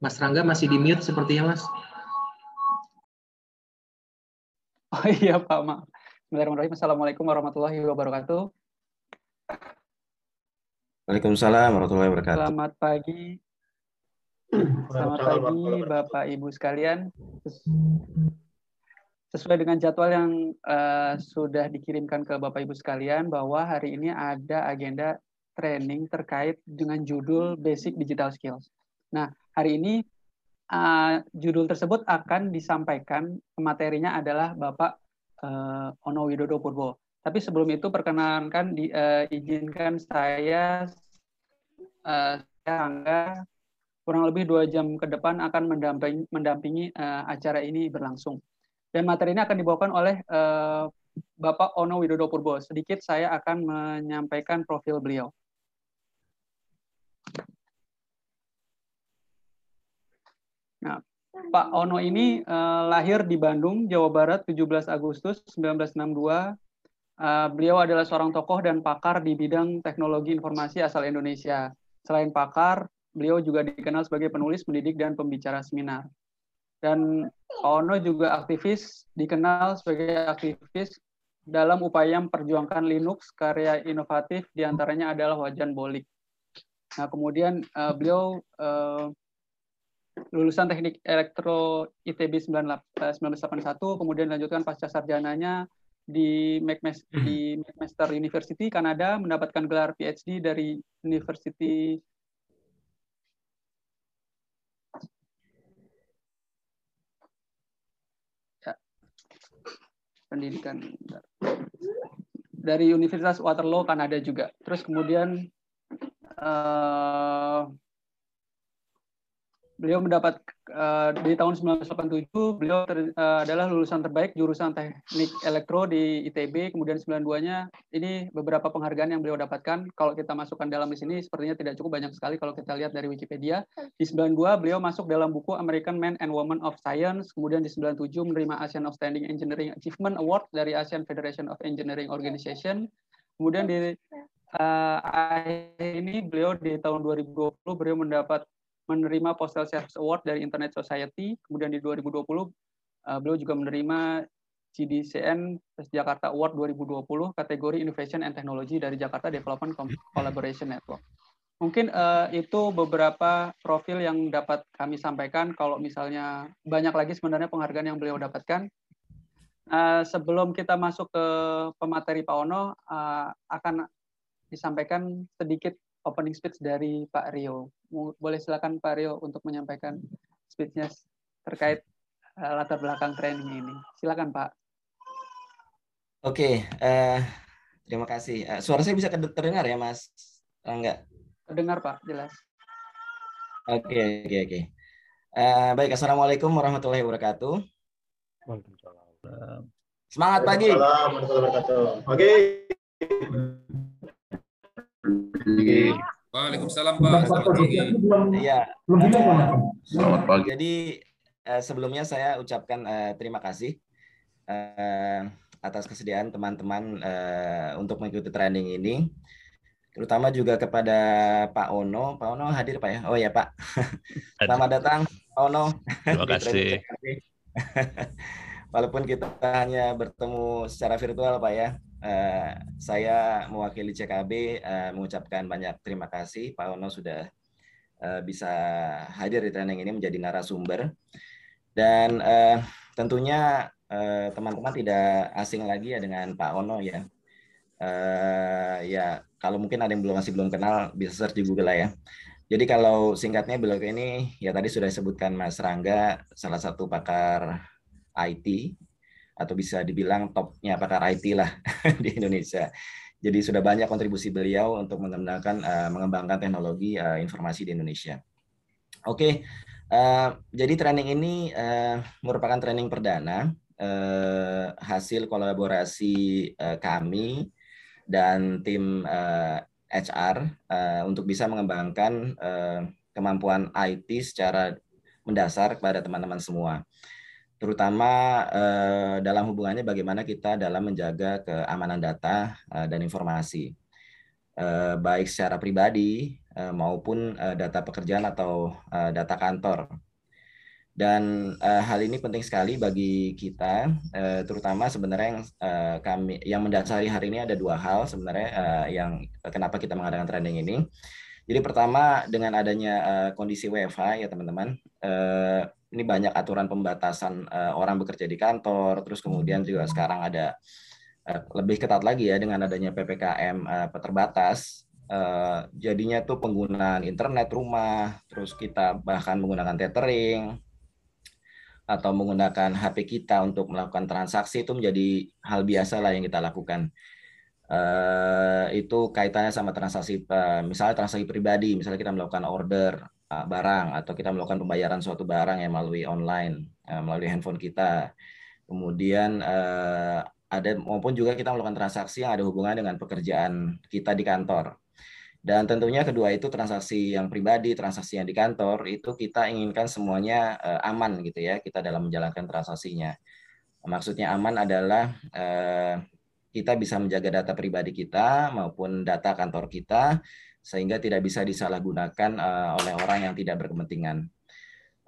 Mas Rangga masih di mute sepertinya, Mas. Oh iya, Pak. Ma. Bismillahirrahmanirrahim. Assalamualaikum warahmatullahi wabarakatuh. Waalaikumsalam warahmatullahi wabarakatuh. Selamat pagi. Selamat pagi, Bapak Ibu sekalian. Sesuai dengan jadwal yang uh, sudah dikirimkan ke Bapak Ibu sekalian, bahwa hari ini ada agenda training terkait dengan judul Basic Digital Skills. Nah, hari ini uh, judul tersebut akan disampaikan materinya adalah Bapak uh, Ono Widodo Purbo. Tapi sebelum itu perkenankan di, uh, izinkan saya uh, saya Angga kurang lebih dua jam ke depan akan mendampingi, mendampingi uh, acara ini berlangsung. Dan materi ini akan dibawakan oleh uh, Bapak Ono Widodo Purbo. Sedikit saya akan menyampaikan profil beliau. Nah, Pak Ono ini uh, lahir di Bandung, Jawa Barat, 17 Agustus 1962. Uh, beliau adalah seorang tokoh dan pakar di bidang teknologi informasi asal Indonesia. Selain pakar, beliau juga dikenal sebagai penulis, pendidik, dan pembicara seminar. Dan Ono juga aktivis, dikenal sebagai aktivis dalam upaya memperjuangkan Linux, karya inovatif di antaranya adalah Wajan Bolik. Nah, kemudian uh, beliau uh, lulusan teknik elektro ITB 1981, kemudian lanjutkan pasca sarjananya di McMaster, di McMaster University, Kanada, mendapatkan gelar PhD dari University pendidikan dari Universitas Waterloo Kanada juga. Terus kemudian uh, beliau mendapat uh, di tahun 1987 beliau ter, uh, adalah lulusan terbaik jurusan teknik elektro di ITB kemudian 92-nya ini beberapa penghargaan yang beliau dapatkan. Kalau kita masukkan dalam di sini sepertinya tidak cukup banyak sekali kalau kita lihat dari Wikipedia. Di 92 beliau masuk dalam buku American Men and Women of Science. Kemudian di 97 menerima Asian Outstanding Engineering Achievement Award dari Asian Federation of Engineering Organization. Kemudian di uh, ini beliau di tahun 2020 beliau mendapat menerima Postal Service Award dari Internet Society. Kemudian di 2020 uh, eh, beliau juga menerima CDCN Jakarta Award 2020 kategori Innovation and Technology dari Jakarta Development Collaboration Network. Mungkin uh, itu beberapa profil yang dapat kami sampaikan. Kalau misalnya banyak lagi sebenarnya penghargaan yang beliau dapatkan. Uh, sebelum kita masuk ke pemateri Pak Ono, uh, akan disampaikan sedikit opening speech dari Pak Rio. Boleh silakan Pak Rio untuk menyampaikan speech-nya terkait uh, latar belakang training ini. Silakan Pak. Oke, uh, terima kasih. Uh, suara saya bisa terdengar ya Mas Enggak? Terdengar Pak, jelas. Oke, oke, oke. Uh, baik, Assalamualaikum warahmatullahi wabarakatuh. Semangat pagi. Assalamualaikum warahmatullahi wabarakatuh. Oke. Waalaikumsalam Pak. Selamat pagi. Iya. Selamat pagi. Jadi eh, sebelumnya saya ucapkan uh, terima kasih uh, atas kesediaan teman-teman untuk mengikuti training ini. Terutama juga kepada Pak Ono. Pak Ono hadir Pak ya? Oh ya Pak. Selamat datang Pak Ono. Terima kasih. Walaupun kita hanya bertemu secara virtual Pak ya, Uh, saya mewakili CKB uh, eh, mengucapkan banyak terima kasih Pak Ono sudah uh, bisa hadir di training ini menjadi narasumber dan uh, tentunya teman-teman uh, tidak asing lagi ya dengan Pak Ono ya. Uh, ya kalau mungkin ada yang belum masih belum kenal bisa search di Google lah ya. Jadi kalau singkatnya beliau ini ya tadi sudah disebutkan Mas Rangga salah satu pakar IT atau bisa dibilang topnya pakar IT lah di Indonesia. Jadi sudah banyak kontribusi beliau untuk mengembangkan uh, mengembangkan teknologi uh, informasi di Indonesia. Oke, okay. uh, eh, jadi training ini uh, merupakan training perdana uh, hasil kolaborasi uh, kami dan tim uh, HR uh, untuk bisa mengembangkan uh, kemampuan IT secara mendasar kepada teman-teman semua terutama eh, dalam hubungannya bagaimana kita dalam menjaga keamanan data eh, dan informasi. eh, baik secara pribadi eh, maupun eh, data pekerjaan atau eh, data kantor. Dan eh, hal ini penting sekali bagi kita, eh, terutama sebenarnya yang eh, kami yang mendasari hari ini ada dua hal sebenarnya eh, yang kenapa kita mengadakan training ini. Jadi pertama dengan adanya eh, kondisi WFH ya teman-teman, eh, ini banyak aturan pembatasan eh, orang bekerja di kantor, terus kemudian juga sekarang ada eh, lebih ketat lagi ya dengan adanya ppkm eh, terbatas. Eh, jadinya tuh penggunaan internet rumah, terus kita bahkan menggunakan tethering atau menggunakan HP kita untuk melakukan transaksi itu menjadi hal biasa lah yang kita lakukan. Uh, itu kaitannya sama transaksi, uh, misalnya transaksi pribadi, misalnya kita melakukan order uh, barang atau kita melakukan pembayaran suatu barang yang melalui online, uh, melalui handphone kita. Kemudian uh, ada maupun juga kita melakukan transaksi yang ada hubungan dengan pekerjaan kita di kantor. Dan tentunya kedua itu transaksi yang pribadi, transaksi yang di kantor itu kita inginkan semuanya aman gitu ya kita dalam menjalankan transaksinya. Maksudnya aman adalah kita bisa menjaga data pribadi kita maupun data kantor kita sehingga tidak bisa disalahgunakan uh, oleh orang yang tidak berkepentingan.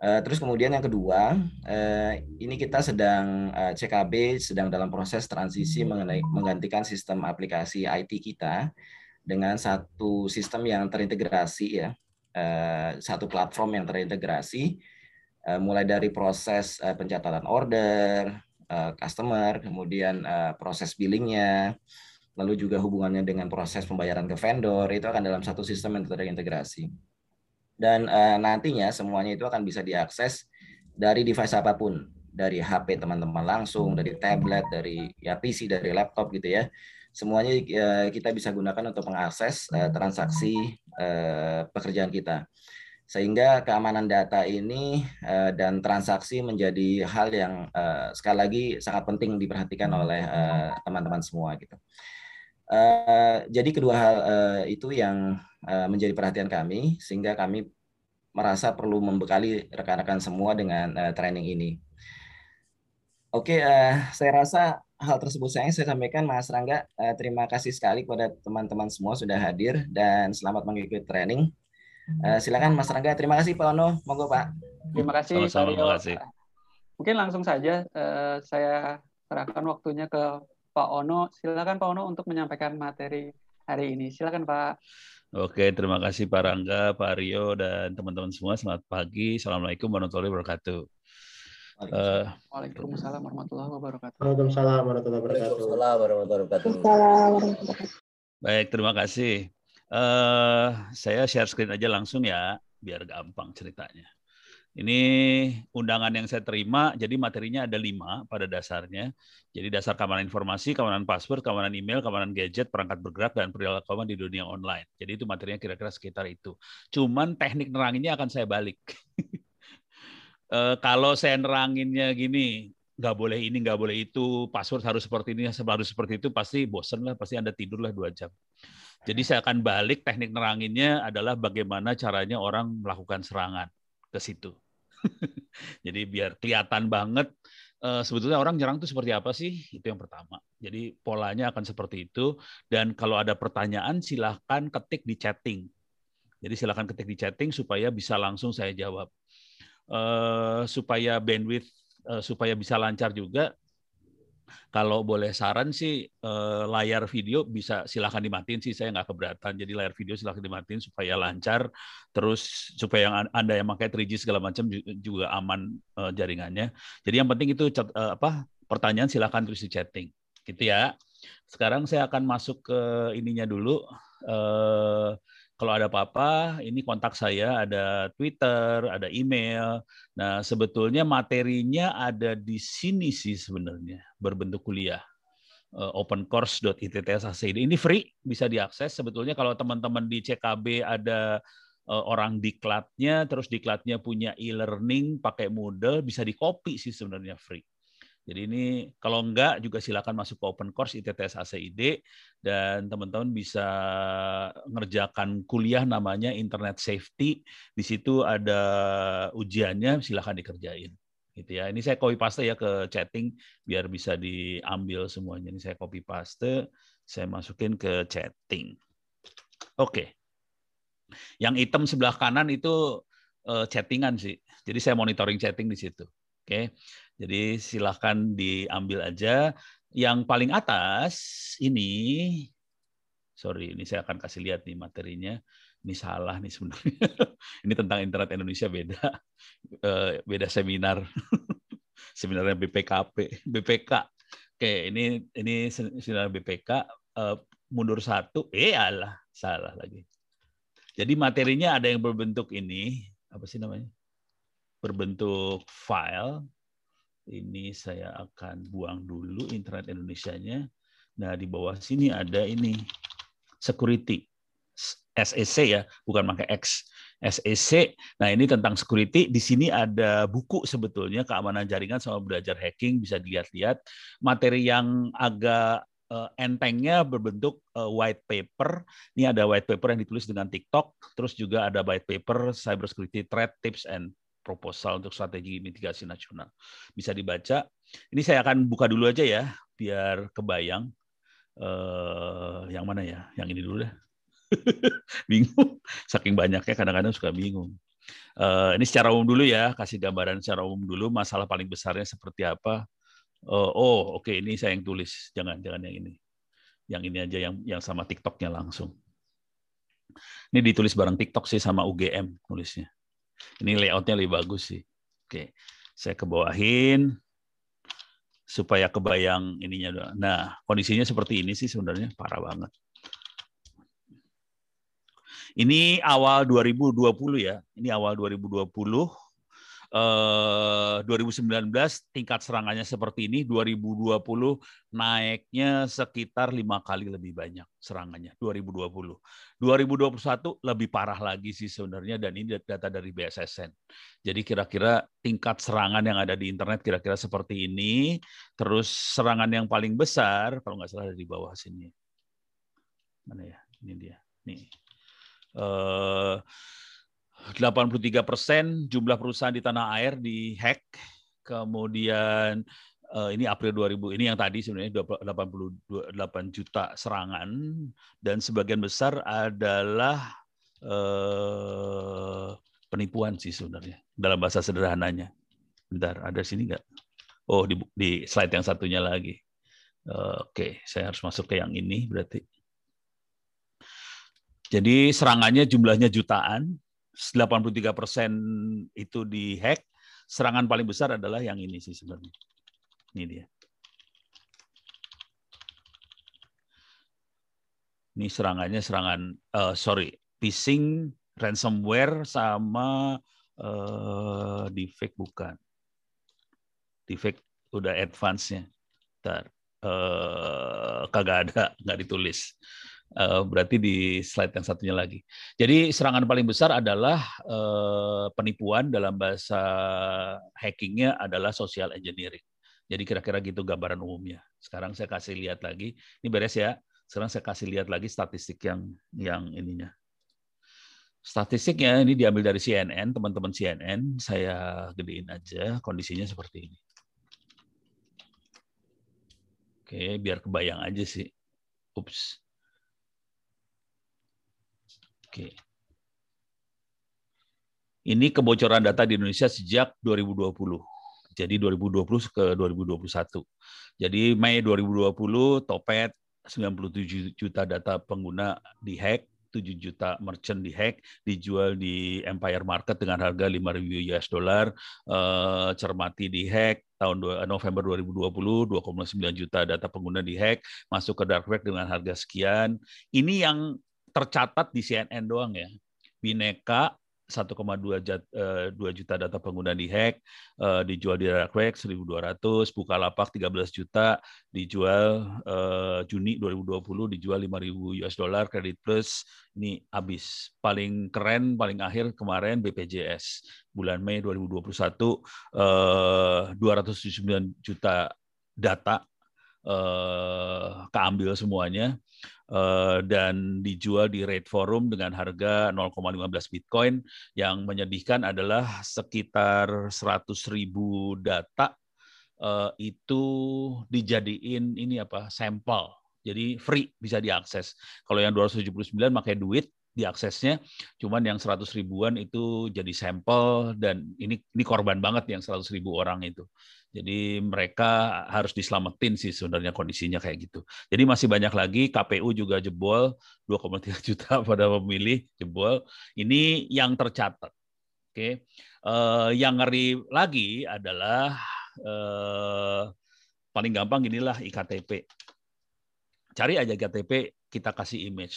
Uh, terus kemudian yang kedua, uh, ini kita sedang uh, CKB sedang dalam proses transisi mengenai menggantikan sistem aplikasi IT kita dengan satu sistem yang terintegrasi ya, satu platform yang terintegrasi, mulai dari proses pencatatan order, customer, kemudian proses billingnya, lalu juga hubungannya dengan proses pembayaran ke vendor itu akan dalam satu sistem yang terintegrasi. Dan nantinya semuanya itu akan bisa diakses dari device apa pun, dari HP teman-teman langsung, dari tablet, dari ya PC, dari laptop gitu ya semuanya uh, kita bisa gunakan untuk mengakses uh, transaksi uh, pekerjaan kita. Sehingga keamanan data ini uh, dan transaksi menjadi hal yang uh, sekali lagi sangat penting diperhatikan oleh teman-teman uh, semua gitu. Uh, jadi kedua hal uh, itu yang uh, menjadi perhatian kami sehingga kami merasa perlu membekali rekan-rekan semua dengan uh, training ini. Oke, uh, saya rasa hal tersebut saya saya sampaikan Mas Rangga. Uh, terima kasih sekali kepada teman-teman semua sudah hadir dan selamat mengikuti training. Uh, silakan Mas Rangga. Terima kasih Pak Ono. Monggo Pak. Terima kasih. Sama-sama, terima kasih. Mungkin langsung saja uh, saya serahkan waktunya ke Pak Ono. Silakan Pak Ono untuk menyampaikan materi hari ini. Silakan Pak. Oke, terima kasih Pak Rangga, Pak Rio, dan teman-teman semua. Selamat pagi. Assalamualaikum warahmatullahi wabarakatuh. Uh, Waalaikumsalam warahmatullahi wabarakatuh. Waalaikumsalam warahmatullahi wabarakatuh. Waalaikumsalam warahmatullahi wabarakatuh. Baik, terima kasih. Uh, saya share screen aja langsung ya, biar gampang ceritanya. Ini undangan yang saya terima, jadi materinya ada lima pada dasarnya. Jadi dasar keamanan informasi, keamanan password, keamanan email, keamanan gadget, perangkat bergerak, dan perilaku aman di dunia online. Jadi itu materinya kira-kira sekitar itu. Cuman teknik neranginnya akan saya balik. uh, kalau saya neranginnya gini, nggak boleh ini, nggak boleh itu, password harus seperti ini, harus seperti itu, pasti bosen lah, pasti Anda tidur lah dua jam. Jadi saya akan balik teknik neranginnya adalah bagaimana caranya orang melakukan serangan ke situ. Jadi biar kelihatan banget uh, sebetulnya orang nyerang itu seperti apa sih? Itu yang pertama. Jadi polanya akan seperti itu. Dan kalau ada pertanyaan silahkan ketik di chatting. Jadi silahkan ketik di chatting supaya bisa langsung saya jawab uh, supaya bandwidth uh, supaya bisa lancar juga kalau boleh saran sih uh, layar video bisa silahkan dimatiin sih saya nggak keberatan. Jadi layar video silahkan dimatiin supaya lancar. Terus supaya yang anda yang pakai 3G segala macam juga aman uh, jaringannya. Jadi yang penting itu uh, apa pertanyaan silahkan terus di chatting gitu ya. Sekarang saya akan masuk ke ininya dulu. Uh, kalau ada apa-apa, ini kontak saya, ada Twitter, ada email. Nah, sebetulnya materinya ada di sini sih sebenarnya, berbentuk kuliah. Eh, opencourse.ittsasid. Ini free, bisa diakses. Sebetulnya kalau teman-teman di CKB ada eh, orang diklatnya, terus diklatnya punya e-learning pakai Moodle, bisa di copy sih sebenarnya free. Jadi ini kalau enggak juga silakan masuk ke open course ITTS ACID dan teman-teman bisa ngerjakan kuliah namanya Internet Safety. Di situ ada ujiannya, silakan dikerjain. Gitu ya. Ini saya copy paste ya ke chatting biar bisa diambil semuanya. Ini saya copy paste, saya masukin ke chatting. Oke. Yang hitam sebelah kanan itu uh, chattingan sih. Jadi saya monitoring chatting di situ. Oke. Jadi silahkan diambil aja. Yang paling atas ini, sorry, ini saya akan kasih lihat nih materinya. Ini salah nih sebenarnya. ini tentang internet Indonesia beda, uh, beda seminar. Seminarnya BPKP, BPK. Oke, ini ini seminar BPK. Uh, mundur satu, eh alah, salah lagi. Jadi materinya ada yang berbentuk ini, apa sih namanya? Berbentuk file. Ini saya akan buang dulu internet Indonesia-nya. Nah, di bawah sini ada ini security. SEC ya, bukan pakai X. SEC. Nah, ini tentang security. Di sini ada buku sebetulnya keamanan jaringan sama belajar hacking bisa dilihat-lihat. Materi yang agak uh, entengnya berbentuk uh, white paper. Ini ada white paper yang ditulis dengan TikTok, terus juga ada white paper cybersecurity threat tips and proposal untuk strategi mitigasi nasional. Bisa dibaca. Ini saya akan buka dulu aja ya, biar kebayang. Uh, yang mana ya? Yang ini dulu deh. bingung. Saking banyaknya kadang-kadang suka bingung. Uh, ini secara umum dulu ya, kasih gambaran secara umum dulu masalah paling besarnya seperti apa. Oh, oh oke okay, ini saya yang tulis, jangan jangan yang ini, yang ini aja yang yang sama TikToknya langsung. Ini ditulis bareng TikTok sih sama UGM nulisnya. Ini layoutnya lebih bagus sih. Oke, saya kebawahin supaya kebayang ininya. Nah, kondisinya seperti ini sih sebenarnya parah banget. Ini awal 2020 ya. Ini awal 2020 2019 eh, tingkat serangannya seperti ini, 2020 naiknya sekitar lima kali lebih banyak serangannya 2020. 2021 lebih parah lagi sih sebenarnya dan ini data dari BSSN. Jadi kira-kira tingkat serangan yang ada di internet kira-kira seperti ini. Terus serangan yang paling besar kalau nggak salah di bawah sini. Mana ya? Ini dia. Nih. Uh, 83 persen jumlah perusahaan di tanah air dihack. Kemudian eh, ini April 2000 ini yang tadi sebenarnya 88 juta serangan dan sebagian besar adalah eh, penipuan sih sebenarnya dalam bahasa sederhananya. Bentar, ada sini nggak? Oh di, di slide yang satunya lagi. Eh, Oke, saya harus masuk ke yang ini berarti. Jadi serangannya jumlahnya jutaan, 83 persen itu dihack, serangan paling besar adalah yang ini sih sebenarnya. Ini dia. Ini serangannya serangan, uh, sorry, phishing, ransomware, sama uh, defect bukan. Defect udah advance-nya. Ntar, uh, kagak ada, nggak ditulis. Uh, berarti di slide yang satunya lagi. Jadi serangan paling besar adalah uh, penipuan dalam bahasa hackingnya adalah social engineering. Jadi kira-kira gitu gambaran umumnya. Sekarang saya kasih lihat lagi. Ini beres ya. Sekarang saya kasih lihat lagi statistik yang yang ininya. Statistiknya ini diambil dari CNN, teman-teman CNN. Saya gedein aja kondisinya seperti ini. Oke, biar kebayang aja sih. Ups. Oke. Ini kebocoran data di Indonesia sejak 2020. Jadi 2020 ke 2021. Jadi Mei 2020 Topet 97 juta data pengguna dihack, 7 juta merchant dihack, dijual di Empire Market dengan harga 5.000 US dollar, eh, cermati dihack, tahun November 2020 2,9 juta data pengguna dihack, masuk ke dark web dengan harga sekian. Ini yang tercatat di CNN doang ya. Bineka 1,2 eh, juta data pengguna di hack, eh, dijual di dark web 1.200, Bukalapak 13 juta, dijual eh, Juni 2020 dijual 5.000 US dollar, Credit Plus ini habis. Paling keren, paling akhir kemarin BPJS bulan Mei 2021 279 juta data keambil semuanya dan dijual di rate forum dengan harga 0,15 Bitcoin. Yang menyedihkan adalah sekitar 100 ribu data eh, itu dijadiin ini apa sampel Jadi free bisa diakses. Kalau yang 279 pakai duit diaksesnya, cuman yang 100 ribuan itu jadi sampel dan ini ini korban banget yang 100 ribu orang itu. Jadi mereka harus diselamatin sih sebenarnya kondisinya kayak gitu. Jadi masih banyak lagi KPU juga jebol 2,3 juta pada pemilih jebol. Ini yang tercatat. Oke. Uh, yang ngeri lagi adalah uh, paling gampang inilah iktp. Cari aja iktp, kita kasih image.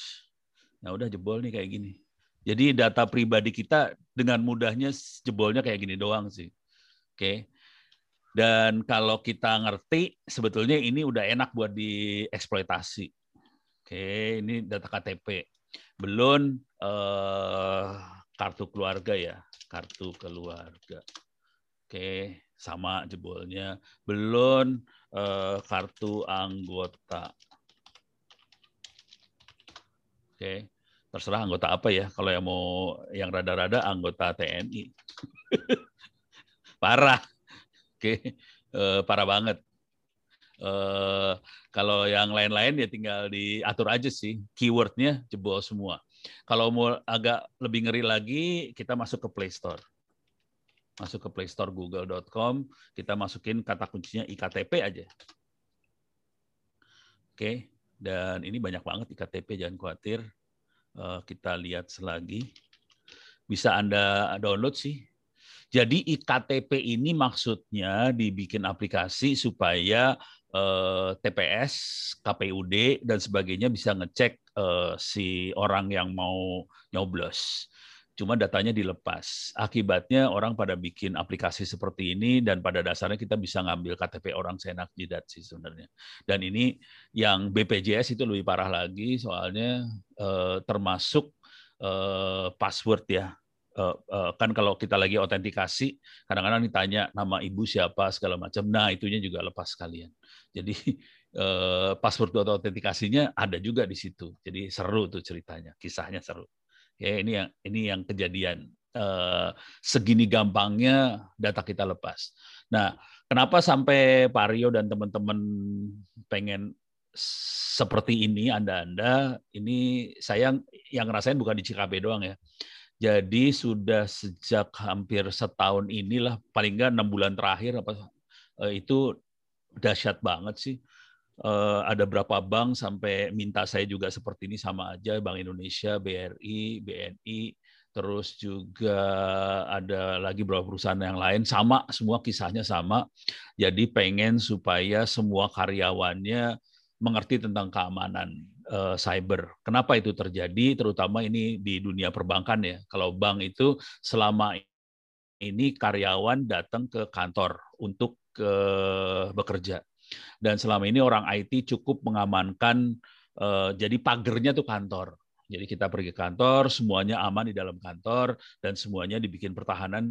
Nah udah jebol nih kayak gini. Jadi data pribadi kita dengan mudahnya jebolnya kayak gini doang sih. Oke. Dan kalau kita ngerti, sebetulnya ini udah enak buat dieksploitasi. Oke, ini data KTP. Belum eh, kartu keluarga ya, kartu keluarga. Oke, sama jebolnya. Belum eh, kartu anggota. Oke, terserah anggota apa ya. Kalau yang mau yang rada-rada anggota TNI. Parah. Oke, uh, parah banget. Uh, kalau yang lain-lain ya tinggal diatur aja sih keywordnya jebol semua. Kalau mau agak lebih ngeri lagi, kita masuk ke Play Store. Masuk ke Play Store google.com, kita masukin kata kuncinya iktp aja. Oke, dan ini banyak banget iktp, jangan khawatir. Uh, kita lihat selagi. Bisa Anda download sih jadi iktp ini maksudnya dibikin aplikasi supaya eh, TPS, KPUD dan sebagainya bisa ngecek eh, si orang yang mau nyoblos. Cuma datanya dilepas. Akibatnya orang pada bikin aplikasi seperti ini dan pada dasarnya kita bisa ngambil KTP orang senak jidat sih sebenarnya. Dan ini yang BPJS itu lebih parah lagi soalnya eh, termasuk eh, password ya uh, uh, kan kalau kita lagi autentikasi kadang-kadang ditanya nama ibu siapa segala macam. Nah itunya juga lepas sekalian. Jadi uh, password atau autentikasinya ada juga di situ. Jadi seru tuh ceritanya kisahnya seru. Ya ini yang ini yang kejadian. Segini gampangnya data kita lepas. Nah kenapa sampai Pario dan teman-teman pengen seperti ini anda-anda? Ini saya yang ngerasain bukan di Cikabe doang ya jadi sudah sejak hampir setahun inilah, paling nggak enam bulan terakhir apa eh, itu dahsyat banget sih. Eh, ada berapa bank sampai minta saya juga seperti ini sama aja, Bank Indonesia, BRI, BNI, terus juga ada lagi beberapa perusahaan yang lain sama, semua kisahnya sama. Jadi pengen supaya semua karyawannya mengerti tentang keamanan uh, cyber. Kenapa itu terjadi? Terutama ini di dunia perbankan ya. Kalau bank itu selama ini karyawan datang ke kantor untuk ke bekerja. Dan selama ini orang IT cukup mengamankan uh, jadi pagernya tuh kantor. Jadi kita pergi ke kantor, semuanya aman di dalam kantor dan semuanya dibikin pertahanan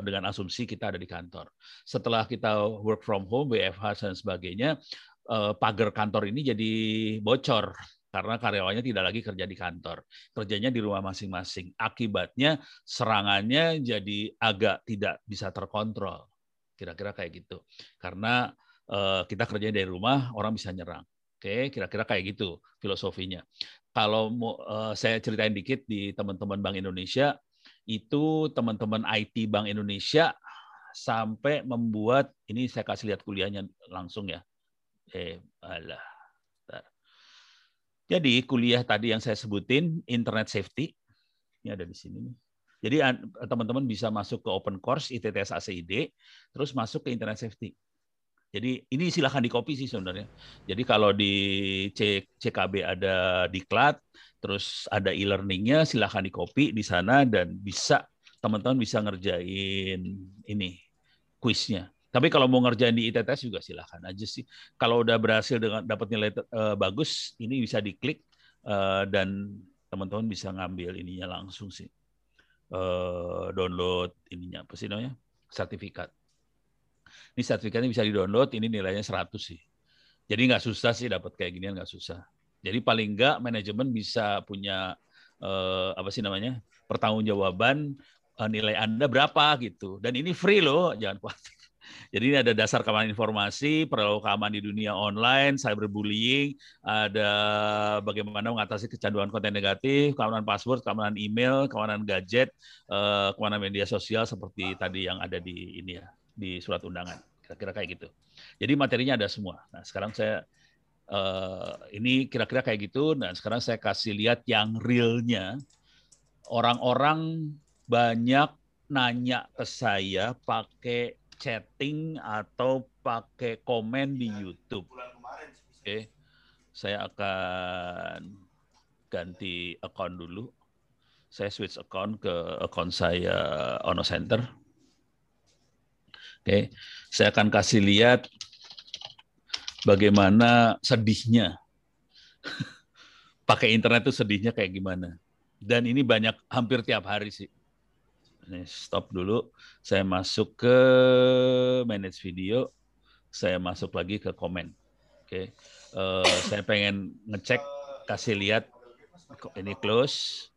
dengan asumsi kita ada di kantor. Setelah kita work from home, WFH dan sebagainya, uh, pagar kantor ini jadi bocor karena karyawannya tidak lagi kerja di kantor, kerjanya di rumah masing-masing. Akibatnya serangannya jadi agak tidak bisa terkontrol, kira-kira kayak gitu. Karena uh, kita kerja dari rumah, orang bisa nyerang. Oke, kira-kira kayak gitu filosofinya. Kalau uh, saya ceritain dikit di teman-teman Bank Indonesia, itu teman-teman IT Bank Indonesia sampai membuat ini saya kasih lihat kuliahnya langsung ya. Eh, alah jadi kuliah tadi yang saya sebutin internet safety ini ada di sini Jadi teman-teman bisa masuk ke open course ITTS ACID terus masuk ke internet safety. Jadi ini silahkan di copy sih sebenarnya. Jadi kalau di CKB ada diklat, terus ada e-learningnya, silahkan di copy di sana dan bisa teman-teman bisa ngerjain ini kuisnya. Tapi kalau mau ngerjain di ITTS juga silahkan aja sih. Kalau udah berhasil dengan dapat nilai uh, bagus, ini bisa diklik uh, dan teman-teman bisa ngambil ininya langsung sih. Uh, download ininya apa sih namanya? Sertifikat. Ini sertifikatnya bisa di-download, ini nilainya 100 sih. Jadi nggak susah sih dapat kayak ginian nggak susah. Jadi paling nggak manajemen bisa punya uh, apa sih namanya? pertanggungjawaban uh, nilai Anda berapa gitu. Dan ini free loh, jangan khawatir Jadi ini ada dasar keamanan informasi, perlu keamanan di dunia online, cyberbullying, ada bagaimana mengatasi kecanduan konten negatif, keamanan password, keamanan email, keamanan gadget, eh, keamanan media sosial seperti tadi yang ada di ini ya, di surat undangan. Kira-kira kayak gitu. Jadi materinya ada semua. Nah, sekarang saya eh, ini kira-kira kayak gitu dan sekarang saya kasih lihat yang realnya. Orang-orang banyak nanya ke saya pakai chatting atau pakai komen di YouTube. Oke, saya akan ganti account dulu. Saya switch account ke account saya Ono Center. Oke, saya akan kasih lihat bagaimana sedihnya pakai internet itu sedihnya kayak gimana. Dan ini banyak hampir tiap hari sih ini stop dulu. Saya masuk ke manage video. Saya masuk lagi ke komen. Oke, uh, saya pengen ngecek, kasih lihat ini close.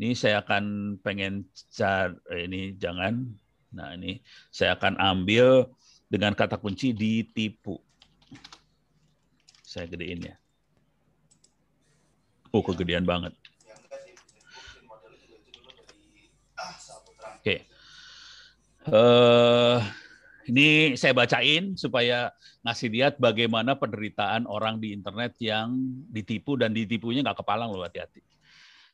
Ini saya akan pengen cari eh, ini jangan. Nah ini saya akan ambil dengan kata kunci ditipu. Saya gedein ya. Oh kegedean banget. Oke. Uh, ini saya bacain supaya ngasih lihat bagaimana penderitaan orang di internet yang ditipu dan ditipunya nggak kepalang loh hati-hati.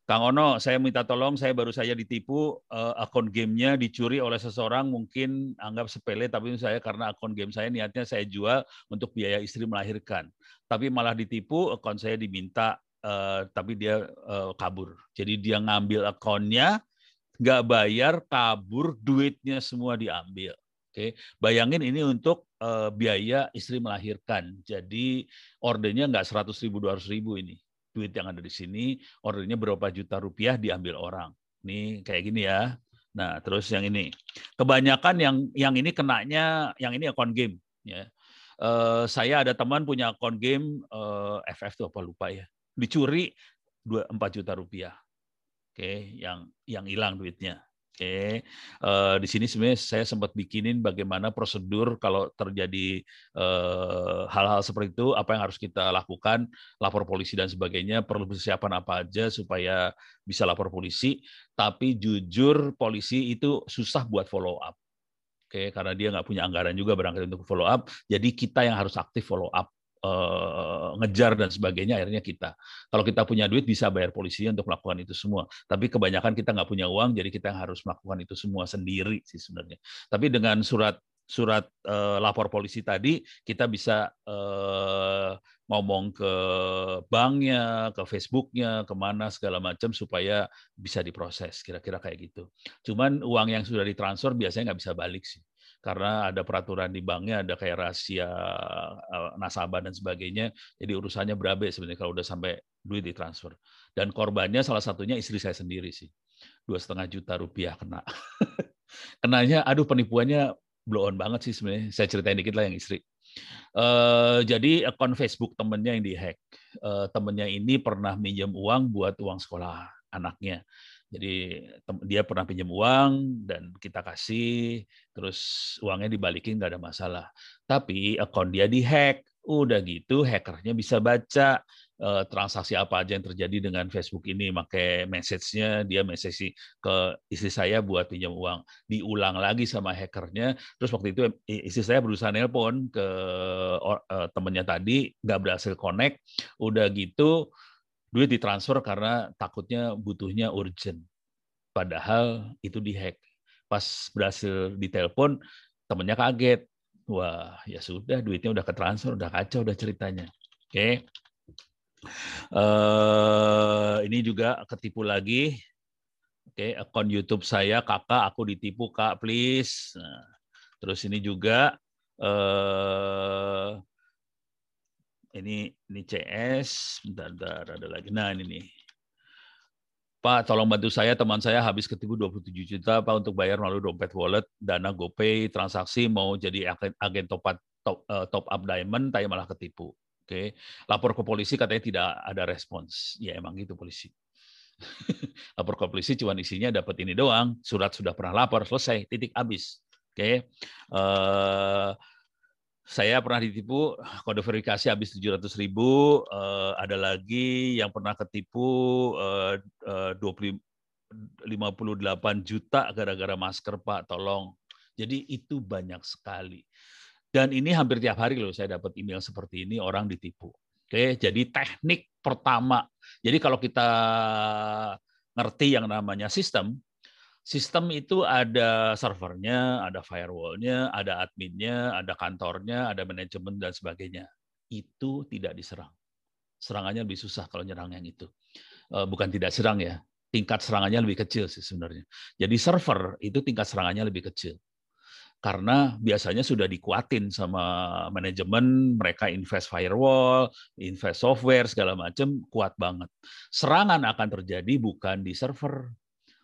Kang Ono, saya minta tolong, saya baru saja ditipu, uh, akun gamenya dicuri oleh seseorang, mungkin anggap sepele, tapi saya karena akun game saya niatnya saya jual untuk biaya istri melahirkan. Tapi malah ditipu, akun saya diminta, uh, tapi dia uh, kabur. Jadi dia ngambil akunnya, nggak bayar, kabur, duitnya semua diambil. Oke, bayangin ini untuk uh, biaya istri melahirkan. Jadi ordernya nggak 100 ribu, 200 ribu ini. Duit yang ada di sini, ordernya berapa juta rupiah diambil orang. Ini kayak gini ya. Nah, terus yang ini. Kebanyakan yang yang ini kenanya, yang ini akun game. Ya. Uh, saya ada teman punya akun game uh, eh, FF tuh apa lupa ya. Dicuri 2, 4 juta rupiah Oke, yang yang hilang duitnya. Oke, uh, di sini sebenarnya saya sempat bikinin bagaimana prosedur kalau terjadi eh, hal-hal seperti itu, apa yang harus kita lakukan, lapor polisi dan sebagainya, perlu persiapan apa aja supaya bisa lapor polisi. Tapi jujur polisi itu susah buat follow up. Oke, karena dia nggak punya anggaran juga barangkali untuk follow up. Jadi kita yang harus aktif follow up uh, ngejar dan sebagainya akhirnya kita. Kalau kita punya duit bisa bayar polisi untuk melakukan itu semua. Tapi kebanyakan kita nggak punya uang, jadi kita harus melakukan itu semua sendiri sih sebenarnya. Tapi dengan surat surat uh, lapor polisi tadi kita bisa uh, ngomong ke banknya, ke Facebooknya, ke mana segala macam supaya bisa diproses. Kira-kira kayak gitu. Cuman uang yang sudah ditransfer biasanya nggak bisa balik sih karena ada peraturan di banknya, ada kayak rahasia eh, nasabah dan sebagainya. Jadi urusannya berabe sebenarnya kalau udah sampai duit ditransfer. Dan korbannya salah satunya istri saya sendiri sih, dua setengah juta rupiah kena. Kenanya, aduh penipuannya blow on banget sih sebenarnya. Saya ceritain dikit lah yang istri. Uh, jadi akun Facebook temennya yang dihack. Uh, temennya ini pernah minjem uang buat uang sekolah anaknya. Jadi dia pernah pinjam uang dan kita kasih, terus uangnya dibalikin nggak ada masalah. Tapi akun dia dihack, udah gitu hackernya bisa baca uh, transaksi apa aja yang terjadi dengan Facebook ini, pakai message-nya dia message ke istri saya buat pinjam uang, diulang lagi sama hackernya. Terus waktu itu istri saya berusaha nelpon ke uh, temennya tadi, nggak berhasil connect, udah gitu duit ditransfer karena takutnya butuhnya urgent. Padahal itu dihack. Pas berhasil ditelepon, temennya kaget. Wah, ya sudah, duitnya udah ketransfer, udah kacau, udah ceritanya. Oke. Okay. Uh, eh, ini juga ketipu lagi. Oke, okay, akun YouTube saya, kakak, aku ditipu, kak, please. Nah, terus ini juga uh, ini ini CS, bentar, bentar, ada lagi. Nah, ini nih. Pak, tolong bantu saya, teman saya habis ketipu 27 juta Pak untuk bayar melalui dompet wallet, dana GoPay, transaksi mau jadi agen, agen top, top, uh, top up diamond, tapi malah ketipu. Oke, lapor ke polisi katanya tidak ada respons. Ya emang gitu polisi. lapor ke polisi cuma isinya dapat ini doang, surat sudah pernah lapor, selesai, titik habis. Oke. Uh, saya pernah ditipu kode verifikasi habis 700 ribu, uh, ada lagi yang pernah ketipu uh, uh, 20, 58 juta gara-gara masker Pak, tolong. Jadi itu banyak sekali. Dan ini hampir tiap hari loh saya dapat email seperti ini orang ditipu. Oke, jadi teknik pertama. Jadi kalau kita ngerti yang namanya sistem, sistem itu ada servernya, ada firewallnya, ada adminnya, ada kantornya, ada manajemen dan sebagainya. Itu tidak diserang. Serangannya lebih susah kalau nyerang yang itu. Eh, bukan tidak serang ya, tingkat serangannya lebih kecil sih sebenarnya. Jadi server itu tingkat serangannya lebih kecil. Karena biasanya sudah dikuatin sama manajemen, mereka invest firewall, invest software, segala macam, kuat banget. Serangan akan terjadi bukan di server.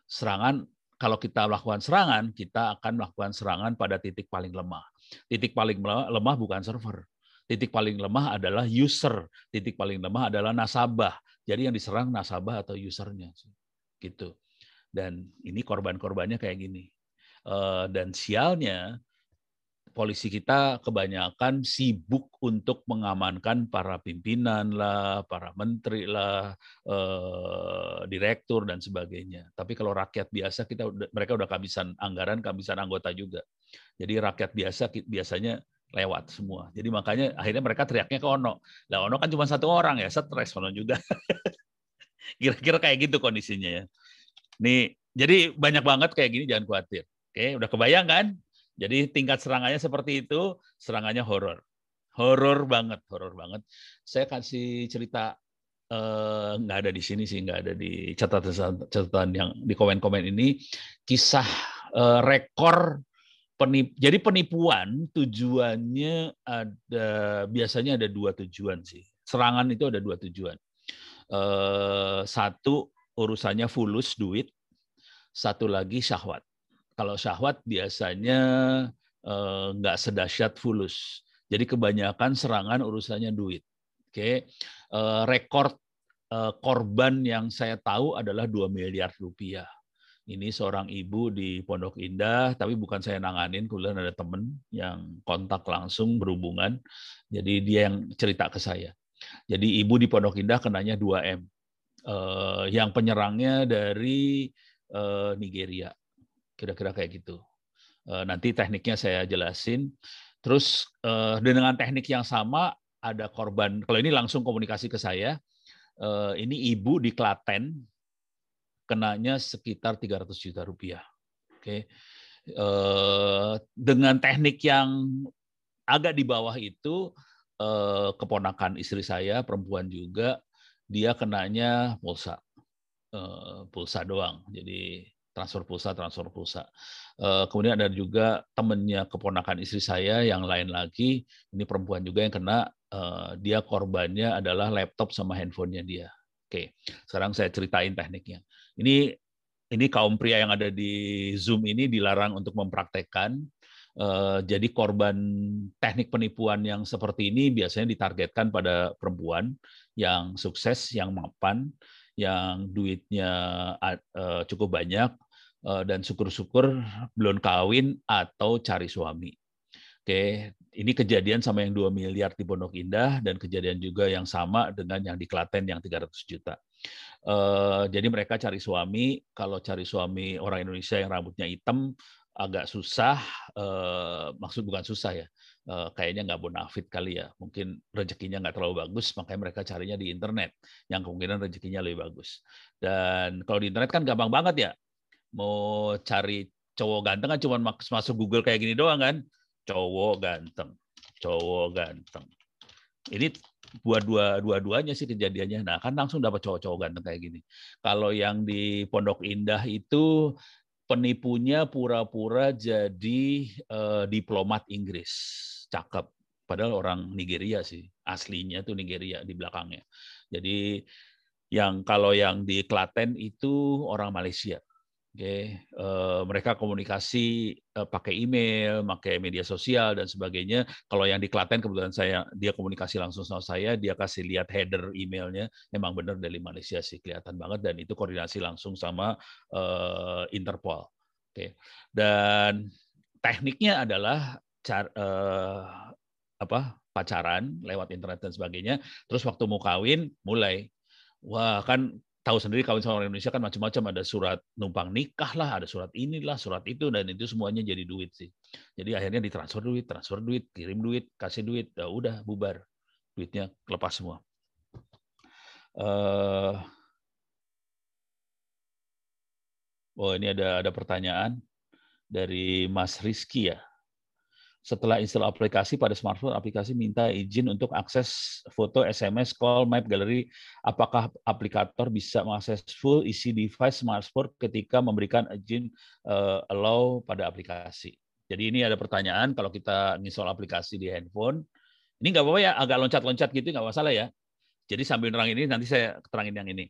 Serangan kalau kita melakukan serangan, kita akan melakukan serangan pada titik paling lemah. Titik paling lemah bukan server. Titik paling lemah adalah user. Titik paling lemah adalah nasabah. Jadi yang diserang nasabah atau usernya. Gitu. Dan ini korban-korbannya kayak gini. Eh, dan sialnya polisi kita kebanyakan sibuk untuk mengamankan para pimpinan lah, para menteri lah, eh, direktur dan sebagainya. Tapi kalau rakyat biasa kita mereka udah kehabisan anggaran, kehabisan anggota juga. Jadi rakyat biasa biasanya lewat semua. Jadi makanya akhirnya mereka teriaknya ke Ono. Lah Ono kan cuma satu orang ya, stres Ono juga. Kira-kira kayak gitu kondisinya ya. Nih, jadi banyak banget kayak gini jangan khawatir. Oke, udah kebayang kan? Jadi tingkat serangannya seperti itu, serangannya horor. Horor banget, horor banget. Saya kasih cerita eh, nggak ada di sini sih, nggak ada di catatan catatan yang di komen-komen ini kisah eh, rekor penip jadi penipuan tujuannya ada biasanya ada dua tujuan sih. Serangan itu ada dua tujuan. Eh, satu urusannya fulus duit, satu lagi syahwat. Kalau syahwat biasanya eh, nggak sedahsyat fulus. Jadi kebanyakan serangan urusannya duit. Oke, eh, rekor eh, korban yang saya tahu adalah 2 miliar rupiah. Ini seorang ibu di Pondok Indah, tapi bukan saya nanganin, kemudian ada teman yang kontak langsung berhubungan. Jadi dia yang cerita ke saya. Jadi ibu di Pondok Indah kenanya 2M. yang penyerangnya dari Nigeria. Kira-kira kayak gitu. Eh, nanti tekniknya saya jelasin. Terus eh, dengan teknik yang sama ada korban. Kalau ini langsung komunikasi ke saya. Eh, ini ibu di Klaten kenanya sekitar 300 juta rupiah. Oke. Dengan teknik yang agak di bawah itu keponakan istri saya perempuan juga dia kenanya pulsa pulsa doang. Jadi transfer pulsa, transfer pulsa. Eh, kemudian ada juga temannya keponakan istri saya yang lain lagi, ini perempuan juga yang kena, eh, dia korbannya adalah laptop sama handphonenya dia. Oke, sekarang saya ceritain tekniknya. Ini ini kaum pria yang ada di Zoom ini dilarang untuk mempraktekkan. Eh, jadi korban teknik penipuan yang seperti ini biasanya ditargetkan pada perempuan yang sukses, yang mapan, yang duitnya cukup banyak, dan syukur-syukur belum kawin atau cari suami. Oke, ini kejadian sama yang 2 miliar di Pondok Indah dan kejadian juga yang sama dengan yang di Klaten yang 300 juta. Uh, jadi mereka cari suami, kalau cari suami orang Indonesia yang rambutnya hitam agak susah, uh, maksud bukan susah ya, kayaknya nggak bonafit kali ya, mungkin rezekinya nggak terlalu bagus, makanya mereka carinya di internet, yang kemungkinan rezekinya lebih bagus. Dan kalau di internet kan gampang banget ya, mau cari cowok ganteng kan cuma masuk Google kayak gini doang kan? Cowok ganteng cowok ganteng. Ini buat dua dua-duanya sih kejadiannya. Nah kan langsung dapat cowok-cowok ganteng kayak gini. Kalau yang di Pondok Indah itu penipunya pura-pura jadi eh, diplomat Inggris. Cakep. Padahal orang Nigeria sih. Aslinya tuh Nigeria di belakangnya. Jadi yang kalau yang di Klaten itu orang Malaysia Oke, uh, mereka komunikasi uh, pakai email, pakai media sosial dan sebagainya. Kalau yang di Klaten kebetulan saya dia komunikasi langsung sama saya, dia kasih lihat header emailnya, memang benar dari Malaysia sih kelihatan banget dan itu koordinasi langsung sama uh, Interpol. Oke, dan tekniknya adalah car, eh, apa pacaran lewat internet dan sebagainya. Terus waktu mau kawin mulai wah kan tahu sendiri kawin sama orang Indonesia kan macam-macam ada surat numpang nikah lah, ada surat inilah, surat itu dan itu semuanya jadi duit sih. Jadi akhirnya ditransfer duit, transfer duit, kirim duit, kasih duit, ya udah bubar. Duitnya lepas semua. Uh, oh ini ada ada pertanyaan dari Mas Rizky ya setelah install aplikasi pada smartphone, aplikasi minta izin untuk akses foto, SMS, call, map, gallery. Apakah aplikator bisa mengakses full isi device smartphone ketika memberikan izin uh, allow pada aplikasi? Jadi ini ada pertanyaan kalau kita install aplikasi di handphone. Ini nggak apa-apa ya, agak loncat-loncat gitu nggak masalah ya. Jadi sambil nerang ini nanti saya terangin yang ini.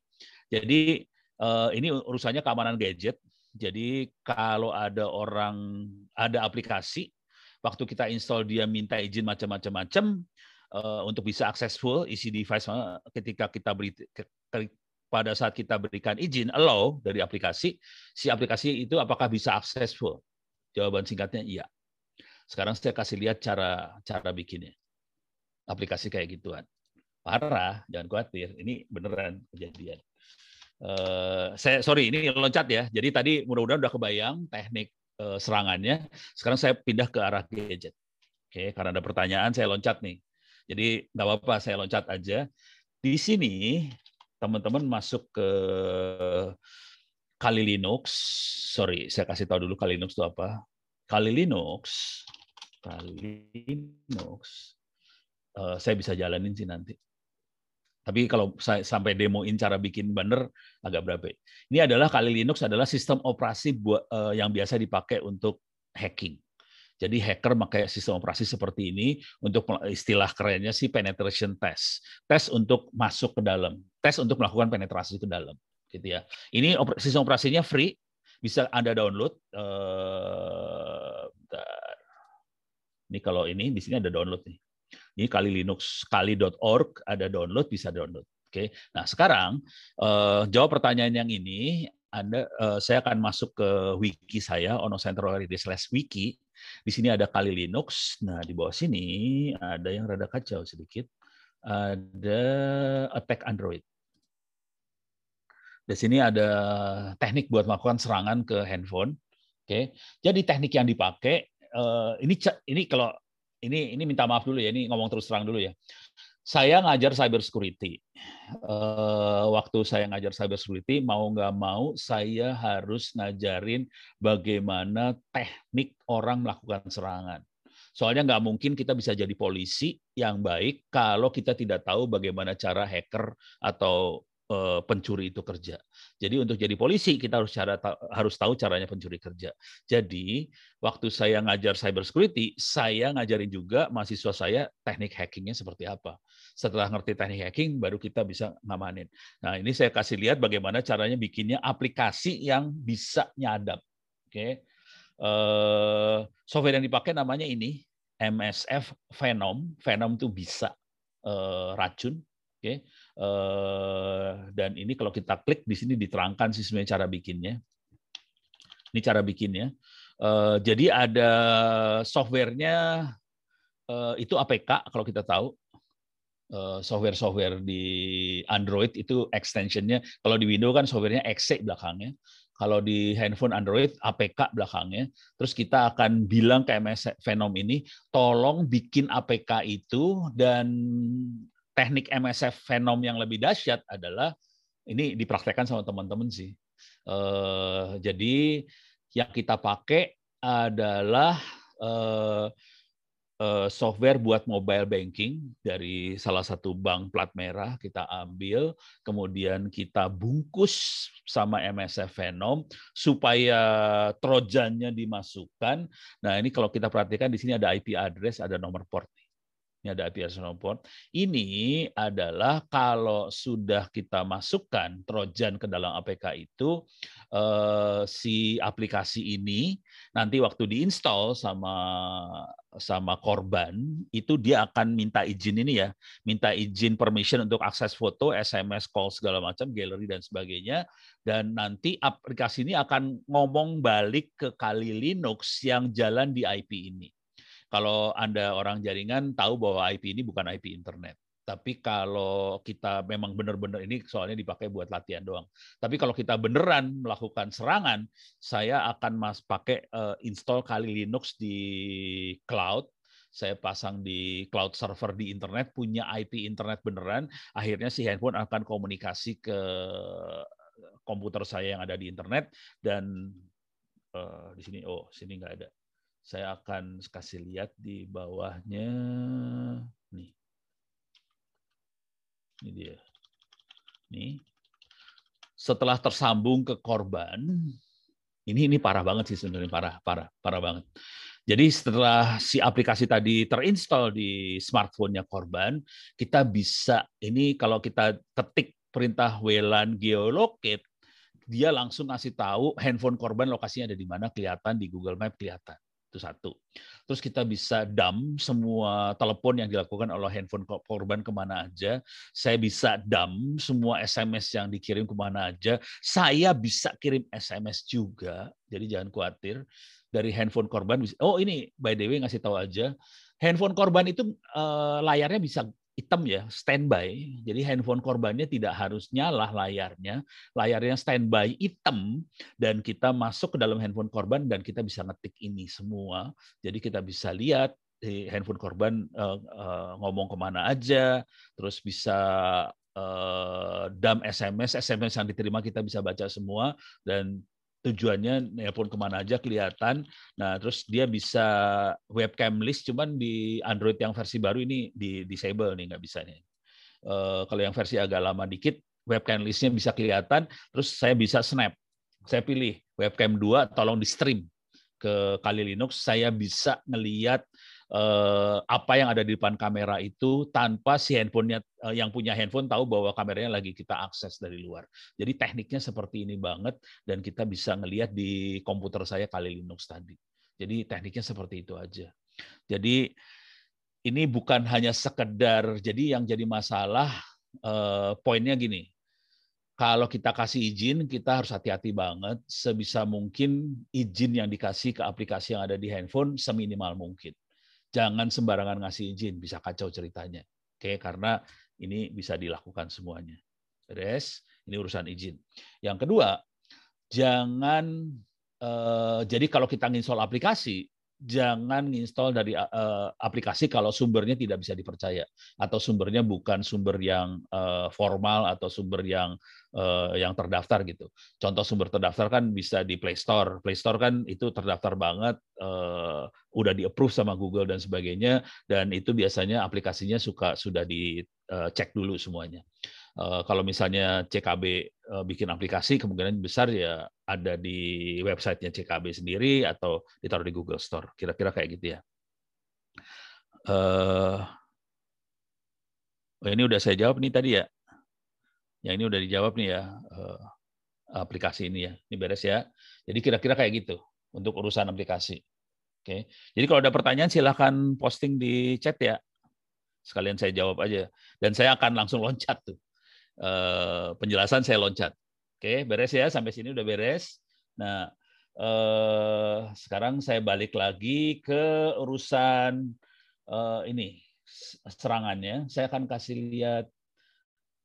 Jadi uh, ini urusannya keamanan gadget. Jadi kalau ada orang ada aplikasi waktu kita install dia minta izin macam-macam-macam uh, untuk bisa full isi device ketika kita beri pada saat kita berikan izin allow dari aplikasi, si aplikasi itu apakah bisa full? Jawaban singkatnya iya. Sekarang saya kasih lihat cara cara bikinnya. Aplikasi kayak gituan. Parah, jangan khawatir. Ini beneran kejadian. Uh, saya sorry ini loncat ya. Jadi tadi mudah-mudahan udah kebayang teknik Eh, serangannya. Sekarang saya pindah ke arah gadget. Oke, karena ada pertanyaan saya loncat nih. Jadi nggak apa-apa, saya loncat aja. Di sini teman-teman masuk ke Kali Linux. Sorry, saya kasih tahu dulu Kali Linux itu apa. Kali Linux, Kali Linux. Uh, saya bisa jalanin sih nanti. Tapi kalau saya sampai demoin cara bikin banner agak berapa. Ini adalah kali Linux adalah sistem operasi buat uh, yang biasa dipakai untuk hacking. Jadi hacker pakai sistem operasi seperti ini untuk istilah kerennya sih penetration test. Tes untuk masuk ke dalam, tes untuk melakukan penetrasi ke dalam, gitu ya. Ini sistem operasinya free, bisa Anda download. Uh, Ini kalau ini di sini ada download nih. Ini kali Linux kali.org ada download bisa download. Oke. Nah, sekarang uh, jawab pertanyaan yang ini anda, uh, saya akan masuk ke wiki saya, slash wiki. Di sini ada kali Linux. Nah, di bawah sini ada yang rada kacau sedikit. Ada attack Android. Di sini ada teknik buat melakukan serangan ke handphone. Oke, jadi teknik yang dipakai uh, ini ini kalau ini ini minta maaf dulu ya, ini ngomong terus terang dulu ya. Saya ngajar cyber security. Uh, waktu saya ngajar cyber security, mau nggak mau saya harus ngajarin bagaimana teknik orang melakukan serangan. Soalnya nggak mungkin kita bisa jadi polisi yang baik kalau kita tidak tahu bagaimana cara hacker atau pencuri itu kerja. Jadi untuk jadi polisi kita harus cara harus tahu caranya pencuri kerja. Jadi waktu saya ngajar cyber security, saya ngajarin juga mahasiswa saya teknik hackingnya seperti apa. Setelah ngerti teknik hacking, baru kita bisa ngamanin. Nah ini saya kasih lihat bagaimana caranya bikinnya aplikasi yang bisa nyadap. Oke, uh, software yang dipakai namanya ini MSF Venom. Venom itu bisa uh, racun. Oke, Eh, dan ini kalau kita klik di sini diterangkan sih sebenarnya cara bikinnya. Ini cara bikinnya. Eh, jadi ada softwarenya eh, itu APK kalau kita tahu software-software di Android itu extensionnya kalau di Windows kan softwarenya exe belakangnya kalau di handphone Android APK belakangnya terus kita akan bilang ke MS Venom ini tolong bikin APK itu dan teknik MSF Venom yang lebih dahsyat adalah ini dipraktekkan sama teman-teman sih. Uh, jadi yang kita pakai adalah uh, uh, software buat mobile banking dari salah satu bank plat merah kita ambil, kemudian kita bungkus sama MSF Venom supaya trojannya dimasukkan. Nah ini kalau kita perhatikan di sini ada IP address, ada nomor port ini ada port. Ini adalah kalau sudah kita masukkan Trojan ke dalam APK itu, eh, si aplikasi ini nanti waktu diinstal sama sama korban itu dia akan minta izin ini ya, minta izin permission untuk akses foto, SMS, call segala macam, gallery dan sebagainya. Dan nanti aplikasi ini akan ngomong balik ke kali Linux yang jalan di IP ini. Kalau Anda orang jaringan tahu bahwa IP ini bukan IP internet. Tapi kalau kita memang benar-benar ini soalnya dipakai buat latihan doang. Tapi kalau kita beneran melakukan serangan, saya akan mas pakai uh, install kali Linux di cloud. Saya pasang di cloud server di internet, punya IP internet beneran. Akhirnya si handphone akan komunikasi ke komputer saya yang ada di internet dan uh, di sini oh sini nggak ada. Saya akan kasih lihat di bawahnya nih ini dia. Nih. Setelah tersambung ke korban, ini ini parah banget sih sebenarnya parah, parah, parah banget. Jadi setelah si aplikasi tadi terinstall di smartphone-nya korban, kita bisa ini kalau kita ketik perintah WLAN geolocate, dia langsung ngasih tahu handphone korban lokasinya ada di mana kelihatan di Google Map kelihatan. Itu satu. Terus kita bisa dump semua telepon yang dilakukan oleh handphone korban ke mana aja. Saya bisa dump semua SMS yang dikirim ke mana aja. Saya bisa kirim SMS juga. Jadi jangan khawatir. Dari handphone korban, oh ini by the way ngasih tahu aja. Handphone korban itu uh, layarnya bisa hitam ya, standby. Jadi handphone korbannya tidak harus nyala layarnya, layarnya standby hitam dan kita masuk ke dalam handphone korban dan kita bisa ngetik ini semua. Jadi kita bisa lihat di handphone korban uh, uh, ngomong ke mana aja, terus bisa uh, dump SMS, SMS yang diterima kita bisa baca semua dan tujuannya nelpon ke mana aja kelihatan. Nah, terus dia bisa webcam list, cuman di Android yang versi baru ini di disable nih, nggak bisa nih. Uh, kalau yang versi agak lama dikit, webcam listnya bisa kelihatan. Terus saya bisa snap. Saya pilih webcam 2, tolong di stream ke Kali Linux. Saya bisa ngeliat Eh, apa yang ada di depan kamera itu tanpa si handphonenya eh, yang punya handphone tahu bahwa kameranya lagi kita akses dari luar. Jadi tekniknya seperti ini banget dan kita bisa ngelihat di komputer saya kali Linux tadi. Jadi tekniknya seperti itu aja. Jadi ini bukan hanya sekedar jadi yang jadi masalah eh, poinnya gini. Kalau kita kasih izin, kita harus hati-hati banget. Sebisa mungkin izin yang dikasih ke aplikasi yang ada di handphone seminimal mungkin jangan sembarangan ngasih izin, bisa kacau ceritanya. Oke, karena ini bisa dilakukan semuanya. Beres, ini urusan izin. Yang kedua, jangan eh, jadi kalau kita nginstall aplikasi, jangan nginstall dari uh, aplikasi kalau sumbernya tidak bisa dipercaya atau sumbernya bukan sumber yang uh, formal atau sumber yang uh, yang terdaftar gitu. Contoh sumber terdaftar kan bisa di Play Store. Play Store kan itu terdaftar banget, uh, udah di approve sama Google dan sebagainya, dan itu biasanya aplikasinya suka sudah dicek dulu semuanya. Uh, kalau misalnya CKB uh, bikin aplikasi, kemungkinan besar ya ada di websitenya CKB sendiri atau ditaruh di Google Store. Kira-kira kayak gitu ya. Uh, oh ini udah saya jawab nih tadi ya. Yang ini udah dijawab nih ya aplikasi ini ya. Ini beres ya. Jadi kira-kira kayak gitu untuk urusan aplikasi. Oke. Jadi kalau ada pertanyaan silahkan posting di chat ya. Sekalian saya jawab aja. Dan saya akan langsung loncat tuh Eh, penjelasan saya loncat. Oke, beres ya sampai sini udah beres. Nah, eh, sekarang saya balik lagi ke urusan eh, ini serangannya. Saya akan kasih lihat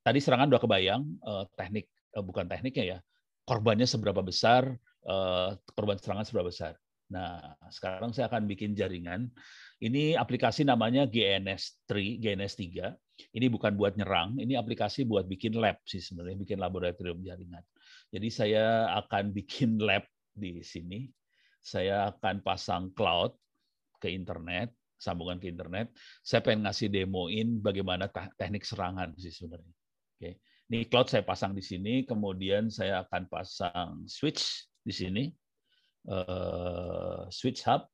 tadi serangan udah kebayang eh, teknik eh, bukan tekniknya ya. Korbannya seberapa besar, eh, korban serangan seberapa besar. Nah, sekarang saya akan bikin jaringan. Ini aplikasi namanya GNS3, GNS3. Ini bukan buat nyerang, ini aplikasi buat bikin lab sih sebenarnya, bikin laboratorium jaringan. Jadi saya akan bikin lab di sini. Saya akan pasang cloud ke internet, sambungan ke internet. Saya pengen ngasih demoin bagaimana teknik serangan sih sebenarnya. Oke. Ini cloud saya pasang di sini, kemudian saya akan pasang switch di sini, uh, switch hub,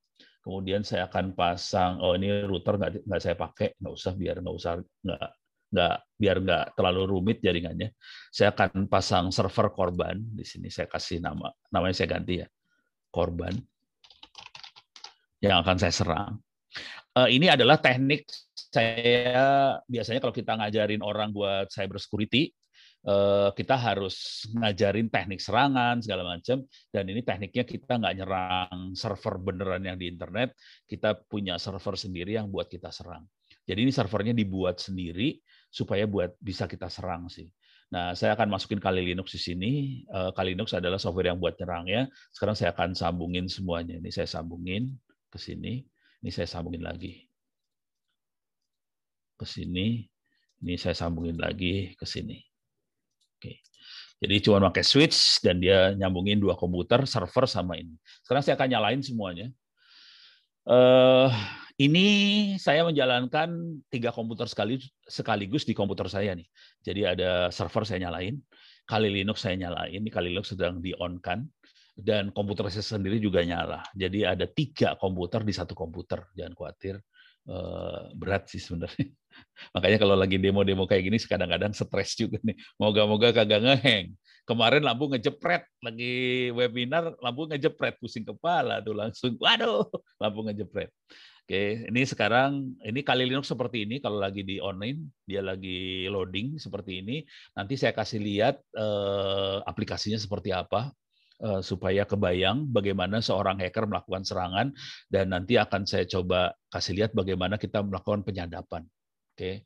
Kemudian saya akan pasang, oh ini router nggak nggak saya pakai, nggak usah biar nggak usah nggak nggak biar nggak terlalu rumit jaringannya. Saya akan pasang server korban di sini. Saya kasih nama, namanya saya ganti ya, korban yang akan saya serang. uh, ini adalah teknik saya biasanya kalau kita ngajarin orang buat cyber security kita harus ngajarin teknik serangan segala macam dan ini tekniknya kita nggak nyerang server beneran yang di internet kita punya server sendiri yang buat kita serang jadi ini servernya dibuat sendiri supaya buat bisa kita serang sih Nah, saya akan masukin Kali Linux di sini. Eh, Kali Linux adalah software yang buat nyerang ya. Sekarang saya akan sambungin semuanya. Ini saya sambungin ke sini. Ini saya sambungin lagi ke sini. Ini saya sambungin lagi ke sini. Oke. Jadi cuma pakai switch dan dia nyambungin dua komputer, server sama ini. Sekarang saya akan nyalain semuanya. Uh, ini saya menjalankan tiga komputer sekali sekaligus di komputer saya nih. Jadi ada server saya nyalain, Kali Linux saya nyalain, ini Kali Linux sedang di on kan, dan komputer saya sendiri juga nyala. Jadi ada tiga komputer di satu komputer, jangan khawatir. Eh, berat sih sebenarnya. Makanya kalau lagi demo-demo kayak gini kadang-kadang stres juga nih. Moga-moga kagak ngeheng. Kemarin lampu ngejepret lagi webinar, lampu ngejepret pusing kepala tuh langsung. Waduh, lampu ngejepret. Oke, ini sekarang ini kali Linux seperti ini kalau lagi di online, dia lagi loading seperti ini. Nanti saya kasih lihat eh, aplikasinya seperti apa. Eh, supaya kebayang bagaimana seorang hacker melakukan serangan dan nanti akan saya coba kasih lihat bagaimana kita melakukan penyadapan. Oke.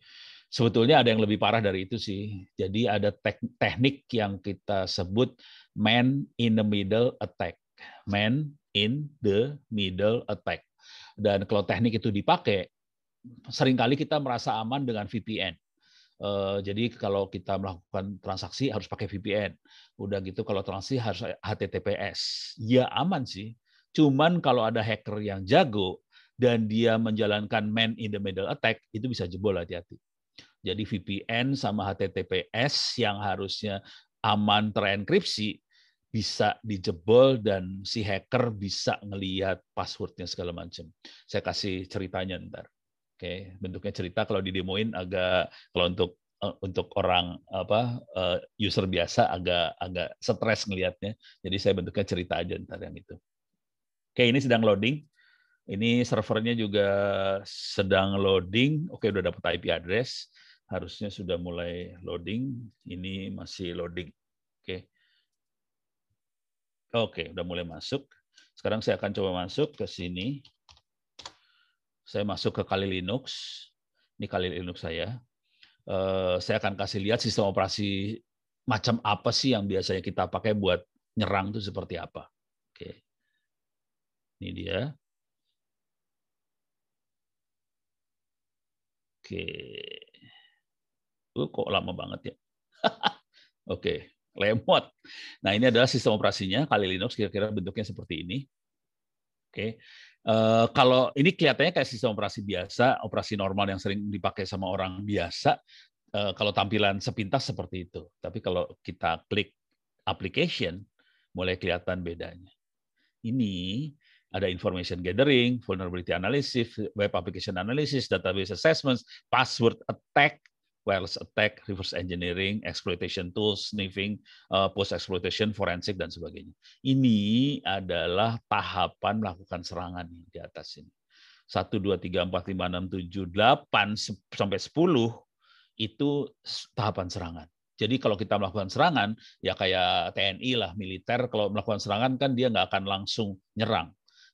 Sebetulnya ada yang lebih parah dari itu sih. Jadi ada teknik yang kita sebut man in the middle attack. Man in the middle attack. Dan kalau teknik itu dipakai, sering kali kita merasa aman dengan VPN. Eh, jadi kalau kita melakukan transaksi harus pakai VPN. Udah gitu kalau transaksi harus HTTPS. Ya aman sih. Cuman kalau ada hacker yang jago dan dia menjalankan man in the middle attack itu bisa jebol hati-hati. Jadi VPN sama HTTPS yang harusnya aman terenkripsi bisa dijebol dan si hacker bisa ngelihat passwordnya segala macam. Saya kasih ceritanya ntar. Oke, bentuknya cerita kalau didemoin agak kalau untuk uh, untuk orang apa uh, user biasa agak agak stres ngelihatnya. Jadi saya bentuknya cerita aja ntar yang itu. Oke, ini sedang loading. Ini servernya juga sedang loading. Oke, udah dapat IP address. Harusnya sudah mulai loading. Ini masih loading. Oke. Oke, udah mulai masuk. Sekarang saya akan coba masuk ke sini. Saya masuk ke Kali Linux. Ini Kali Linux saya. Eh, saya akan kasih lihat sistem operasi macam apa sih yang biasanya kita pakai buat nyerang itu seperti apa. Oke. Ini dia. Oke. Uh, kok lama banget ya. Oke, lemot. Nah, ini adalah sistem operasinya. Kali Linux kira-kira bentuknya seperti ini. Oke. Uh, kalau ini kelihatannya kayak sistem operasi biasa, operasi normal yang sering dipakai sama orang biasa, uh, kalau tampilan sepintas seperti itu. Tapi kalau kita klik application, mulai kelihatan bedanya. Ini ada information gathering, vulnerability analysis, web application analysis, database assessments, password attack, wireless attack, reverse engineering, exploitation tools, sniffing, uh, post exploitation, forensik dan sebagainya. Ini adalah tahapan melakukan serangan di atas ini. 1 2 3 4 5 6 7 8 sampai 10 itu tahapan serangan. Jadi kalau kita melakukan serangan, ya kayak TNI lah, militer, kalau melakukan serangan kan dia nggak akan langsung nyerang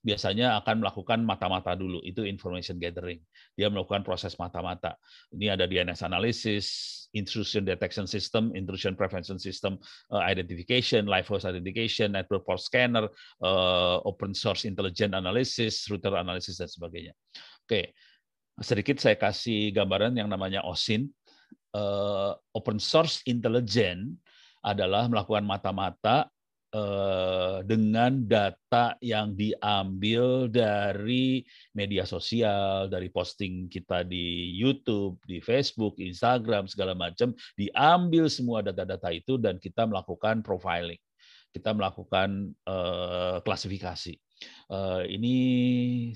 biasanya akan melakukan mata-mata dulu, itu information gathering. Dia melakukan proses mata-mata. Ini ada DNS analysis, intrusion detection system, intrusion prevention system, uh, identification, live host identification, network port scanner, uh, open source intelligent analysis, router analysis dan sebagainya. Oke, sedikit saya kasih gambaran yang namanya OSINT. Uh, open source intelligent adalah melakukan mata-mata Eh, dengan data yang diambil dari media sosial, dari posting kita di YouTube, di Facebook, Instagram, segala macam, diambil semua data-data itu dan kita melakukan profiling, kita melakukan uh, klasifikasi. Uh, ini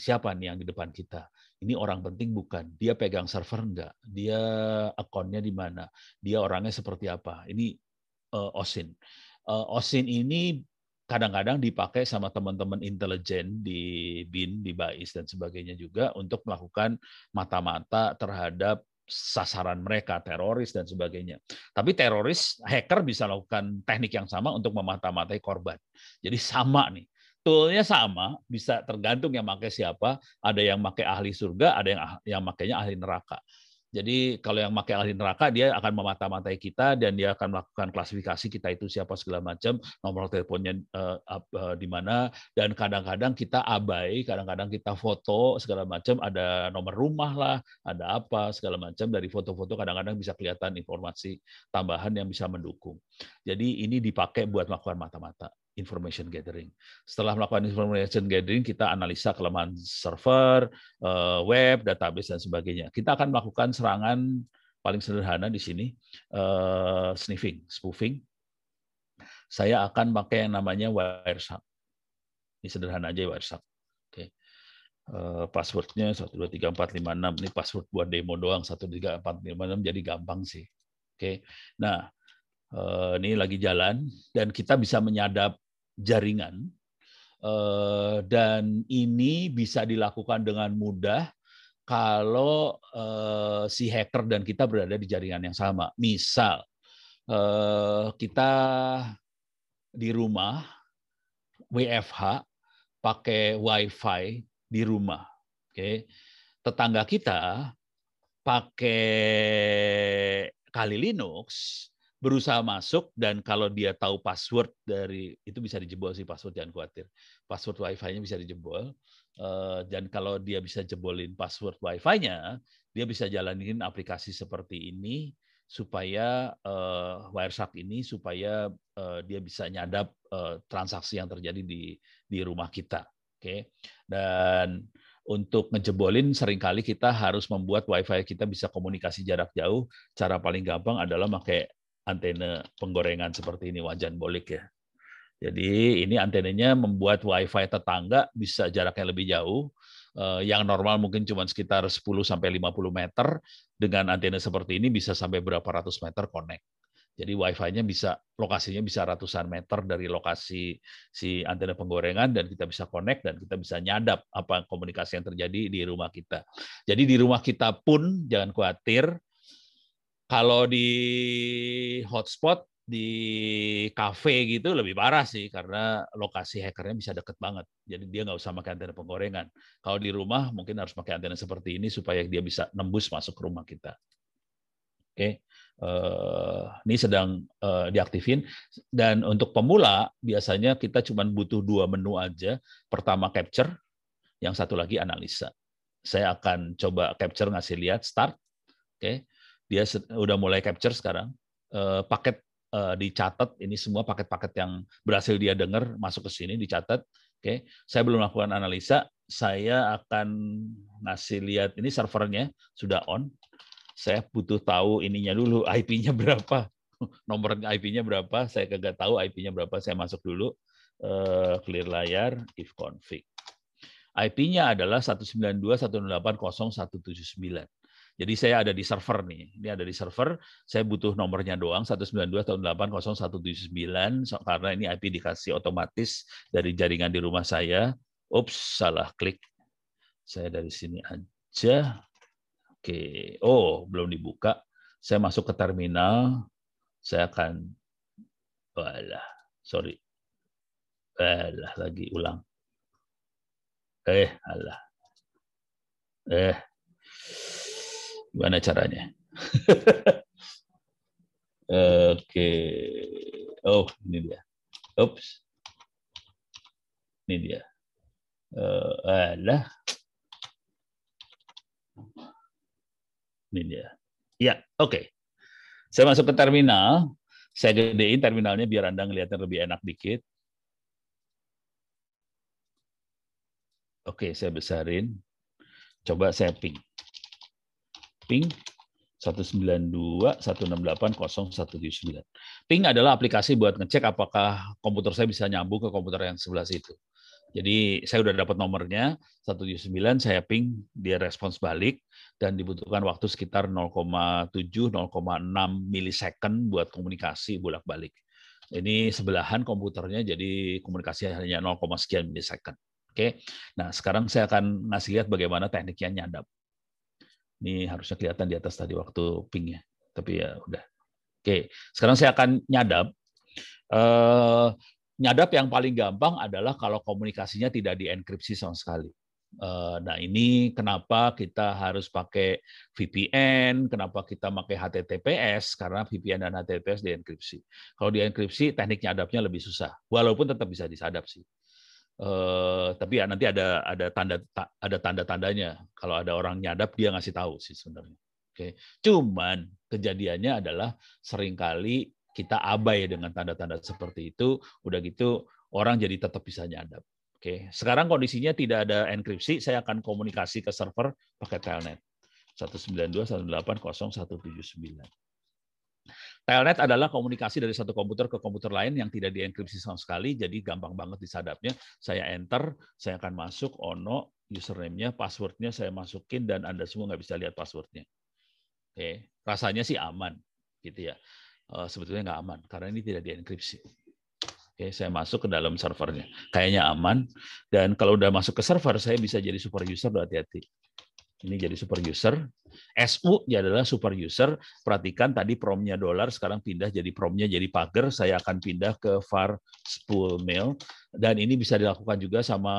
siapa nih yang di depan kita? Ini orang penting bukan? Dia pegang server enggak? Dia akunnya di mana? Dia orangnya seperti apa? Ini uh, OSIN OSIN ini kadang-kadang dipakai sama teman-teman intelijen di BIN, di BAIS dan sebagainya juga untuk melakukan mata-mata terhadap sasaran mereka, teroris dan sebagainya. Tapi teroris, hacker bisa lakukan teknik yang sama untuk memata-matai korban. Jadi sama nih. Toolnya sama, bisa tergantung yang pakai siapa. Ada yang pakai ahli surga, ada yang yang makainya ahli neraka. Jadi kalau yang pakai ahli neraka dia akan memata-matai kita dan dia akan melakukan klasifikasi kita itu siapa segala macam, nomor teleponnya uh, uh, di mana. Dan kadang-kadang kita abai, kadang-kadang kita foto segala macam, ada nomor rumah lah, ada apa segala macam. Dari foto-foto kadang-kadang bisa kelihatan informasi tambahan yang bisa mendukung. Jadi ini dipakai buat melakukan mata-mata information gathering. Setelah melakukan information gathering, kita analisa kelemahan server, eh, web, database, dan sebagainya. Kita akan melakukan serangan paling sederhana di sini, eh, sniffing, spoofing. Saya akan pakai yang namanya Wireshark. Ini sederhana aja Wireshark. Oke. Eh, passwordnya 123456. Ini password buat demo doang 13456 jadi gampang sih. Oke. Nah, Eh, ini lagi jalan dan kita bisa menyadap jaringan eh, dan ini bisa dilakukan dengan mudah kalau eh, si hacker dan kita berada di jaringan yang sama. Misal kita di rumah WFH pakai WiFi di rumah, oke? Tetangga kita pakai Kali Linux, berusaha masuk dan kalau dia tahu password dari itu bisa dijebol sih password jangan khawatir. Password wifi-nya bisa dijebol. Eh, dan kalau dia bisa jebolin password wifi-nya dia bisa jalanin aplikasi seperti ini supaya uh, Wireshark ini supaya uh, dia bisa nyadap uh, transaksi yang terjadi di di rumah kita. Oke? Okay? dan untuk ngejebolin sering kali kita harus membuat wifi kita bisa komunikasi jarak jauh. Cara paling gampang adalah pakai antena penggorengan seperti ini wajan bolik ya. Jadi ini antenanya membuat WiFi tetangga bisa jaraknya lebih jauh. Eh, yang normal mungkin cuma sekitar 10 sampai 50 meter dengan antena seperti ini bisa sampai berapa ratus meter connect. Jadi WiFi-nya bisa lokasinya bisa ratusan meter dari lokasi si antena penggorengan dan kita bisa connect dan kita bisa nyadap apa komunikasi yang terjadi di rumah kita. Jadi di rumah kita pun jangan khawatir kalau di hotspot di kafe gitu lebih parah sih karena lokasi hackernya bisa deket banget. Jadi dia nggak usah pakai antena penggorengan. Kalau di rumah mungkin harus pakai antena seperti ini supaya dia bisa nembus masuk ke rumah kita. Oke, uh, ini sedang uh, diaktifin. Dan untuk pemula biasanya kita cuma butuh dua menu aja. Pertama capture, yang satu lagi analisa. Saya akan coba capture ngasih lihat start. Oke, dia udah mulai capture sekarang. Uh, paket uh, dicatat. Ini semua paket-paket yang berhasil dia dengar masuk ke sini dicatat. Oke okay. saya belum melakukan analisa. Saya akan ngasih lihat ini servernya sudah on. Saya butuh tahu ininya dulu IP-nya berapa. Nomor IP-nya berapa saya kagak tahu IP-nya berapa saya masuk dulu. Uh, clear layar if config. IP-nya adalah 192.168.0.179 jadi saya ada di server nih. Ini ada di server. Saya butuh nomornya doang 192.168.0.179 karena ini IP dikasih otomatis dari jaringan di rumah saya. Ups, salah klik. Saya dari sini aja. Oke. Oh, belum dibuka. Saya masuk ke terminal. Saya akan Walah, sorry. Alah, lagi ulang. Eh, alah. Eh. Gimana caranya? Oke. Oh, ini dia. Oops. Ini dia. Uh, alah. Ini dia. Ya, oke. Okay. Saya masuk ke terminal. Saya gedein terminalnya biar Anda ngelihatnya lebih enak dikit. Oke, saya besarin. Coba saya ping ping 192.168.0.179. Ping adalah aplikasi buat ngecek apakah komputer saya bisa nyambung ke komputer yang sebelah situ. Jadi saya udah dapat nomornya 179, saya ping, dia respons balik dan dibutuhkan waktu sekitar 0,7 0,6 milisecond buat komunikasi bolak-balik. Ini sebelahan komputernya jadi komunikasi hanya 0, sekian milisecond. Oke. Nah, sekarang saya akan ngasih lihat bagaimana tekniknya nyadap. Ini harusnya kelihatan di atas tadi waktu pingnya. Tapi ya udah. Oke, sekarang saya akan nyadap. Eh, nyadap yang paling gampang adalah kalau komunikasinya tidak dienkripsi sama sekali. Eh, nah ini kenapa kita harus pakai VPN, kenapa kita pakai HTTPS, karena VPN dan HTTPS dienkripsi. Kalau dienkripsi, teknik nyadapnya lebih susah, walaupun tetap bisa disadap sih. Uh, tapi ya nanti ada ada tanda ada tanda tandanya kalau ada orang nyadap dia ngasih tahu sih sebenarnya. Oke, okay. cuman kejadiannya adalah sering kali kita abai dengan tanda-tanda seperti itu, udah gitu orang jadi tetap bisa nyadap. Oke, sekarang kondisinya tidak ada enkripsi, saya akan komunikasi ke server pakai telnet. 192.168.0.179. Telnet adalah komunikasi dari satu komputer ke komputer lain yang tidak dienkripsi sama sekali, jadi gampang banget disadapnya. Saya enter, saya akan masuk, ono, username-nya, password-nya saya masukin, dan Anda semua nggak bisa lihat password-nya. Oke, rasanya sih aman, gitu ya. Eh, sebetulnya nggak aman, karena ini tidak dienkripsi. Oke, saya masuk ke dalam servernya. Kayaknya aman. Dan kalau udah masuk ke server, saya bisa jadi super user. Hati-hati. Ini jadi super user. SU ya adalah super user. Perhatikan tadi promnya dolar, sekarang pindah jadi promnya jadi pagar. Saya akan pindah ke var spool mail. Dan ini bisa dilakukan juga sama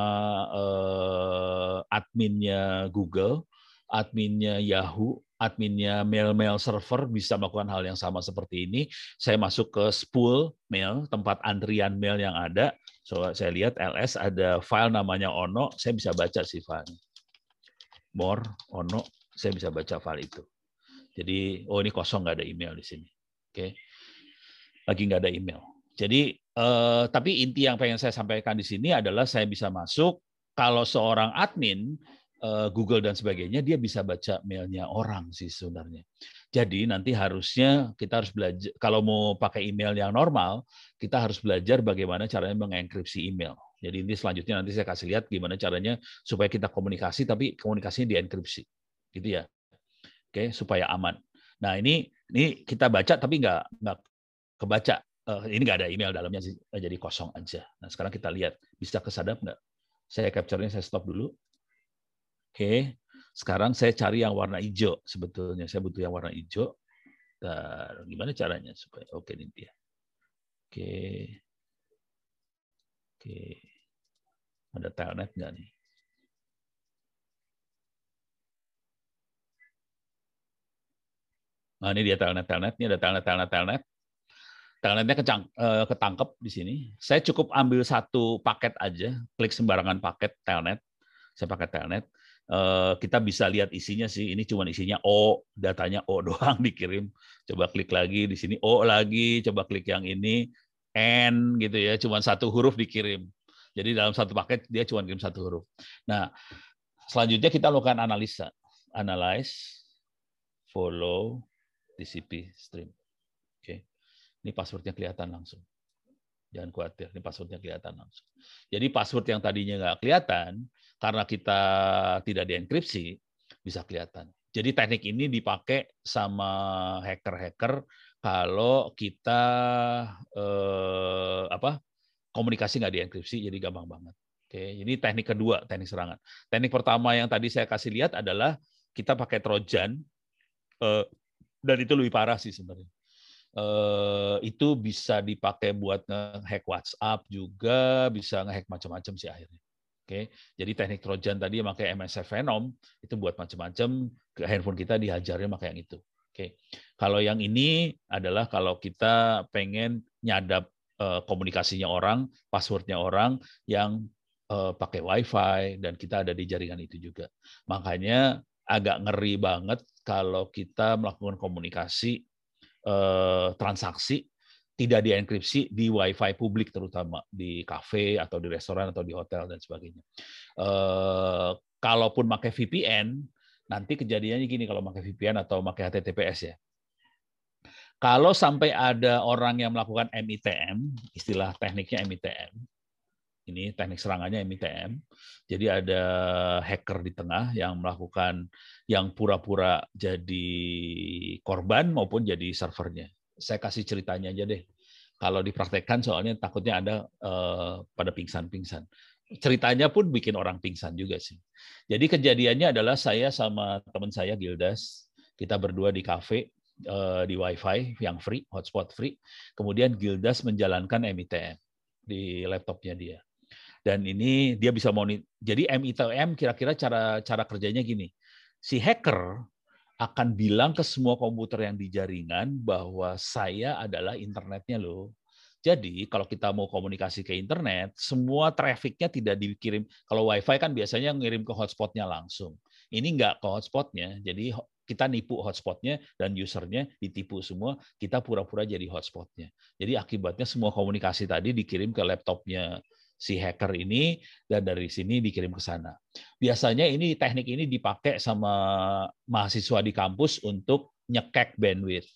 uh, adminnya Google, adminnya Yahoo, adminnya mail-mail server bisa melakukan hal yang sama seperti ini. Saya masuk ke spool mail, tempat antrian mail yang ada. So, saya lihat ls ada file namanya ono, saya bisa baca si file. More, ono, saya bisa baca file itu. Jadi, oh ini kosong, nggak ada email di sini. Oke, okay. lagi nggak ada email. Jadi, eh, tapi inti yang pengen saya sampaikan di sini adalah saya bisa masuk, kalau seorang admin Eh, Google dan sebagainya, dia bisa baca mailnya orang sih sebenarnya. Jadi nanti harusnya kita harus belajar, kalau mau pakai email yang normal, kita harus belajar bagaimana caranya mengenkripsi email. Jadi ini selanjutnya nanti saya kasih lihat gimana caranya supaya kita komunikasi, tapi komunikasinya dienkripsi, gitu ya. Oke, supaya aman. Nah ini ini kita baca tapi nggak nggak kebaca. Uh, ini nggak ada email dalamnya sih, jadi kosong aja. Nah sekarang kita lihat bisa kesadap nggak? Saya capture-nya saya stop dulu. Oke, sekarang saya cari yang warna hijau sebetulnya. Saya butuh yang warna hijau. Dan gimana caranya supaya oke ini dia. Oke. Oke. Ada telnet nggak nih? Nah, ini dia telnet telnet. Ini ada telnet telnet telnet. Telnetnya kecang, eh, ketangkep di sini. Saya cukup ambil satu paket aja, klik sembarangan paket telnet. Saya pakai telnet Eh, kita bisa lihat isinya sih. Ini cuma isinya O, datanya O doang dikirim. Coba klik lagi di sini O lagi, coba klik yang ini N gitu ya, cuma satu huruf dikirim. Jadi dalam satu paket dia cuma kirim satu huruf. Nah, selanjutnya kita lakukan analisa. Analyze, follow, TCP stream. Oke. Ini passwordnya kelihatan langsung. Jangan khawatir, ini passwordnya kelihatan langsung. Jadi password yang tadinya nggak kelihatan, karena kita tidak dienkripsi, bisa kelihatan. Jadi teknik ini dipakai sama hacker-hacker kalau kita eh, apa komunikasi nggak dienkripsi, jadi gampang banget. Oke, ini teknik kedua, teknik serangan. Teknik pertama yang tadi saya kasih lihat adalah kita pakai trojan, eh, dan itu lebih parah sih sebenarnya. Eh, itu bisa dipakai buat ngehack WhatsApp juga, bisa ngehack macam-macam sih akhirnya. Oke, jadi teknik Trojan tadi pakai MSF Venom itu buat macam-macam ke handphone kita dihajarnya pakai yang itu. Oke, kalau yang ini adalah kalau kita pengen nyadap komunikasinya orang, passwordnya orang yang uh, pakai WiFi dan kita ada di jaringan itu juga. Makanya agak ngeri banget kalau kita melakukan komunikasi uh, transaksi tidak dienkripsi di WiFi publik terutama di kafe atau di restoran atau di hotel dan sebagainya. Eh, kalaupun pakai VPN, nanti kejadiannya gini kalau pakai VPN atau pakai HTTPS ya. Kalau sampai ada orang yang melakukan MITM, istilah tekniknya MITM, ini teknik serangannya MITM. Jadi ada hacker di tengah yang melakukan yang pura-pura jadi korban maupun jadi servernya saya kasih ceritanya aja deh. kalau dipraktekkan soalnya takutnya ada uh, pada pingsan-pingsan. Ceritanya pun bikin orang pingsan juga sih. Jadi kejadiannya adalah saya sama teman saya Gildas, kita berdua di kafe uh, di WiFi yang free, hotspot free. Kemudian Gildas menjalankan MITM di laptopnya dia. Dan ini dia bisa monitor. Jadi MITM kira-kira cara cara kerjanya gini. Si hacker akan bilang ke semua komputer yang di jaringan bahwa saya adalah internetnya loh. Jadi kalau kita mau komunikasi ke internet, semua trafficnya tidak dikirim. Kalau WiFi kan biasanya ngirim ke hotspotnya langsung. Ini nggak ke hotspotnya, jadi kita nipu hotspotnya dan usernya ditipu semua, kita pura-pura jadi hotspotnya. Jadi akibatnya semua komunikasi tadi dikirim ke laptopnya si hacker ini dan dari sini dikirim ke sana. Biasanya ini teknik ini dipakai sama mahasiswa di kampus untuk nyekek bandwidth.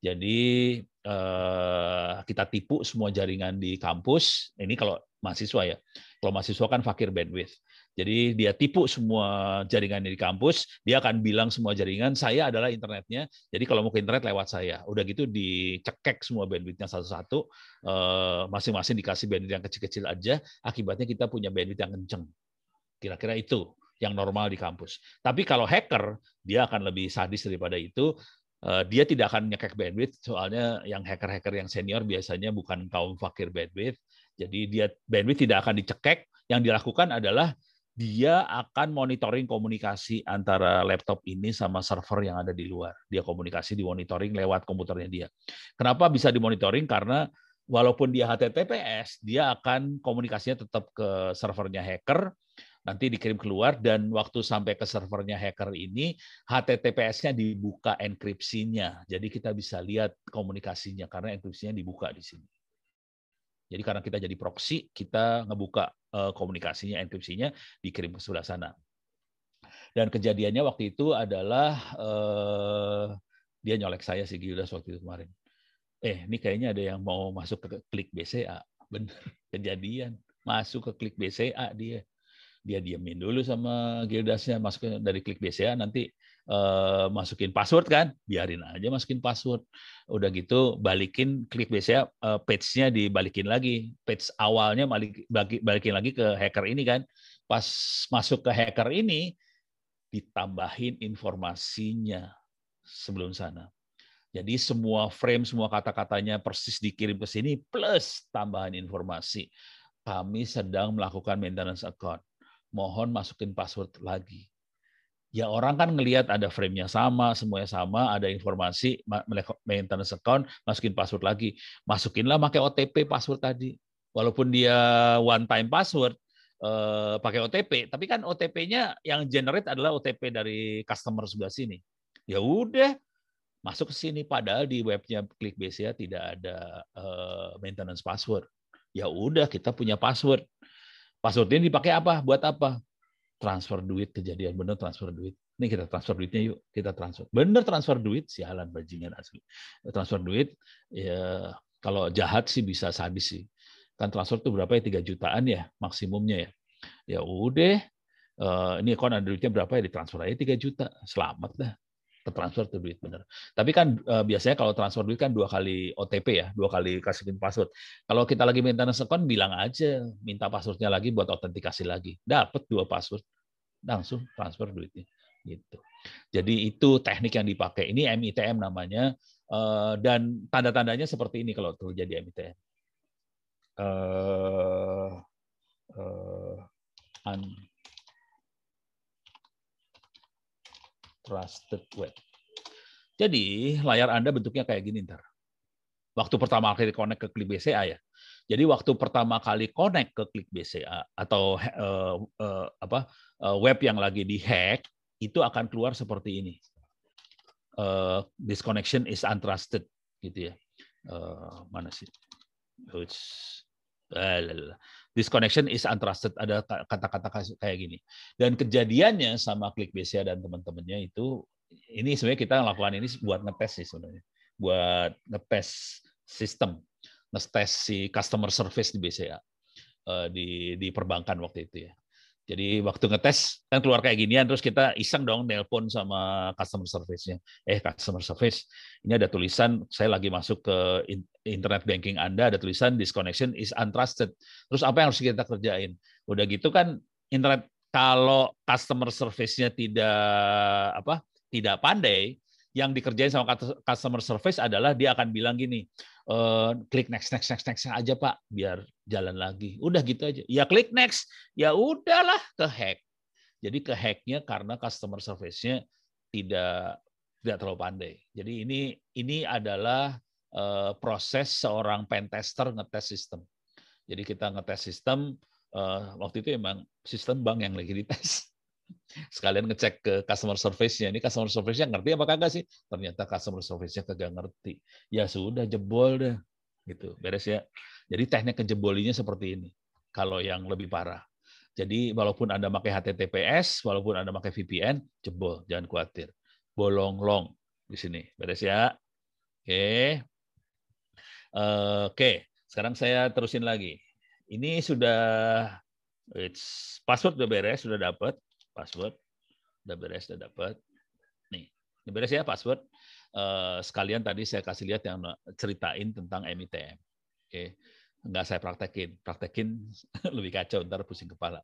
Jadi eh, kita tipu semua jaringan di kampus. Ini kalau mahasiswa ya. Kalau mahasiswa kan fakir bandwidth. Jadi dia tipu semua jaringan di kampus, dia akan bilang semua jaringan saya adalah internetnya. Jadi kalau mau ke internet lewat saya. Udah gitu dicekek semua bandwidthnya satu-satu, eh, masing-masing dikasih bandwidth yang kecil-kecil aja. Akibatnya kita punya bandwidth yang kenceng. Kira-kira itu yang normal di kampus. Tapi kalau hacker, dia akan lebih sadis daripada itu. Eh, dia tidak akan nyekek bandwidth, soalnya yang hacker-hacker yang senior biasanya bukan kaum fakir bandwidth. Jadi dia bandwidth tidak akan dicekek. Yang dilakukan adalah dia akan monitoring komunikasi antara laptop ini sama server yang ada di luar. Dia komunikasi di monitoring lewat komputernya dia. Kenapa bisa dimonitoring? Karena walaupun dia HTTPS, dia akan komunikasinya tetap ke servernya hacker, nanti dikirim keluar dan waktu sampai ke servernya hacker ini HTTPS-nya dibuka enkripsinya. Jadi kita bisa lihat komunikasinya karena enkripsinya dibuka di sini. Jadi karena kita jadi proxy, kita ngebuka komunikasinya, enkripsinya, dikirim ke sebelah sana. Dan kejadiannya waktu itu adalah eh, dia nyolek saya si Gildas waktu itu kemarin. Eh, ini kayaknya ada yang mau masuk ke klik BCA. Bener, kejadian. Masuk ke klik BCA dia. Dia diamin dulu sama Gildasnya, masuk dari klik BCA, nanti uh, masukin password kan, biarin aja masukin password. Udah gitu balikin klik biasanya uh, page-nya dibalikin lagi. Page awalnya balik, balikin lagi ke hacker ini kan. Pas masuk ke hacker ini ditambahin informasinya sebelum sana. Jadi semua frame, semua kata-katanya persis dikirim ke sini plus tambahan informasi. Kami sedang melakukan maintenance account. Mohon masukin password lagi ya orang kan ngelihat ada frame-nya sama, semuanya sama, ada informasi maintenance account, masukin password lagi. Masukinlah pakai OTP password tadi. Walaupun dia one time password eh, pakai OTP, tapi kan OTP-nya yang generate adalah OTP dari customer sebelah sini. Ya udah, masuk ke sini padahal di webnya Klik BCA tidak ada eh, maintenance password. Ya udah, kita punya password. Password ini dipakai apa? Buat apa? Transfer duit kejadian bener transfer duit. Ini kita transfer duitnya yuk kita transfer. Bener transfer duit sialan bajingan asli. Transfer duit ya kalau jahat sih bisa sadis sih. Kan transfer tuh berapa ya? Tiga jutaan ya maksimumnya ya. Ya udah uh, ini kon ada duitnya berapa ya? Ditransfer aja tiga juta. Selamat dah transfer tuh duit bener. Tapi kan uh, biasanya kalau transfer duit kan dua kali OTP ya, dua kali kasihin password. Kalau kita lagi maintenance account bilang aja minta passwordnya lagi buat autentikasi lagi. Dapat dua password, langsung transfer duitnya gitu. Jadi itu teknik yang dipakai. Ini MITM namanya uh, dan tanda-tandanya seperti ini kalau terjadi MITM. Uh, uh, trusted web. Jadi layar Anda bentuknya kayak gini ntar. Waktu pertama kali connect ke klik BCA ya. Jadi waktu pertama kali connect ke klik BCA atau uh, uh, apa uh, web yang lagi dihack itu akan keluar seperti ini. Uh, this connection is untrusted gitu ya. Uh, mana sih? This connection is untrusted. Ada kata-kata kayak gini. Dan kejadiannya sama klik BCA dan teman-temannya itu ini sebenarnya kita lakukan ini buat ngetes sih sebenarnya. Buat ngetes sistem, ngetes si customer service di BCA eh, di di perbankan waktu itu ya. Jadi waktu ngetes kan keluar kayak ginian terus kita iseng dong nelpon sama customer service-nya. Eh customer service, ini ada tulisan saya lagi masuk ke internet banking Anda ada tulisan this connection is untrusted. Terus apa yang harus kita kerjain? Udah gitu kan internet kalau customer service-nya tidak apa? tidak pandai, yang dikerjain sama customer service adalah dia akan bilang gini, e, klik next next next next aja pak, biar jalan lagi. Udah gitu aja. Ya klik next, ya udahlah ke hack. Jadi ke hacknya karena customer service-nya tidak tidak terlalu pandai. Jadi ini ini adalah uh, proses seorang pentester ngetes sistem. Jadi kita ngetes sistem uh, waktu itu emang sistem bank yang lagi dites sekalian ngecek ke customer service-nya. Ini customer service-nya ngerti apa kagak sih? Ternyata customer service-nya kagak ngerti. Ya sudah jebol deh. Gitu, beres ya. Jadi teknik kejebolinya seperti ini. Kalau yang lebih parah. Jadi walaupun Anda pakai HTTPS, walaupun Anda pakai VPN, jebol, jangan khawatir. Bolong-long di sini. Beres ya. Oke. Oke, sekarang saya terusin lagi. Ini sudah it's password udah beres, sudah dapat password. Udah beres, udah dapat. Nih, ini beres ya password. Uh, sekalian tadi saya kasih lihat yang ceritain tentang MITM. Oke, nggak saya praktekin. Praktekin lebih kacau, ntar pusing kepala.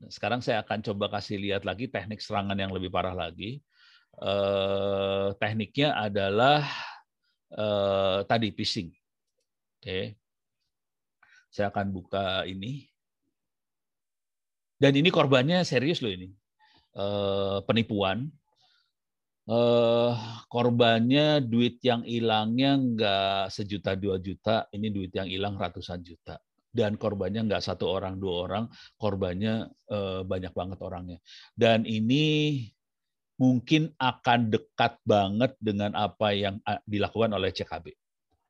Nah, sekarang saya akan coba kasih lihat lagi teknik serangan yang lebih parah lagi. Uh, tekniknya adalah uh, tadi phishing. Oke, saya akan buka ini. Dan ini korbannya serius loh ini. Eh, penipuan. Eh, korbannya duit yang hilangnya nggak sejuta dua juta, ini duit yang hilang ratusan juta. Dan korbannya nggak satu orang dua orang, korbannya eh, banyak banget orangnya. Dan ini mungkin akan dekat banget dengan apa yang dilakukan oleh CKB.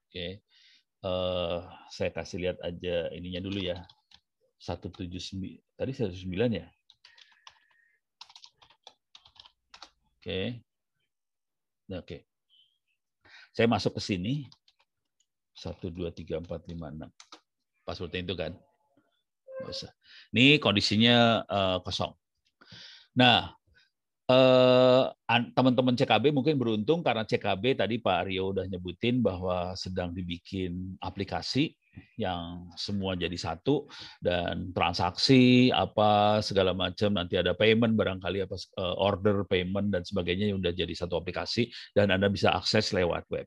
Oke, uh, saya kasih lihat aja ininya dulu ya. 179 tadi 109 ya Oke. Nah, oke. Saya masuk ke sini. 1, 2, 3, 4, 5, 6. Passwordnya itu kan. Bisa. Ini kondisinya uh, kosong. Nah, teman-teman uh, CKB mungkin beruntung karena CKB tadi Pak Rio udah nyebutin bahwa sedang dibikin aplikasi yang semua jadi satu dan transaksi apa segala macam nanti ada payment barangkali apa eh, order payment dan sebagainya yang udah jadi satu aplikasi dan Anda bisa akses lewat web.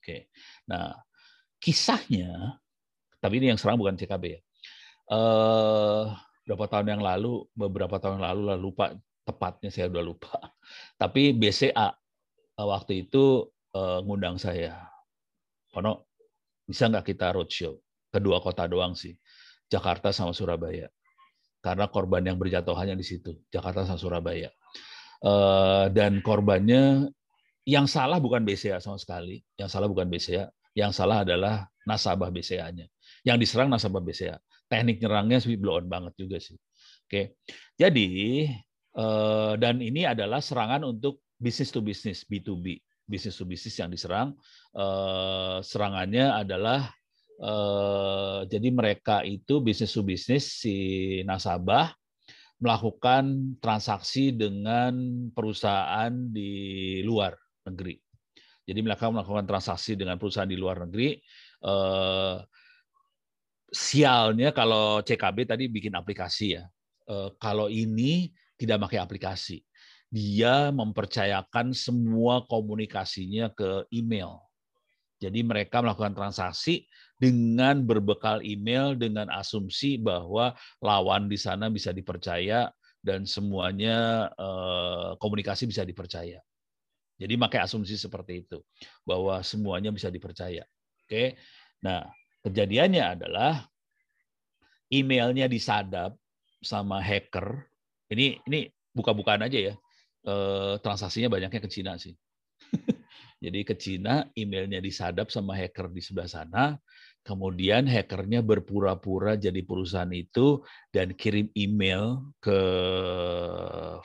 Oke. Nah, kisahnya tapi ini yang serang bukan CKB ya. Eh berapa tahun yang lalu, beberapa tahun yang lalu lah lupa tepatnya saya udah lupa. Tapi BCA eh, waktu itu uh, ngundang saya. Kono, bisa nggak kita roadshow? Kedua kota doang sih, Jakarta sama Surabaya. Karena korban yang berjatuhannya di situ, Jakarta sama Surabaya. Eh, dan korbannya yang salah bukan BCA sama sekali, yang salah bukan BCA, yang salah adalah nasabah BCA-nya. Yang diserang nasabah BCA. Teknik nyerangnya sih blow on banget juga sih. Oke, jadi eh, dan ini adalah serangan untuk bisnis to bisnis B2B, bisnis to bisnis yang diserang. Eh, serangannya adalah Eh, jadi mereka itu bisnis to bisnis si nasabah melakukan transaksi dengan perusahaan di luar negeri. Jadi mereka melakukan transaksi dengan perusahaan di luar negeri. Eh, sialnya kalau CKB tadi bikin aplikasi ya. Eh, kalau ini tidak pakai aplikasi, dia mempercayakan semua komunikasinya ke email. Jadi mereka melakukan transaksi dengan berbekal email dengan asumsi bahwa lawan di sana bisa dipercaya dan semuanya eh, komunikasi bisa dipercaya. Jadi pakai asumsi seperti itu bahwa semuanya bisa dipercaya. Oke. Nah, kejadiannya adalah emailnya disadap sama hacker. Ini ini buka-bukaan aja ya. Eh, transaksinya banyaknya ke Cina sih. Jadi ke Cina, emailnya disadap sama hacker di sebelah sana, kemudian hackernya berpura-pura jadi perusahaan itu dan kirim email ke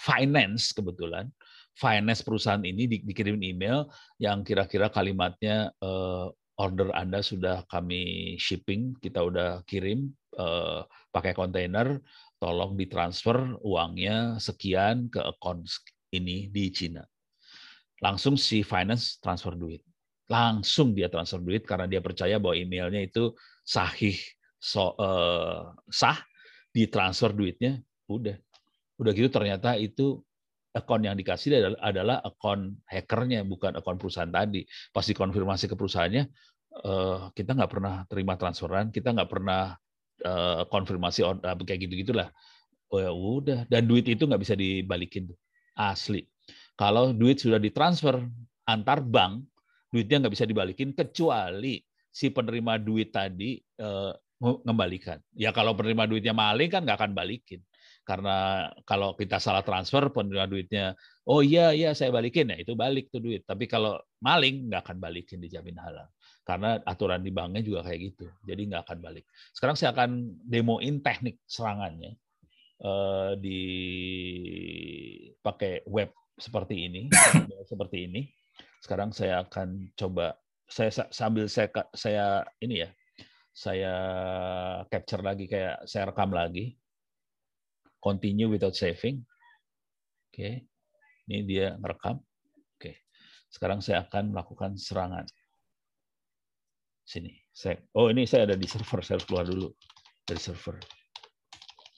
finance kebetulan. Finance perusahaan ini di, dikirim email yang kira-kira kalimatnya uh, order Anda sudah kami shipping, kita udah kirim uh, pakai kontainer, tolong ditransfer uangnya sekian ke akun ini di Cina. Langsung si finance transfer duit. Langsung dia transfer duit karena dia percaya bahwa emailnya itu sahih, so, uh, sah, ditransfer duitnya, udah. Udah gitu ternyata itu akun yang dikasih adalah, adalah akun hackernya, bukan akun perusahaan tadi. Pas dikonfirmasi ke perusahaannya, uh, kita nggak pernah terima transferan, kita nggak pernah uh, konfirmasi on, uh, kayak gitu gitulah. Oh ya udah, dan duit itu nggak bisa dibalikin asli. Kalau duit sudah ditransfer antar bank, duitnya nggak bisa dibalikin kecuali si penerima duit tadi mengembalikan. Ya kalau penerima duitnya maling kan nggak akan balikin. Karena kalau kita salah transfer penerima duitnya, oh iya iya saya balikin ya itu balik tuh duit. Tapi kalau maling nggak akan balikin dijamin halal karena aturan di banknya juga kayak gitu. Jadi nggak akan balik. Sekarang saya akan demoin teknik serangannya uh, di pakai web seperti ini, seperti ini. Sekarang saya akan coba saya sambil saya saya ini ya, saya capture lagi kayak saya rekam lagi. Continue without saving. Oke. Okay. Ini dia merekam. Oke. Okay. Sekarang saya akan melakukan serangan. Sini. Saya, oh ini saya ada di server, saya harus keluar dulu dari server.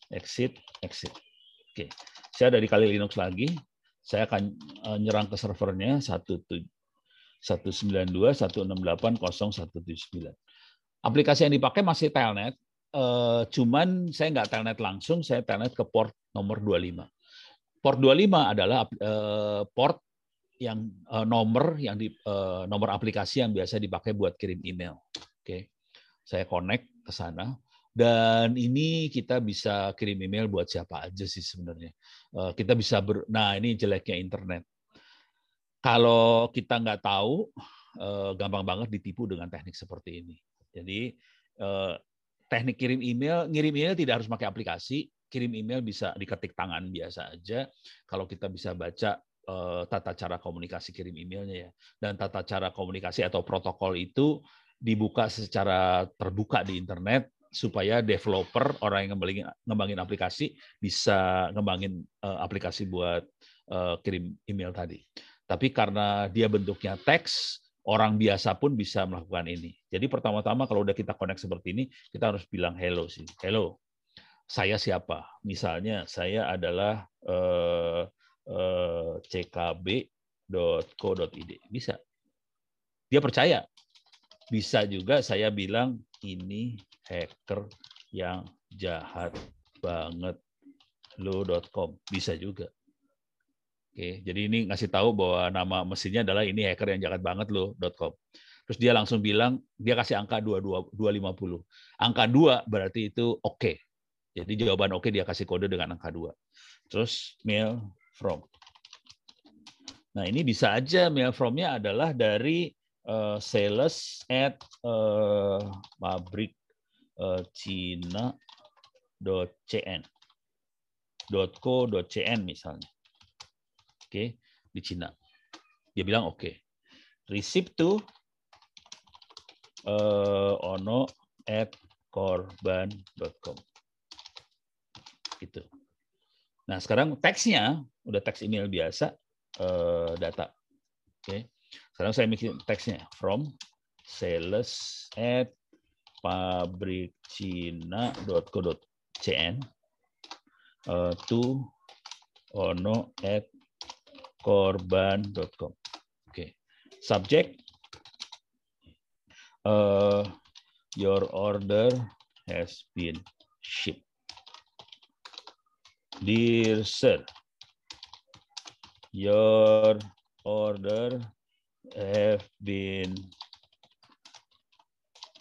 Exit, exit. Oke, saya ada di Kali Linux lagi. Saya akan uh, nyerang ke servernya 192.168.0.179. Aplikasi yang dipakai masih Telnet, uh, cuman saya nggak Telnet langsung, saya Telnet ke port nomor 25. Port 25 adalah uh, port yang nomor yang di nomor aplikasi yang biasa dipakai buat kirim email. Oke. Saya connect ke sana dan ini kita bisa kirim email buat siapa aja sih sebenarnya. Uh, kita bisa ber Nah, ini jeleknya internet. Kalau kita nggak tahu uh, gampang banget ditipu dengan teknik seperti ini. Jadi uh, teknik kirim email, ngirim email tidak harus pakai aplikasi, kirim email bisa diketik tangan biasa aja. Kalau kita bisa baca Eh, tata cara komunikasi kirim emailnya ya. Dan tata cara komunikasi atau protokol itu dibuka secara terbuka di internet supaya developer orang yang ngembangin, ngembangin aplikasi bisa ngembangin uh, aplikasi buat uh, kirim email tadi. Tapi karena dia bentuknya teks, orang biasa pun bisa melakukan ini. Jadi pertama-tama kalau udah kita connect seperti ini, kita harus bilang hello sih. Hello, saya siapa? Misalnya saya adalah uh, Eh, ckb.co.id. Bisa. Dia percaya. Bisa juga saya bilang ini hacker yang jahat banget lo.com. Bisa juga. Oke, jadi ini ngasih tahu bahwa nama mesinnya adalah ini hacker yang jahat banget lo.com. Terus dia langsung bilang dia kasih angka 22 250. Angka 2 berarti itu oke. Okay. Jadi jawaban oke okay dia kasih kode dengan angka 2. Terus mail from. Nah, ini bisa aja mail from-nya adalah dari uh, sales at uh, pabrik uh, Cina .cn .co.cn misalnya. Oke, di Cina. Dia bilang oke. Okay. Receipt to uh, ono at korban.com. Gitu. Nah, sekarang teksnya udah teks email biasa uh, data. Oke. Okay. Sekarang saya bikin teksnya from sales at pabrikcina.co.cn uh, eh, to ono at korban.com. Oke. Okay. Subject uh, your order has been shipped. Dear sir, your order have been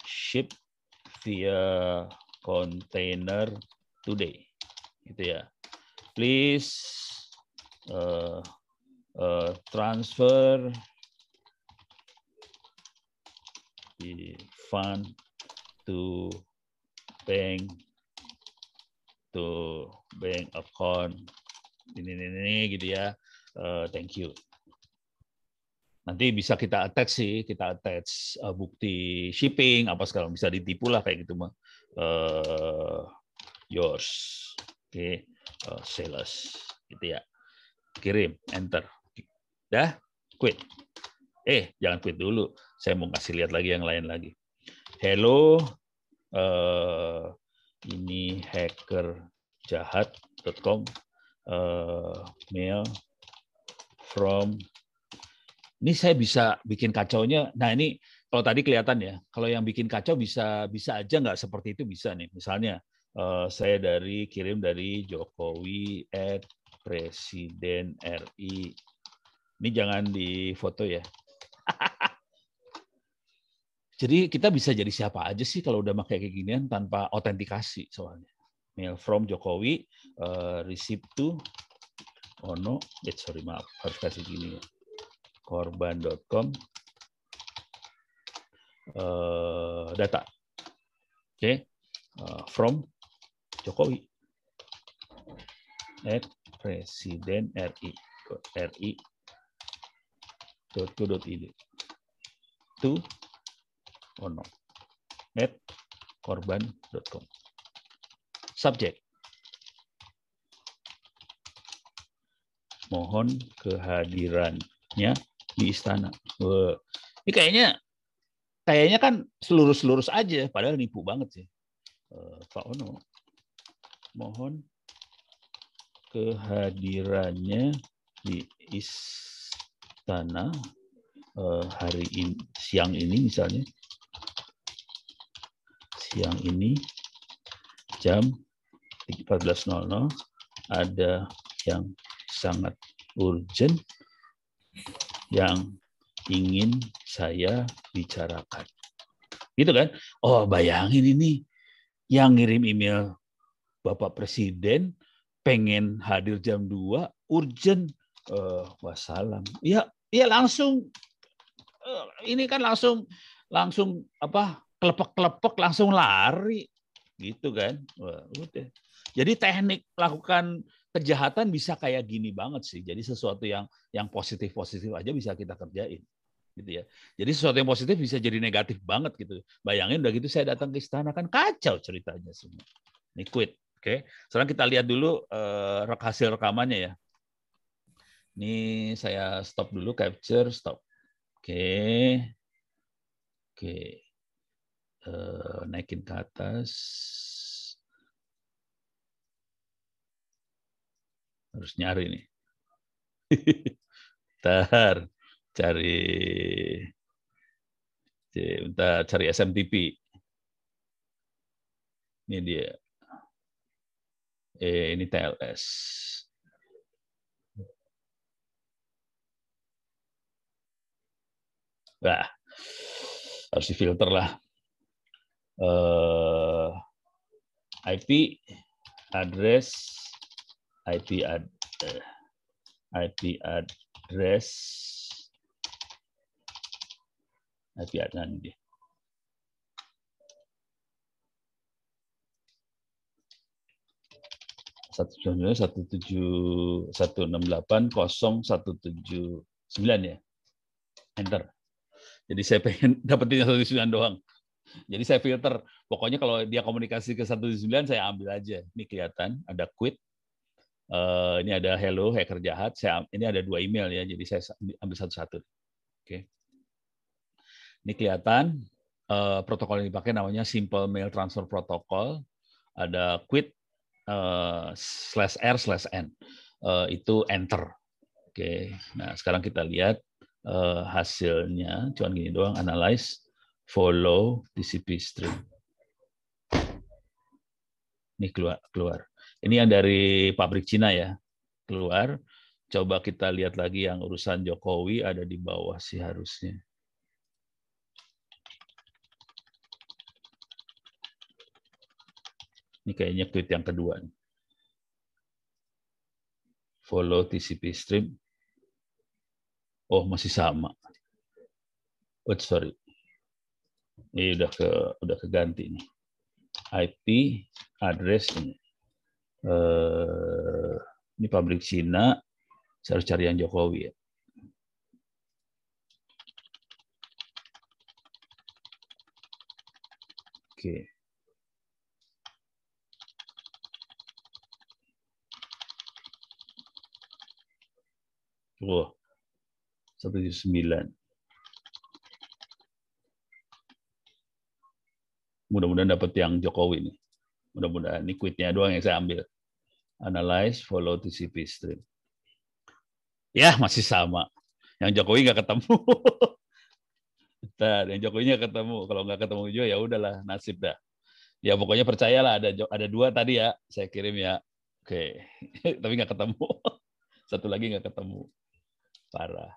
shipped via container today. Gitu ya. Please uh, uh, transfer the fund to bank to bank account ini ini, ini gitu ya. Uh, thank you. Nanti bisa kita attach sih, kita attach uh, bukti shipping apa segala bisa ditipu lah kayak gitu mah. Uh, yours. Oke, oh, sales gitu ya. Kirim, enter. Dah, quit. Eh, jangan quit dulu. Saya mau kasih lihat lagi yang lain lagi. Hello, uh, ini hackerjahat.com uh, mail from ini saya bisa bikin kacaunya. Nah ini kalau tadi kelihatan ya, kalau yang bikin kacau bisa bisa aja nggak seperti itu bisa nih. Misalnya uh, saya dari kirim dari Jokowi at Presiden RI. Ini jangan di foto ya. jadi kita bisa jadi siapa aja sih kalau udah pakai kayak ginian tanpa autentikasi soalnya. Mail from Jokowi, uh, receipt to oh eh, sorry maaf harus kasih gini ya. korban.com uh, data. Oke, okay. uh, from Jokowi. At presiden RI RI to ono at korban.com subject mohon kehadirannya di istana. Ini kayaknya kayaknya kan selurus-selurus aja, padahal nipu banget sih. Eh, Pak Ono mohon kehadirannya di istana eh, hari ini siang ini misalnya siang ini jam 14.00 ada yang sangat urgent yang ingin saya bicarakan. Gitu kan? Oh, bayangin ini yang ngirim email Bapak Presiden pengen hadir jam 2, urgent. Uh, wassalam. Ya, ya langsung uh, ini kan langsung langsung apa kelepek-kelepek langsung lari gitu kan. Wah, udah. Jadi teknik lakukan kejahatan bisa kayak gini banget sih. Jadi sesuatu yang yang positif-positif aja bisa kita kerjain gitu ya. Jadi sesuatu yang positif bisa jadi negatif banget gitu. Bayangin udah gitu saya datang ke istana kan kacau ceritanya semua. Ini quit. Oke, sekarang kita lihat dulu uh, hasil rekamannya ya. Ini saya stop dulu, capture, stop. Oke, oke, uh, naikin ke atas. Harus nyari nih. Bentar, cari, bentar, cari SMTP. Ini dia eh, ini TLS. Nah, harus difilter lah. Uh, eh, IP address IP ad, eh, IP address. IP address satu satu tujuh satu enam delapan kosong satu tujuh sembilan ya. Enter. Jadi saya pengen dapetin satu sembilan doang. Jadi saya filter. Pokoknya kalau dia komunikasi ke satu sembilan saya ambil aja. Ini kelihatan ada quit uh, ini ada hello hacker jahat saya ini ada dua email ya jadi saya ambil satu-satu oke okay. ini kelihatan uh, protokol yang dipakai namanya simple mail transfer protocol ada quit uh, slash r slash n uh, itu enter. Oke, okay. nah sekarang kita lihat uh, hasilnya. Cuman gini doang, analyze, follow TCP stream. Ini keluar, keluar. Ini yang dari pabrik Cina ya, keluar. Coba kita lihat lagi yang urusan Jokowi ada di bawah sih harusnya. Ini kayaknya tweet yang kedua. Follow TCP stream. Oh, masih sama. Oh, sorry. Ini udah ke udah keganti nih. IP address ini eh, ini pabrik Cina. Saya harus cari yang Jokowi ya. Oke. tujuh sembilan. Mudah-mudahan dapat yang Jokowi nih. Mudah-mudahan ini kuitnya doang yang saya ambil. Analyze, follow TCP stream. Ya, masih sama. Yang Jokowi nggak ketemu. Bentar, yang Jokowi nggak ketemu. Kalau nggak ketemu juga ya udahlah, nasib dah. Ya pokoknya percayalah ada ada dua tadi ya, saya kirim ya. Oke, tapi nggak ketemu. Satu lagi nggak ketemu. Parah.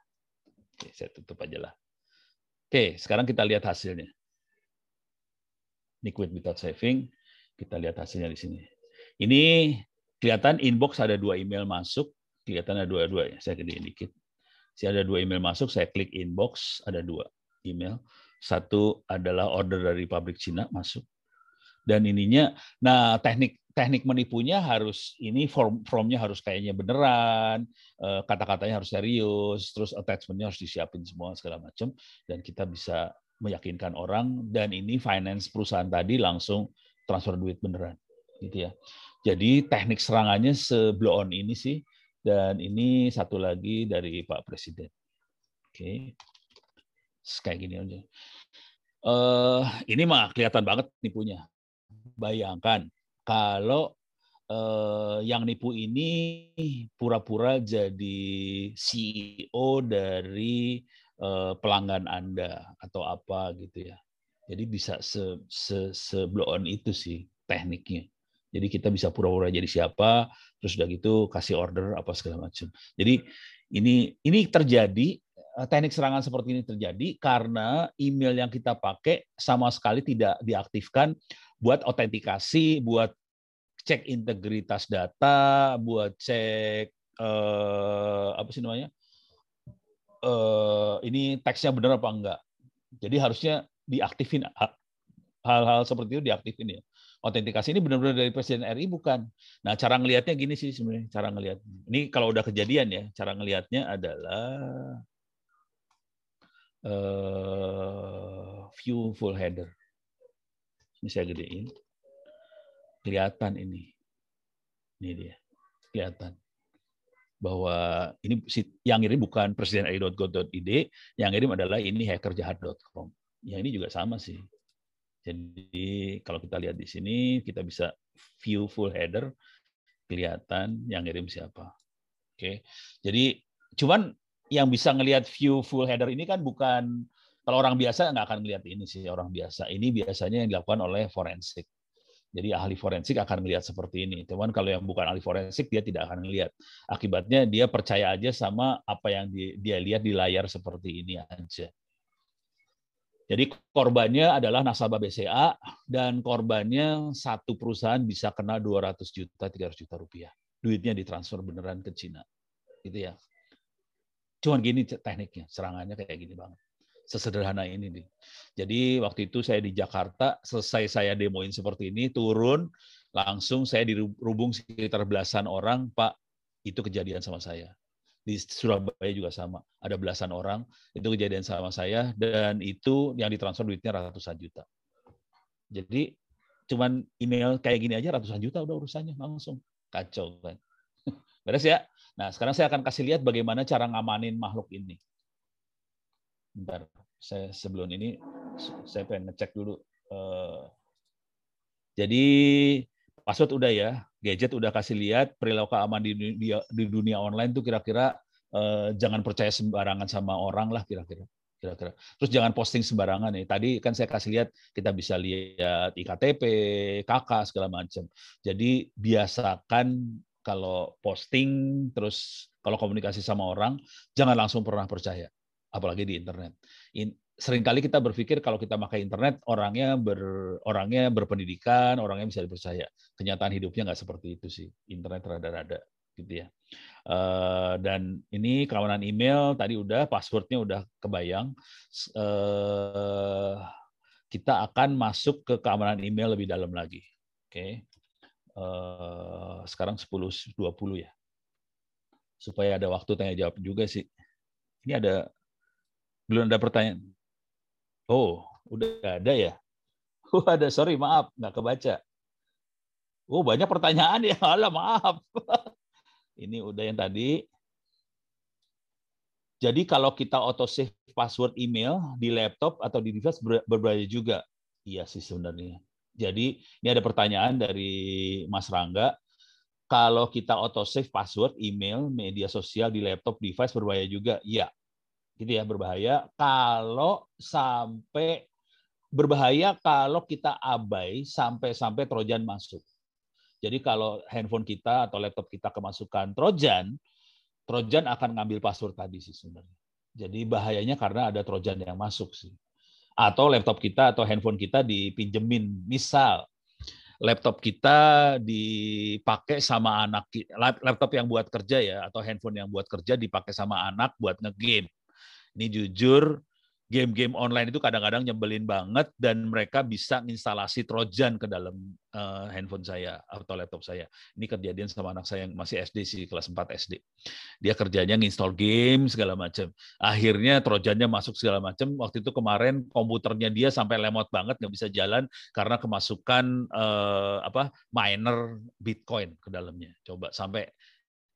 Oke, saya tutup aja lah. Oke, sekarang kita lihat hasilnya. Liquid without saving. Kita lihat hasilnya di sini. Ini kelihatan inbox ada dua email masuk. Kelihatan ada dua-dua ya. Saya gedein dikit. Saya ada dua email masuk, saya klik inbox, ada dua email. Satu adalah order dari pabrik Cina masuk. Dan ininya, nah teknik teknik menipunya harus ini form formnya harus kayaknya beneran, eh, kata-katanya harus serius, terus attachmentnya harus disiapin semua segala macam, dan kita bisa meyakinkan orang dan ini finance perusahaan tadi langsung transfer duit beneran gitu ya. Jadi teknik serangannya seblow on ini sih dan ini satu lagi dari Pak Presiden. Oke. Kayak gini aja. Uh, ini mah kelihatan banget nipunya. Bayangkan kalau uh, yang nipu ini pura-pura jadi CEO dari Eh, pelanggan Anda atau apa gitu ya. Jadi bisa se, se, se on itu sih tekniknya. Jadi kita bisa pura-pura jadi siapa, terus udah gitu kasih order apa segala macam. Jadi ini ini terjadi eh, teknik serangan seperti ini terjadi karena email yang kita pakai sama sekali tidak diaktifkan buat autentikasi, buat cek integritas data, buat cek eh, apa sih namanya uh, ini teksnya benar apa enggak. Jadi harusnya diaktifin hal-hal seperti itu diaktifin ya. Autentikasi ini benar-benar dari Presiden RI bukan. Nah, cara ngelihatnya gini sih sebenarnya, cara ngelihat. Ini kalau udah kejadian ya, cara ngelihatnya adalah uh, view full header. Ini saya gedein. Kelihatan ini. Ini dia. Kelihatan bahwa ini yang ngirim bukan presiden id, yang ngirim adalah ini hackerjahat.com. Yang ini juga sama sih. Jadi kalau kita lihat di sini, kita bisa view full header, kelihatan yang ngirim siapa. Oke, jadi cuman yang bisa ngelihat view full header ini kan bukan kalau orang biasa nggak akan melihat ini sih orang biasa. Ini biasanya yang dilakukan oleh forensik. Jadi ahli forensik akan melihat seperti ini. Cuman kalau yang bukan ahli forensik dia tidak akan melihat. Akibatnya dia percaya aja sama apa yang dia lihat di layar seperti ini aja. Jadi korbannya adalah nasabah BCA dan korbannya satu perusahaan bisa kena 200 juta, 300 juta rupiah. Duitnya ditransfer beneran ke Cina. Gitu ya. Cuman gini tekniknya, serangannya kayak gini banget. Sesederhana ini nih. Jadi waktu itu saya di Jakarta, selesai saya demoin seperti ini, turun, langsung saya dirubung sekitar belasan orang, Pak, itu kejadian sama saya. Di Surabaya juga sama, ada belasan orang, itu kejadian sama saya, dan itu yang ditransfer duitnya ratusan juta. Jadi cuman email kayak gini aja ratusan juta udah urusannya langsung. Kacau kan. Beres ya? Nah, sekarang saya akan kasih lihat bagaimana cara ngamanin makhluk ini. Bentar, saya sebelum ini saya pengen ngecek dulu. Eh, jadi password udah ya, gadget udah kasih lihat perilaku aman di dunia, di dunia online tuh kira-kira eh, jangan percaya sembarangan sama orang lah kira-kira kira-kira. Terus jangan posting sembarangan nih. Tadi kan saya kasih lihat kita bisa lihat iktp, KK segala macam. Jadi biasakan kalau posting terus kalau komunikasi sama orang jangan langsung pernah percaya apalagi di internet. In, sering kali kita berpikir kalau kita pakai internet orangnya ber, orangnya berpendidikan, orangnya bisa dipercaya. Kenyataan hidupnya nggak seperti itu sih. Internet rada-rada gitu ya. Uh, dan ini keamanan email tadi udah passwordnya udah kebayang. Uh, kita akan masuk ke keamanan email lebih dalam lagi. Oke. Okay. Uh, sekarang 10.20 ya. Supaya ada waktu tanya jawab juga sih. Ini ada belum ada pertanyaan. Oh, udah ada ya? Oh, ada. Sorry, maaf. Nggak kebaca. Oh, banyak pertanyaan ya. Alah, maaf. Ini udah yang tadi. Jadi kalau kita auto save password email di laptop atau di device berbahaya juga. Iya sih sebenarnya. Jadi ini ada pertanyaan dari Mas Rangga. Kalau kita auto save password email, media sosial di laptop device berbahaya juga. Iya. Gitu ya, berbahaya kalau sampai berbahaya kalau kita abai sampai-sampai trojan masuk. Jadi kalau handphone kita atau laptop kita kemasukan trojan, Trojan akan ngambil password tadi sih sebenarnya. Jadi bahayanya karena ada Trojan yang masuk sih. Atau laptop kita atau handphone kita dipinjemin. Misal laptop kita dipakai sama anak laptop yang buat kerja ya atau handphone yang buat kerja dipakai sama anak buat ngegame. Ini jujur game-game online itu kadang-kadang nyebelin banget dan mereka bisa instalasi trojan ke dalam uh, handphone saya atau laptop saya. Ini kejadian sama anak saya yang masih SD sih, kelas 4 SD. Dia kerjanya nginstal game segala macam. Akhirnya trojannya masuk segala macam. Waktu itu kemarin komputernya dia sampai lemot banget nggak bisa jalan karena kemasukan uh, apa miner Bitcoin ke dalamnya. Coba sampai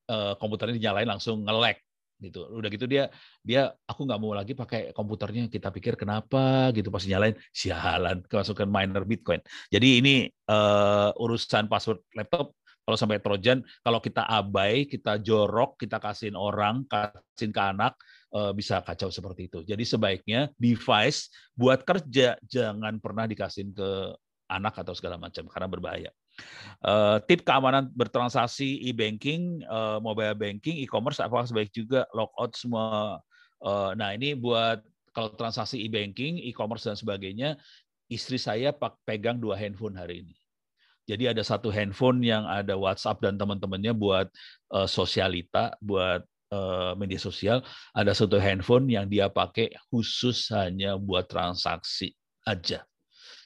uh, komputernya dinyalain langsung nge-lag gitu. Udah gitu dia dia aku nggak mau lagi pakai komputernya. Kita pikir kenapa gitu pas nyalain sialan kemasukan miner Bitcoin. Jadi ini uh, urusan password laptop kalau sampai trojan kalau kita abai, kita jorok, kita kasihin orang, kasihin ke anak uh, bisa kacau seperti itu. Jadi sebaiknya device buat kerja jangan pernah dikasihin ke anak atau segala macam karena berbahaya. Uh, tip keamanan bertransaksi e-banking, uh, mobile banking, e-commerce apakah sebaik juga logout semua. Uh, nah ini buat kalau transaksi e-banking, e-commerce dan sebagainya, istri saya pegang dua handphone hari ini. Jadi ada satu handphone yang ada WhatsApp dan teman-temannya buat uh, sosialita, buat uh, media sosial. Ada satu handphone yang dia pakai khusus hanya buat transaksi aja.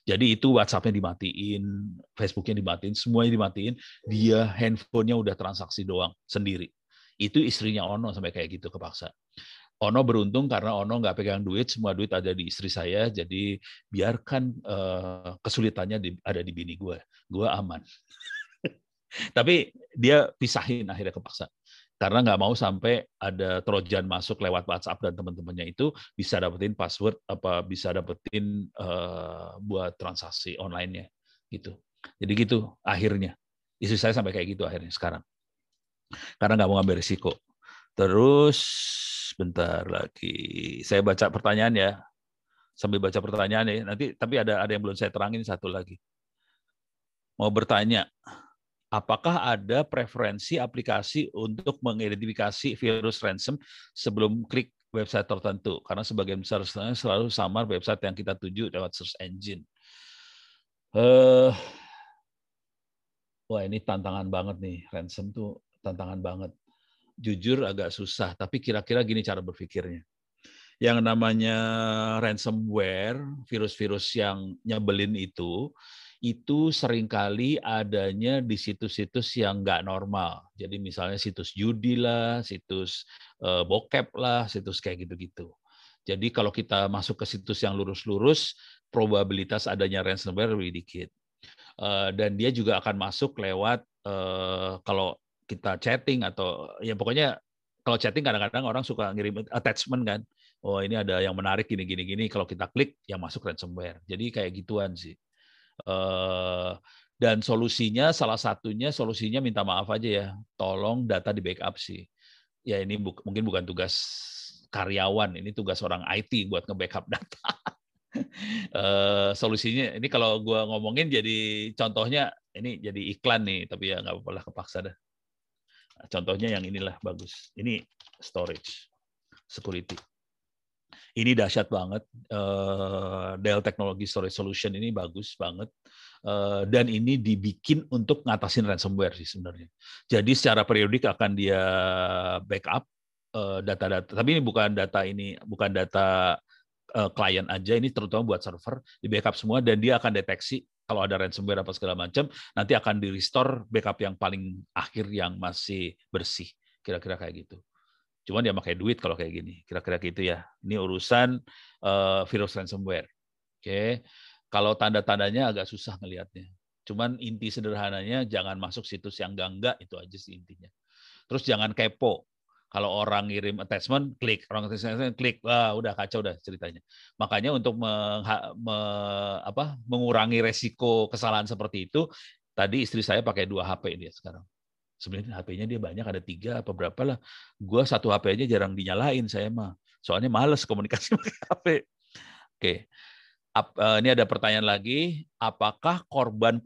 Jadi itu WhatsApp-nya dimatiin, Facebook-nya dimatiin, semuanya dimatiin. Dia handphonenya udah transaksi doang sendiri. Itu istrinya Ono sampai kayak gitu kepaksa. Ono beruntung karena Ono nggak pegang duit, semua duit ada di istri saya, jadi biarkan uh, kesulitannya di, ada di bini gue. Gue aman. Tapi dia pisahin akhirnya kepaksa karena nggak mau sampai ada trojan masuk lewat WhatsApp dan teman-temannya itu bisa dapetin password apa bisa dapetin uh, buat transaksi online-nya gitu. Jadi gitu akhirnya. Istri saya sampai kayak gitu akhirnya sekarang. Karena nggak mau ngambil risiko. Terus bentar lagi saya baca pertanyaan ya. Sambil baca pertanyaan ya. Nanti tapi ada ada yang belum saya terangin satu lagi. Mau bertanya, apakah ada preferensi aplikasi untuk mengidentifikasi virus ransom sebelum klik website tertentu? Karena sebagian besar selalu samar website yang kita tuju lewat search engine. Uh, wah ini tantangan banget nih, ransom tuh tantangan banget. Jujur agak susah, tapi kira-kira gini cara berpikirnya. Yang namanya ransomware, virus-virus yang nyebelin itu, itu sering kali adanya di situs-situs yang nggak normal. Jadi misalnya situs judi lah, situs uh, bokep lah, situs kayak gitu-gitu. Jadi kalau kita masuk ke situs yang lurus-lurus, probabilitas adanya ransomware lebih dikit. Uh, dan dia juga akan masuk lewat uh, kalau kita chatting atau ya pokoknya kalau chatting kadang-kadang orang suka ngirim attachment kan. Oh ini ada yang menarik gini gini gini. Kalau kita klik yang masuk ransomware. Jadi kayak gituan sih. Eh, dan solusinya salah satunya solusinya minta maaf aja ya, tolong data di backup sih. Ya ini bu mungkin bukan tugas karyawan, ini tugas orang IT buat nge-backup data. uh, solusinya ini kalau gua ngomongin jadi contohnya ini jadi iklan nih, tapi ya nggak apa-apa kepaksa dah. Contohnya yang inilah bagus. Ini storage, security ini dahsyat banget. Uh, Dell Technology Storage Solution ini bagus banget. Uh, dan ini dibikin untuk ngatasin ransomware sih sebenarnya. Jadi secara periodik akan dia backup eh, data-data. Uh, Tapi ini bukan data ini, bukan data klien aja. Ini terutama buat server di backup semua dan dia akan deteksi kalau ada ransomware apa segala macam, nanti akan di restore backup yang paling akhir yang masih bersih. Kira-kira kayak gitu. Cuman dia pakai duit kalau kayak gini. Kira-kira gitu ya. Ini urusan uh, virus ransomware. Oke. Okay. Kalau tanda-tandanya agak susah ngelihatnya. Cuman inti sederhananya jangan masuk situs yang enggak-enggak itu aja sih intinya. Terus jangan kepo. Kalau orang ngirim attachment, klik. Orang attachment, klik. Wah, udah kacau udah ceritanya. Makanya untuk meng, me, apa, mengurangi resiko kesalahan seperti itu, tadi istri saya pakai dua HP dia sekarang. Sebenarnya HP-nya dia banyak, ada tiga apa berapa lah. Gua satu HP aja jarang dinyalain saya mah. Soalnya males komunikasi pakai HP. Oke. Eh, ini ada pertanyaan lagi. Apakah korban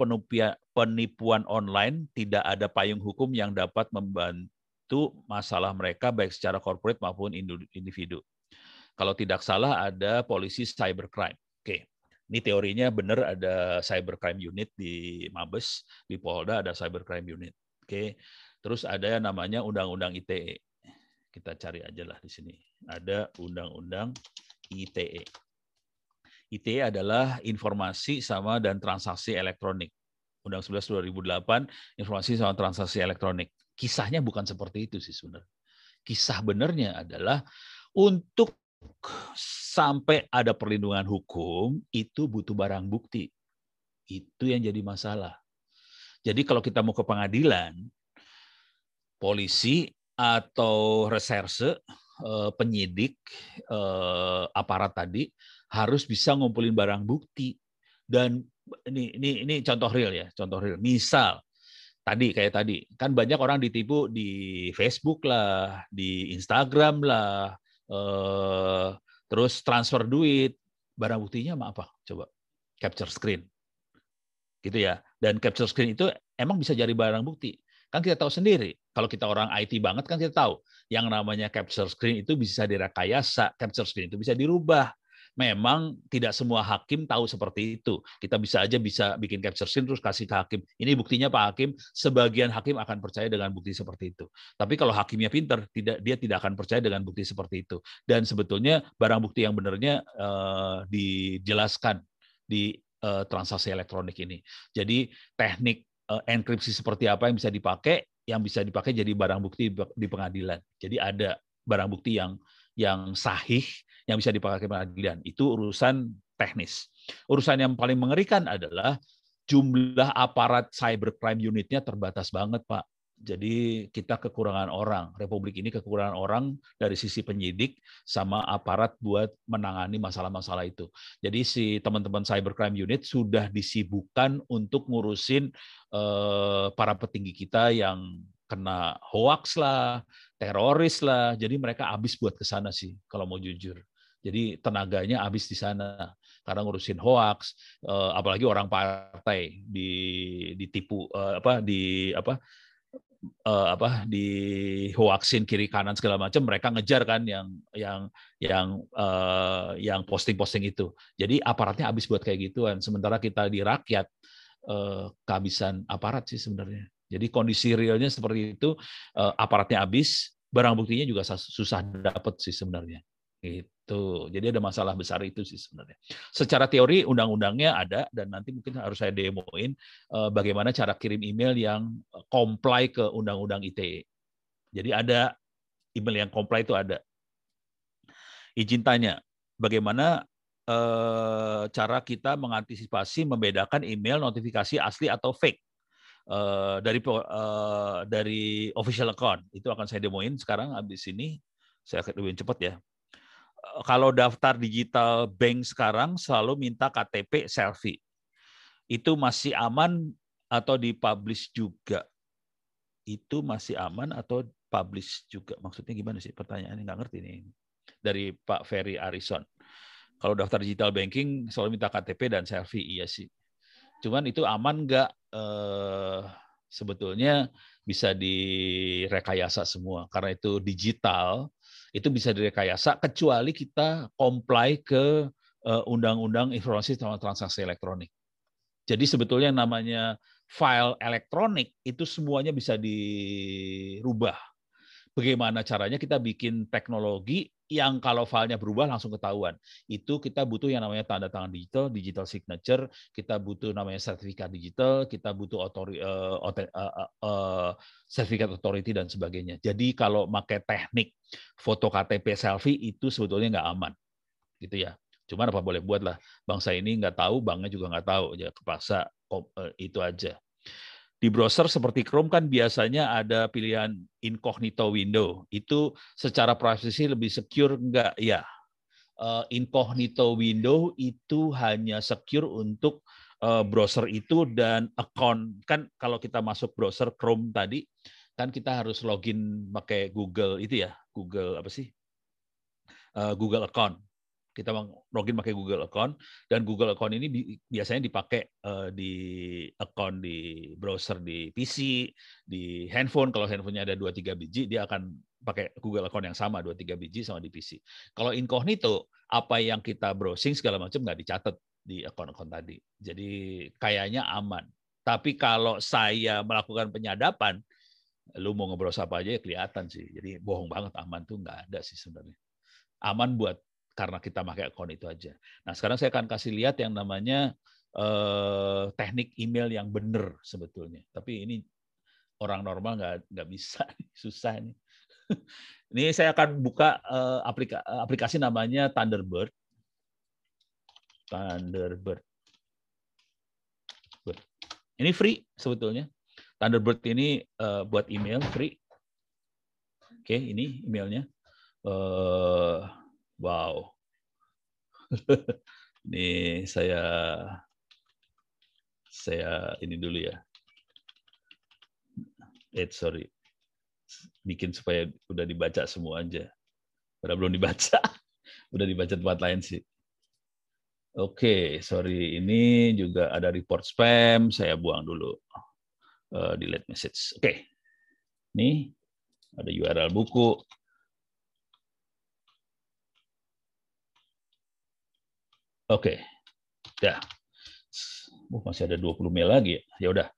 penipuan online tidak ada payung hukum yang dapat membantu masalah mereka baik secara corporate maupun individu. Kalau tidak salah ada polisi cybercrime. Oke. Ini teorinya benar ada cybercrime unit di Mabes, di Polda ada cybercrime unit. Oke. Terus ada yang namanya undang-undang ITE. Kita cari aja lah di sini. Ada undang-undang ITE. ITE adalah informasi sama dan transaksi elektronik. Undang 11 2008 informasi sama transaksi elektronik kisahnya bukan seperti itu sih sebenarnya. Kisah benarnya adalah untuk sampai ada perlindungan hukum itu butuh barang bukti. Itu yang jadi masalah. Jadi kalau kita mau ke pengadilan, polisi atau reserse, eh, penyidik, eh, aparat tadi harus bisa ngumpulin barang bukti. Dan ini ini ini contoh real ya, contoh real. Misal tadi kayak tadi kan banyak orang ditipu di Facebook lah, di Instagram lah, eh, terus transfer duit, barang buktinya apa? Coba capture screen, gitu ya. Dan capture screen itu emang bisa jadi barang bukti. Kan kita tahu sendiri, kalau kita orang IT banget kan kita tahu, yang namanya capture screen itu bisa direkayasa, capture screen itu bisa dirubah memang tidak semua hakim tahu seperti itu. Kita bisa aja bisa bikin capture screen terus kasih ke hakim. Ini buktinya Pak Hakim, sebagian hakim akan percaya dengan bukti seperti itu. Tapi kalau hakimnya pinter, tidak dia tidak akan percaya dengan bukti seperti itu. Dan sebetulnya barang bukti yang benarnya uh, dijelaskan di uh, transaksi elektronik ini. Jadi teknik uh, enkripsi seperti apa yang bisa dipakai, yang bisa dipakai jadi barang bukti di pengadilan. Jadi ada barang bukti yang yang sahih yang bisa dipakai pengadilan. Itu urusan teknis. Urusan yang paling mengerikan adalah jumlah aparat cybercrime unitnya terbatas banget, Pak. Jadi kita kekurangan orang. Republik ini kekurangan orang dari sisi penyidik sama aparat buat menangani masalah-masalah itu. Jadi si teman-teman cybercrime unit sudah disibukkan untuk ngurusin eh, para petinggi kita yang kena hoax lah, teroris lah. Jadi mereka habis buat ke sana sih kalau mau jujur. Jadi tenaganya habis di sana karena ngurusin hoax, eh, apalagi orang partai di ditipu eh, apa di apa eh, apa di hoaxin kiri kanan segala macam mereka ngejar kan yang yang yang yang posting-posting itu. Jadi aparatnya habis buat kayak gituan. Sementara kita di rakyat kehabisan aparat sih sebenarnya. Jadi kondisi realnya seperti itu, aparatnya habis, barang buktinya juga susah dapat sih sebenarnya. Itu. Jadi ada masalah besar itu sih sebenarnya. Secara teori undang-undangnya ada dan nanti mungkin harus saya demoin eh, bagaimana cara kirim email yang eh, comply ke undang-undang ITE. Jadi ada email yang comply itu ada. Izin tanya, bagaimana eh, cara kita mengantisipasi membedakan email notifikasi asli atau fake? dari dari official account itu akan saya demoin sekarang habis ini saya akan lebih cepat ya kalau daftar digital bank sekarang selalu minta KTP selfie. Itu masih aman atau dipublish juga? Itu masih aman atau publish juga? Maksudnya gimana sih pertanyaannya? Nggak ngerti nih. Dari Pak Ferry Arison. Kalau daftar digital banking selalu minta KTP dan selfie, iya sih. Cuman itu aman nggak? Eh, sebetulnya bisa direkayasa semua karena itu digital itu bisa direkayasa kecuali kita comply ke eh, undang-undang informasi transaksi elektronik. Jadi sebetulnya namanya file elektronik itu semuanya bisa dirubah. Bagaimana caranya kita bikin teknologi yang kalau filenya berubah langsung ketahuan. Itu kita butuh yang namanya tanda tangan digital, digital signature, kita butuh namanya sertifikat digital, kita butuh otori, uh, uh, uh, uh, sertifikat authority dan sebagainya. Jadi kalau pakai teknik foto KTP selfie itu sebetulnya nggak aman, gitu ya. Cuman apa boleh buat lah. Bangsa ini nggak tahu, banknya juga nggak tahu, ya kepaksa itu aja. Di browser seperti Chrome kan biasanya ada pilihan incognito window. Itu secara privasi lebih secure enggak? Ya. Uh, incognito window itu hanya secure untuk uh, browser itu dan account. Kan kalau kita masuk browser Chrome tadi, kan kita harus login pakai Google itu ya, Google apa sih? Uh, Google account kita login pakai Google account dan Google account ini biasanya dipakai uh, di account di browser di PC, di handphone kalau handphonenya ada 2 3 biji dia akan pakai Google account yang sama 2 3 biji sama di PC. Kalau incognito apa yang kita browsing segala macam nggak dicatat di account-account tadi. Jadi kayaknya aman. Tapi kalau saya melakukan penyadapan, lu mau ngebrowse apa aja ya kelihatan sih. Jadi bohong banget aman tuh nggak ada sih sebenarnya. Aman buat karena kita pakai akun itu aja. Nah, sekarang saya akan kasih lihat yang namanya eh, teknik email yang benar sebetulnya. Tapi ini orang normal nggak nggak bisa, susah ini. Ini saya akan buka eh, aplikasi, aplikasi namanya Thunderbird. Thunderbird. Ini free sebetulnya. Thunderbird ini uh, buat email free. Oke, ini emailnya. Uh, Wow. ini saya saya ini dulu ya. Eh sorry. Bikin supaya udah dibaca semua aja. Padahal belum dibaca. udah dibaca tempat lain sih. Oke, okay, sorry. Ini juga ada report spam. Saya buang dulu. Uh, delete message. Oke. Okay. Ini ada URL buku. Oke. Okay. Ya. Oh, masih ada 20 mil lagi. Ya udah.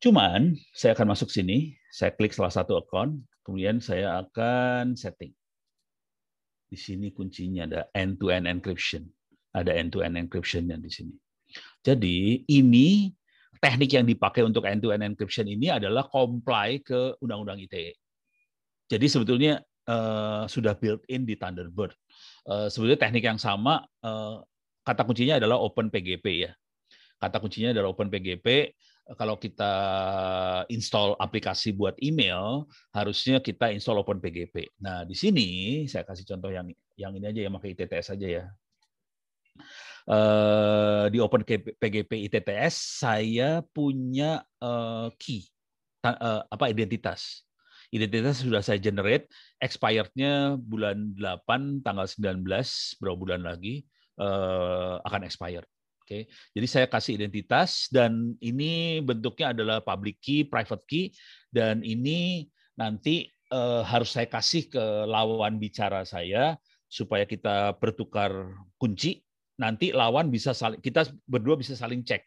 Cuman saya akan masuk sini, saya klik salah satu account, kemudian saya akan setting. Di sini kuncinya ada end-to-end encryption. Ada end-to-end encryption-nya di sini. Jadi ini teknik yang dipakai untuk end-to-end encryption ini adalah comply ke Undang-Undang ITE. Jadi sebetulnya uh, sudah built-in di Thunderbird. Uh, sebetulnya teknik yang sama uh, kata kuncinya adalah Open PGP ya. Kata kuncinya adalah Open PGP. Kalau kita install aplikasi buat email, harusnya kita install Open PGP. Nah, di sini saya kasih contoh yang yang ini aja yang pakai ITTS aja ya. Uh, di Open PGP ITTS saya punya uh, key uh, apa identitas. Identitas sudah saya generate, expirednya bulan 8 tanggal 19 berapa bulan lagi uh, akan expired. Oke, okay. jadi saya kasih identitas dan ini bentuknya adalah public key, private key, dan ini nanti uh, harus saya kasih ke lawan bicara saya supaya kita bertukar kunci. Nanti lawan bisa saling, kita berdua bisa saling cek.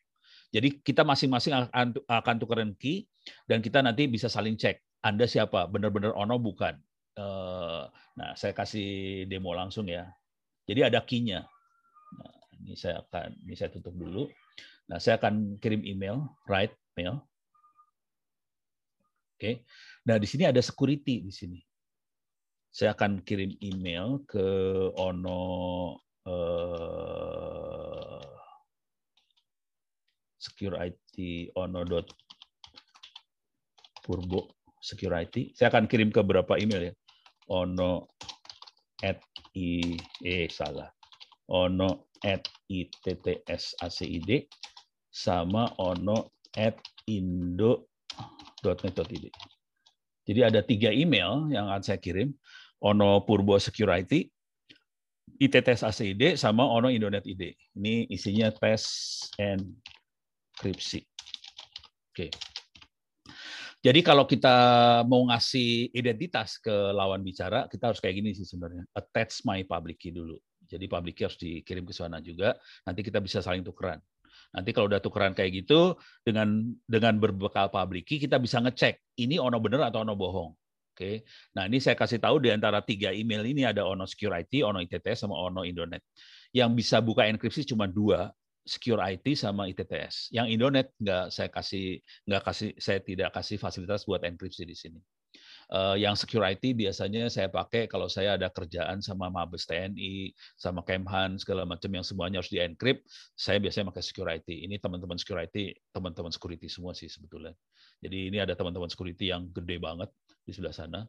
Jadi kita masing-masing akan, akan key dan kita nanti bisa saling cek. Anda siapa? Benar-benar ono bukan? Uh, nah, saya kasih demo langsung ya. Jadi ada key-nya. Ini saya akan ini saya tutup dulu. Nah, saya akan kirim email, write mail. Oke. Nah, di sini ada security di sini. Saya akan kirim email ke ono uh, secure IT ono dot purbo security. Saya akan kirim ke beberapa email ya. Ono at i eh salah. Ono at itttsacid sama ono at indo.net.id. Jadi ada tiga email yang akan saya kirim. Ono Purbo Security, ITTS ACID, sama Ono Indonet ID. Ini isinya tes enkripsi. Oke. Jadi kalau kita mau ngasih identitas ke lawan bicara, kita harus kayak gini sih sebenarnya. Attach my public key dulu. Jadi public key harus dikirim ke sana juga. Nanti kita bisa saling tukeran. Nanti kalau udah tukeran kayak gitu dengan dengan berbekal public key kita bisa ngecek ini ono bener atau ono bohong. Oke. Nah, ini saya kasih tahu di antara tiga email ini ada Ono Secure IT, Ono ITTS sama Ono Indonet. Yang bisa buka enkripsi cuma dua, Secure IT sama ITTS. Yang Indonet nggak saya kasih nggak kasih saya tidak kasih fasilitas buat enkripsi di sini. Uh, yang security biasanya saya pakai kalau saya ada kerjaan sama Mabes TNI, sama Kemhan segala macam yang semuanya harus di encrypt, saya biasanya pakai security. Ini teman-teman security, teman-teman security semua sih sebetulnya. Jadi ini ada teman-teman security yang gede banget di sebelah sana.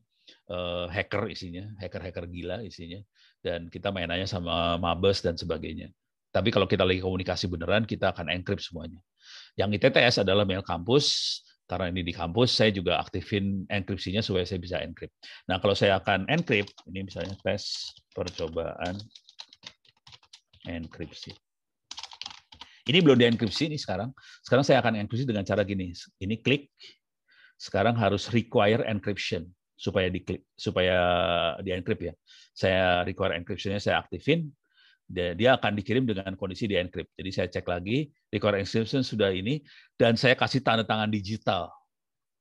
Uh, hacker isinya, hacker-hacker gila isinya, dan kita mainannya sama Mabes dan sebagainya. Tapi kalau kita lagi komunikasi beneran, kita akan encrypt semuanya. Yang ITTS adalah mail kampus, karena ini di kampus, saya juga aktifin enkripsinya supaya saya bisa encrypt. Nah, kalau saya akan encrypt, ini misalnya tes percobaan enkripsi. Ini belum dienkripsi ini sekarang. Sekarang saya akan enkripsi dengan cara gini. Ini klik. Sekarang harus require encryption supaya diklik supaya di encrypt ya. Saya require encryptionnya saya aktifin dia akan dikirim dengan kondisi di encrypt. Jadi saya cek lagi, record encryption sudah ini, dan saya kasih tanda tangan digital.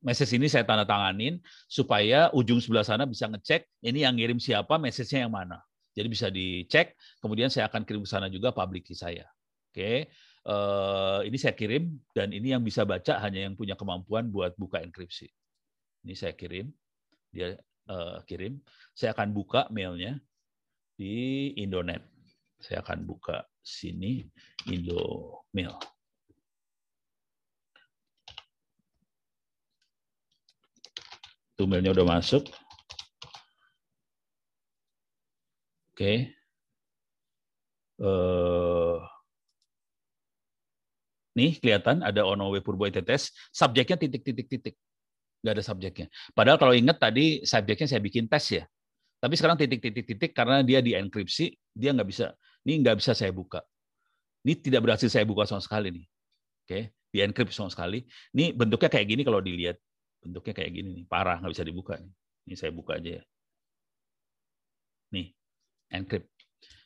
Message ini saya tanda tanganin supaya ujung sebelah sana bisa ngecek ini yang ngirim siapa, message-nya yang mana. Jadi bisa dicek, kemudian saya akan kirim ke sana juga public key saya. Oke, uh, ini saya kirim dan ini yang bisa baca hanya yang punya kemampuan buat buka enkripsi. Ini saya kirim, dia uh, kirim. Saya akan buka mailnya di Indonet. Saya akan buka sini Indomail. Tuh mailnya udah masuk. Oke. Uh, nih kelihatan ada Onowe Purbo ITTS, subjeknya titik-titik-titik. Nggak ada subjeknya. Padahal kalau ingat tadi subjeknya saya bikin tes ya. Tapi sekarang titik-titik-titik karena dia di enkripsi, dia nggak bisa ini nggak bisa saya buka. Ini tidak berhasil saya buka sama sekali nih. Oke, di encrypt sama sekali. Ini bentuknya kayak gini kalau dilihat. Bentuknya kayak gini nih, parah nggak bisa dibuka. Ini saya buka aja ya. Nih, encrypt.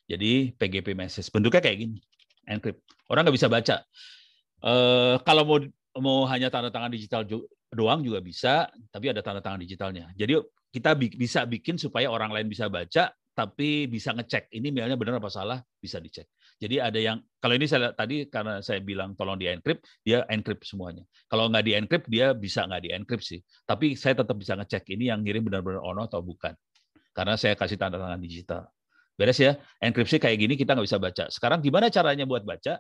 Jadi PGP message bentuknya kayak gini, encrypt. Orang nggak bisa baca. Uh, kalau mau mau hanya tanda tangan digital doang juga bisa, tapi ada tanda tangan digitalnya. Jadi kita bisa bikin supaya orang lain bisa baca, tapi bisa ngecek ini mailnya benar apa salah bisa dicek. Jadi ada yang kalau ini saya tadi karena saya bilang tolong di encrypt, dia encrypt semuanya. Kalau nggak di encrypt dia bisa nggak di encrypt sih. Tapi saya tetap bisa ngecek ini yang ngirim benar-benar ono atau bukan. Karena saya kasih tanda tangan digital. Beres ya, enkripsi kayak gini kita nggak bisa baca. Sekarang gimana caranya buat baca?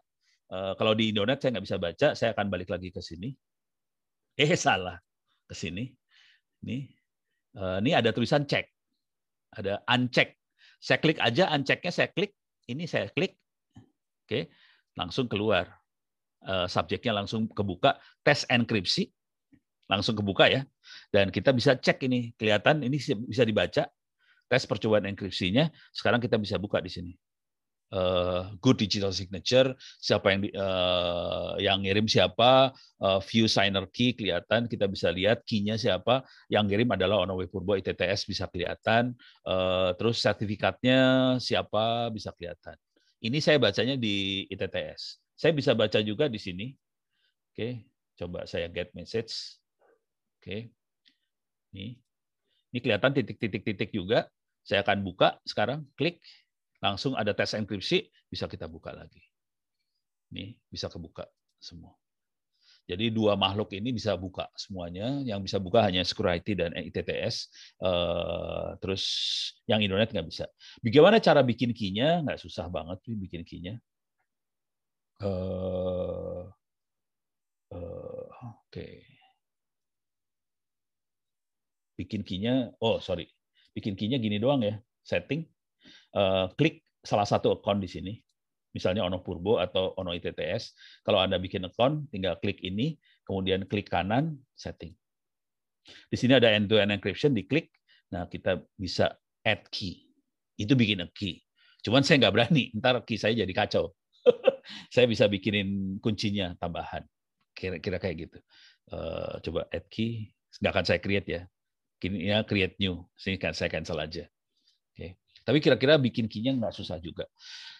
Uh, kalau di Indonet saya nggak bisa baca, saya akan balik lagi ke sini. Eh salah, ke sini. Nih, uh, ini ada tulisan cek, ada uncheck. Saya klik aja, unchecknya saya klik, ini saya klik, oke, langsung keluar. Uh, subjeknya langsung kebuka, tes enkripsi, langsung kebuka ya. Dan kita bisa cek ini, kelihatan ini bisa dibaca, tes percobaan enkripsinya, sekarang kita bisa buka di sini uh, good digital signature, siapa yang uh, yang ngirim siapa, uh, view signer key kelihatan, kita bisa lihat key-nya siapa, yang ngirim adalah Onowe Purbo ITTS bisa kelihatan, uh, terus sertifikatnya siapa bisa kelihatan. Ini saya bacanya di ITTS. Saya bisa baca juga di sini. Oke, coba saya get message. Oke. Ini. Ini kelihatan titik-titik-titik juga. Saya akan buka sekarang, klik langsung ada tes enkripsi, bisa kita buka lagi. Ini bisa kebuka semua. Jadi dua makhluk ini bisa buka semuanya. Yang bisa buka hanya security dan ITTS. Eh, terus yang Indonet nggak bisa. Bagaimana cara bikin key-nya? Nggak susah banget sih bikin key-nya. Uh, Oke. Bikin key-nya, oh sorry. Bikin key-nya gini doang ya. Setting, uh, klik salah satu account di sini, misalnya Ono Purbo atau Ono ITTS. Kalau Anda bikin account, tinggal klik ini, kemudian klik kanan, setting. Di sini ada end-to-end encryption, diklik, nah kita bisa add key. Itu bikin key. Cuman saya nggak berani, ntar key saya jadi kacau. saya bisa bikinin kuncinya tambahan. Kira-kira kayak gitu. Uh, coba add key, nggak akan saya create ya. Kini ya create new. Sini kan saya cancel aja. Tapi kira-kira bikin key nggak susah juga.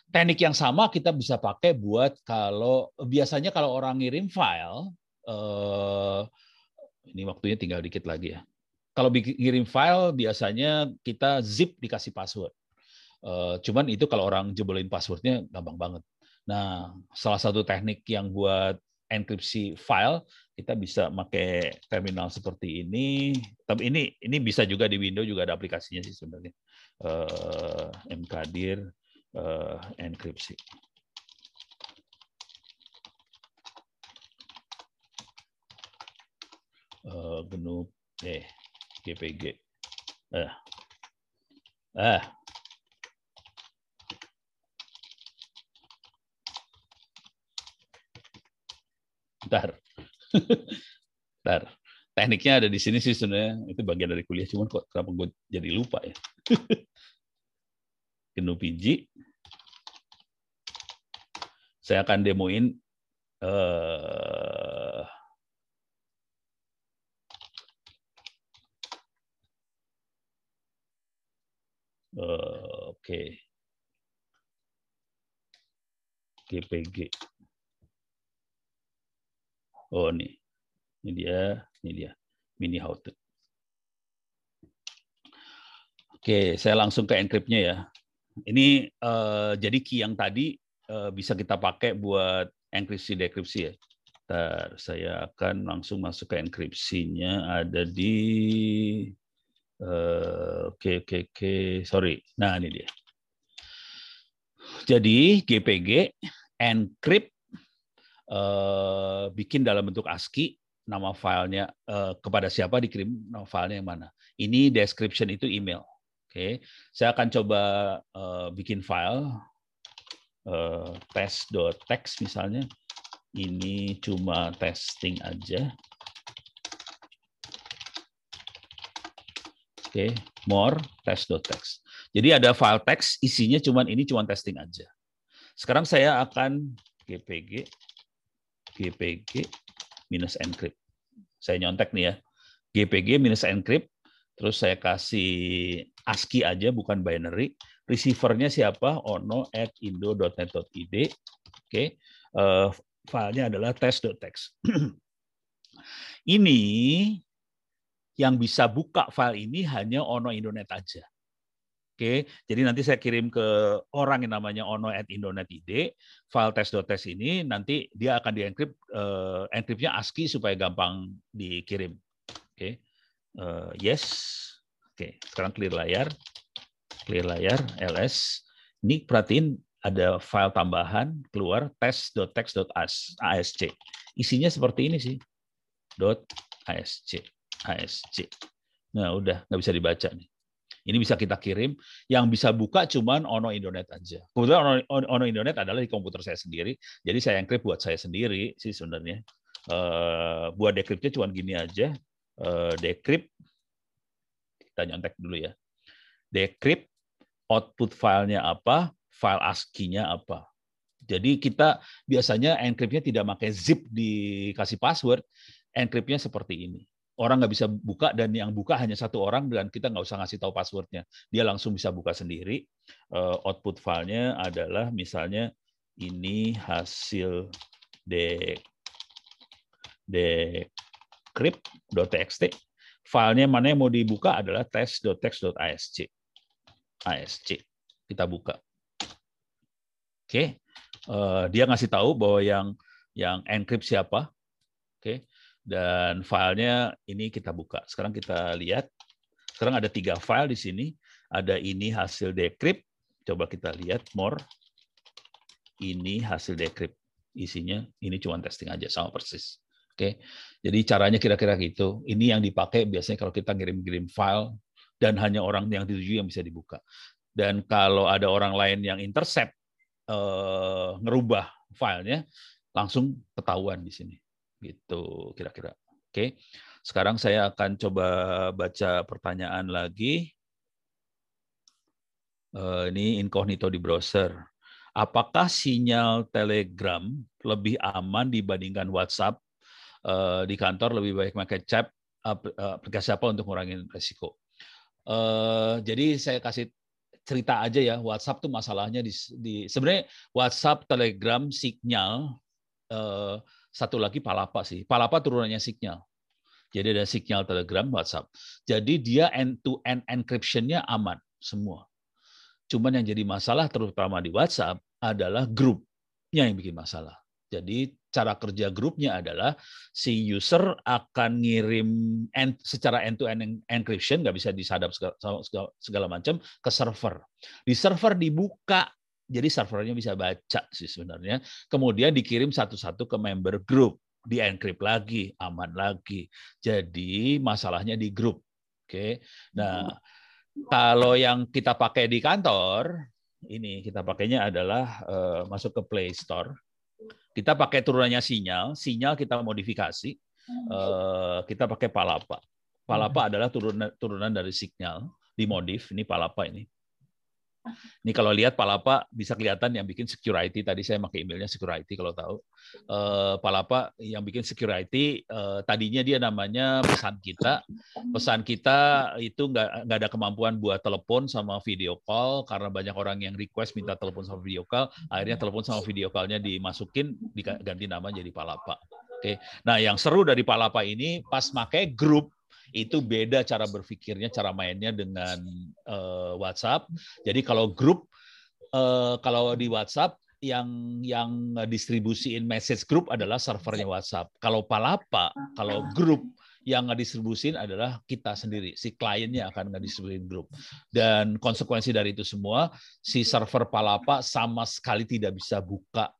Teknik yang sama kita bisa pakai buat kalau biasanya kalau orang ngirim file, eh, ini waktunya tinggal dikit lagi ya. Kalau ngirim file biasanya kita zip dikasih password. Eh, cuman itu kalau orang jebolin passwordnya gampang banget. Nah, salah satu teknik yang buat enkripsi file, kita bisa pakai terminal seperti ini. Tapi ini ini bisa juga di Windows juga ada aplikasinya sih sebenarnya. Uh, mkdir uh, enkripsi. Uh, GNU eh GPG. Eh. Ah, Bentar. Bentar. Tekniknya ada di sini sih sebenarnya. Itu bagian dari kuliah. Cuman kok kenapa gue jadi lupa ya. GNU PG. Saya akan demoin uh, uh, oke okay. GPG Oh nih, ini dia, ini dia, mini how to. Oke, saya langsung ke encryptnya ya. Ini uh, jadi key yang tadi uh, bisa kita pakai buat enkripsi dekripsi ya. Ntar saya akan langsung masuk ke enkripsinya ada di uh, oke oke oke sorry. Nah ini dia. Jadi GPG encrypt uh, bikin dalam bentuk ASCII nama filenya uh, kepada siapa dikirim nama filenya yang mana. Ini description itu email. Oke, saya akan coba uh, bikin file uh, test.txt misalnya. Ini cuma testing aja. Oke, okay. more test.txt. Jadi ada file teks isinya cuman ini cuma testing aja. Sekarang saya akan gpg GPG minus encrypt. Saya nyontek nih ya. GPG minus encrypt, terus saya kasih ASCII aja, bukan binary. Receivernya siapa? ono at indo.net.id. Oke, okay. uh, filenya adalah test.txt. ini yang bisa buka file ini hanya ono Indonet aja. Oke, jadi nanti saya kirim ke orang yang namanya ono at indonet.id, file test.test ini nanti dia akan dienkrip, uh, enkripnya ASCII supaya gampang dikirim. Oke, uh, yes. Oke, sekarang clear layar, clear layar, ls. Ini perhatiin ada file tambahan keluar test.txt.asc. Isinya seperti ini sih, .asc, asc. Nah, udah nggak bisa dibaca nih. Ini bisa kita kirim. Yang bisa buka cuman Ono Indonet aja. Kebetulan Ono, Ono Indonet adalah di komputer saya sendiri. Jadi saya encrypt buat saya sendiri sih sebenarnya. Uh, buat decryptnya cuma gini aja. Uh, decrypt. Kita nyontek dulu ya. Decrypt output filenya apa, file ASCII-nya apa. Jadi kita biasanya encryptnya tidak pakai zip dikasih password, encryptnya seperti ini orang nggak bisa buka dan yang buka hanya satu orang dan kita nggak usah ngasih tahu passwordnya. Dia langsung bisa buka sendiri. Uh, output filenya adalah misalnya ini hasil de decrypt.txt. Filenya mana yang mau dibuka adalah test.txt.asc. ASC. Kita buka. Oke. Okay. Uh, dia ngasih tahu bahwa yang yang encrypt siapa. Oke. Okay dan filenya ini kita buka. Sekarang kita lihat. Sekarang ada tiga file di sini. Ada ini hasil decrypt. Coba kita lihat more. Ini hasil decrypt. Isinya ini cuma testing aja sama persis. Oke. Jadi caranya kira-kira gitu. Ini yang dipakai biasanya kalau kita ngirim-ngirim file dan hanya orang yang dituju yang bisa dibuka. Dan kalau ada orang lain yang intercept eh, ngerubah filenya, langsung ketahuan di sini gitu kira-kira. Oke, sekarang saya akan coba baca pertanyaan lagi. Eh, ini incognito di browser. Apakah sinyal Telegram lebih aman dibandingkan WhatsApp? Eh, di kantor lebih baik pakai chat eh, aplikasi apa untuk mengurangi resiko? Jadi saya kasih cerita aja ya WhatsApp tuh masalahnya di, di sebenarnya WhatsApp, Telegram, Signal satu lagi Palapa sih. Palapa turunannya Signal. Jadi ada Signal Telegram, WhatsApp. Jadi dia end-to-end encryption-nya aman semua. Cuman yang jadi masalah terutama di WhatsApp adalah grupnya yang bikin masalah. Jadi cara kerja grupnya adalah si user akan ngirim end, secara end-to-end encryption, nggak bisa disadap segala, segala, segala macam, ke server. Di server dibuka, jadi servernya bisa baca sih sebenarnya. Kemudian dikirim satu-satu ke member group, di encrypt lagi, aman lagi. Jadi masalahnya di grup. Oke. Nah, kalau yang kita pakai di kantor, ini kita pakainya adalah uh, masuk ke Play Store kita pakai turunannya sinyal, sinyal kita modifikasi, uh, kita pakai Palapa. Palapa adalah turunan turunan dari signal, dimodif. Ini Palapa ini. Ini kalau lihat Palapa bisa kelihatan yang bikin security tadi saya pakai emailnya security kalau tahu. Uh, Palapa yang bikin security uh, tadinya dia namanya pesan kita. Pesan kita itu nggak nggak ada kemampuan buat telepon sama video call karena banyak orang yang request minta telepon sama video call. Akhirnya telepon sama video callnya dimasukin diganti nama jadi Palapa. Oke. Nah, yang seru dari Palapa ini pas pakai grup itu beda cara berpikirnya, cara mainnya dengan uh, WhatsApp. Jadi kalau grup, uh, kalau di WhatsApp yang yang distribusiin message group adalah servernya WhatsApp. Kalau Palapa, kalau grup yang ngedistribusin adalah kita sendiri, si kliennya akan ngedistribusin grup. Dan konsekuensi dari itu semua, si server Palapa sama sekali tidak bisa buka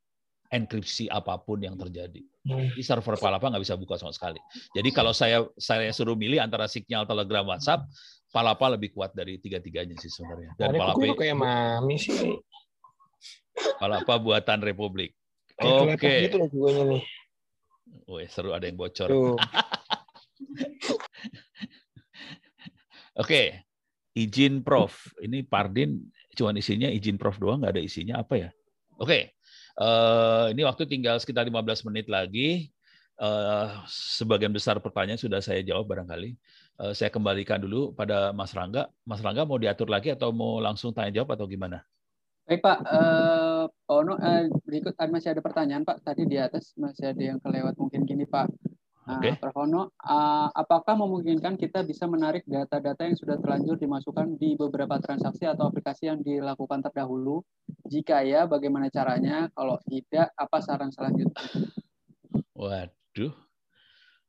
enkripsi apa pun yang terjadi. Hmm. Di server Palapa nggak bisa buka sama sekali. Jadi kalau saya saya suruh milih antara signal Telegram, WhatsApp, Palapa lebih kuat dari tiga-tiganya sih sebenarnya. Dan Palapa kayak mami sih. Palapa buatan Republik. Oke. Okay. Gitu nih. Wih, seru ada yang bocor. Oke. okay. Izin Prof. Ini Pardin cuma isinya izin Prof doang, nggak ada isinya apa ya? Oke. Okay. Uh, ini waktu tinggal sekitar 15 menit lagi. Uh, sebagian besar pertanyaan sudah saya jawab barangkali. Uh, saya kembalikan dulu pada Mas Rangga. Mas Rangga mau diatur lagi atau mau langsung tanya jawab atau gimana? Baik Pak, uh, Pak Ono, uh, berikut masih ada pertanyaan Pak. Tadi di atas masih ada yang kelewat mungkin gini Pak. Okay. Prof. Ono, uh, apakah memungkinkan kita bisa menarik data-data yang sudah terlanjur dimasukkan di beberapa transaksi atau aplikasi yang dilakukan terdahulu? Jika ya, bagaimana caranya? Kalau tidak, apa saran selanjutnya? Waduh.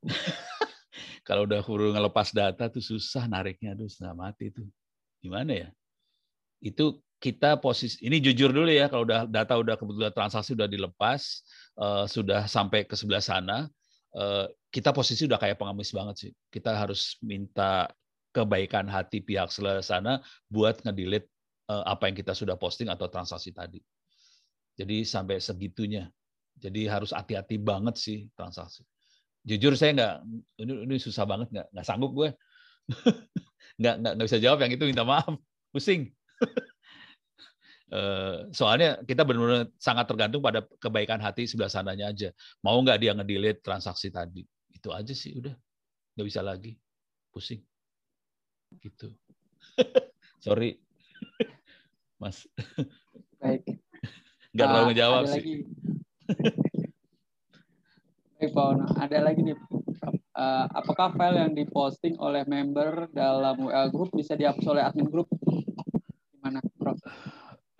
Kalau udah huru ngelepas data tuh susah nariknya tuh setengah mati tuh. Gimana ya? Itu kita posisi ini jujur dulu ya kalau udah data udah kebetulan transaksi udah dilepas uh, sudah sampai ke sebelah sana kita posisi udah kayak pengemis banget sih. Kita harus minta kebaikan hati pihak sana buat ngedelete uh, apa yang kita sudah posting atau transaksi tadi. Jadi sampai segitunya. Jadi harus hati-hati banget sih transaksi. Jujur saya nggak ini, ini susah banget nggak nggak sanggup gue. nggak, nggak nggak bisa jawab yang itu minta maaf. Pusing. Eh, soalnya kita benar-benar sangat tergantung pada kebaikan hati sebelah sananya aja. Mau nggak dia ngedelete transaksi tadi? Itu aja sih udah. Nggak bisa lagi. Pusing. Gitu. Sorry. Mas. Baik. Nggak terlalu ah, ngejawab sih. Lagi. Baik, Pak Ono. Ada lagi nih. Uh, apakah file yang diposting oleh member dalam WA group bisa dihapus oleh admin group? Gimana, Prof?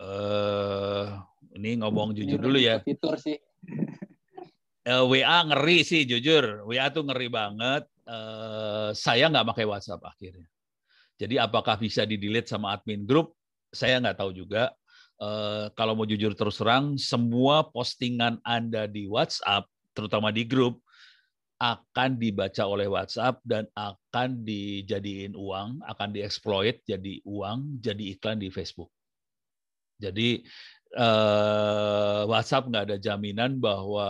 Uh, ini ngomong jujur dulu ya. Fitur sih. Uh, eh, WA ngeri sih jujur. WA tuh ngeri banget. Uh, saya nggak pakai WhatsApp akhirnya. Jadi apakah bisa di delete sama admin grup? Saya nggak tahu juga. Uh, kalau mau jujur terus terang, semua postingan Anda di WhatsApp, terutama di grup, akan dibaca oleh WhatsApp dan akan dijadiin uang, akan dieksploit jadi uang, jadi iklan di Facebook. Jadi uh, WhatsApp nggak ada jaminan bahwa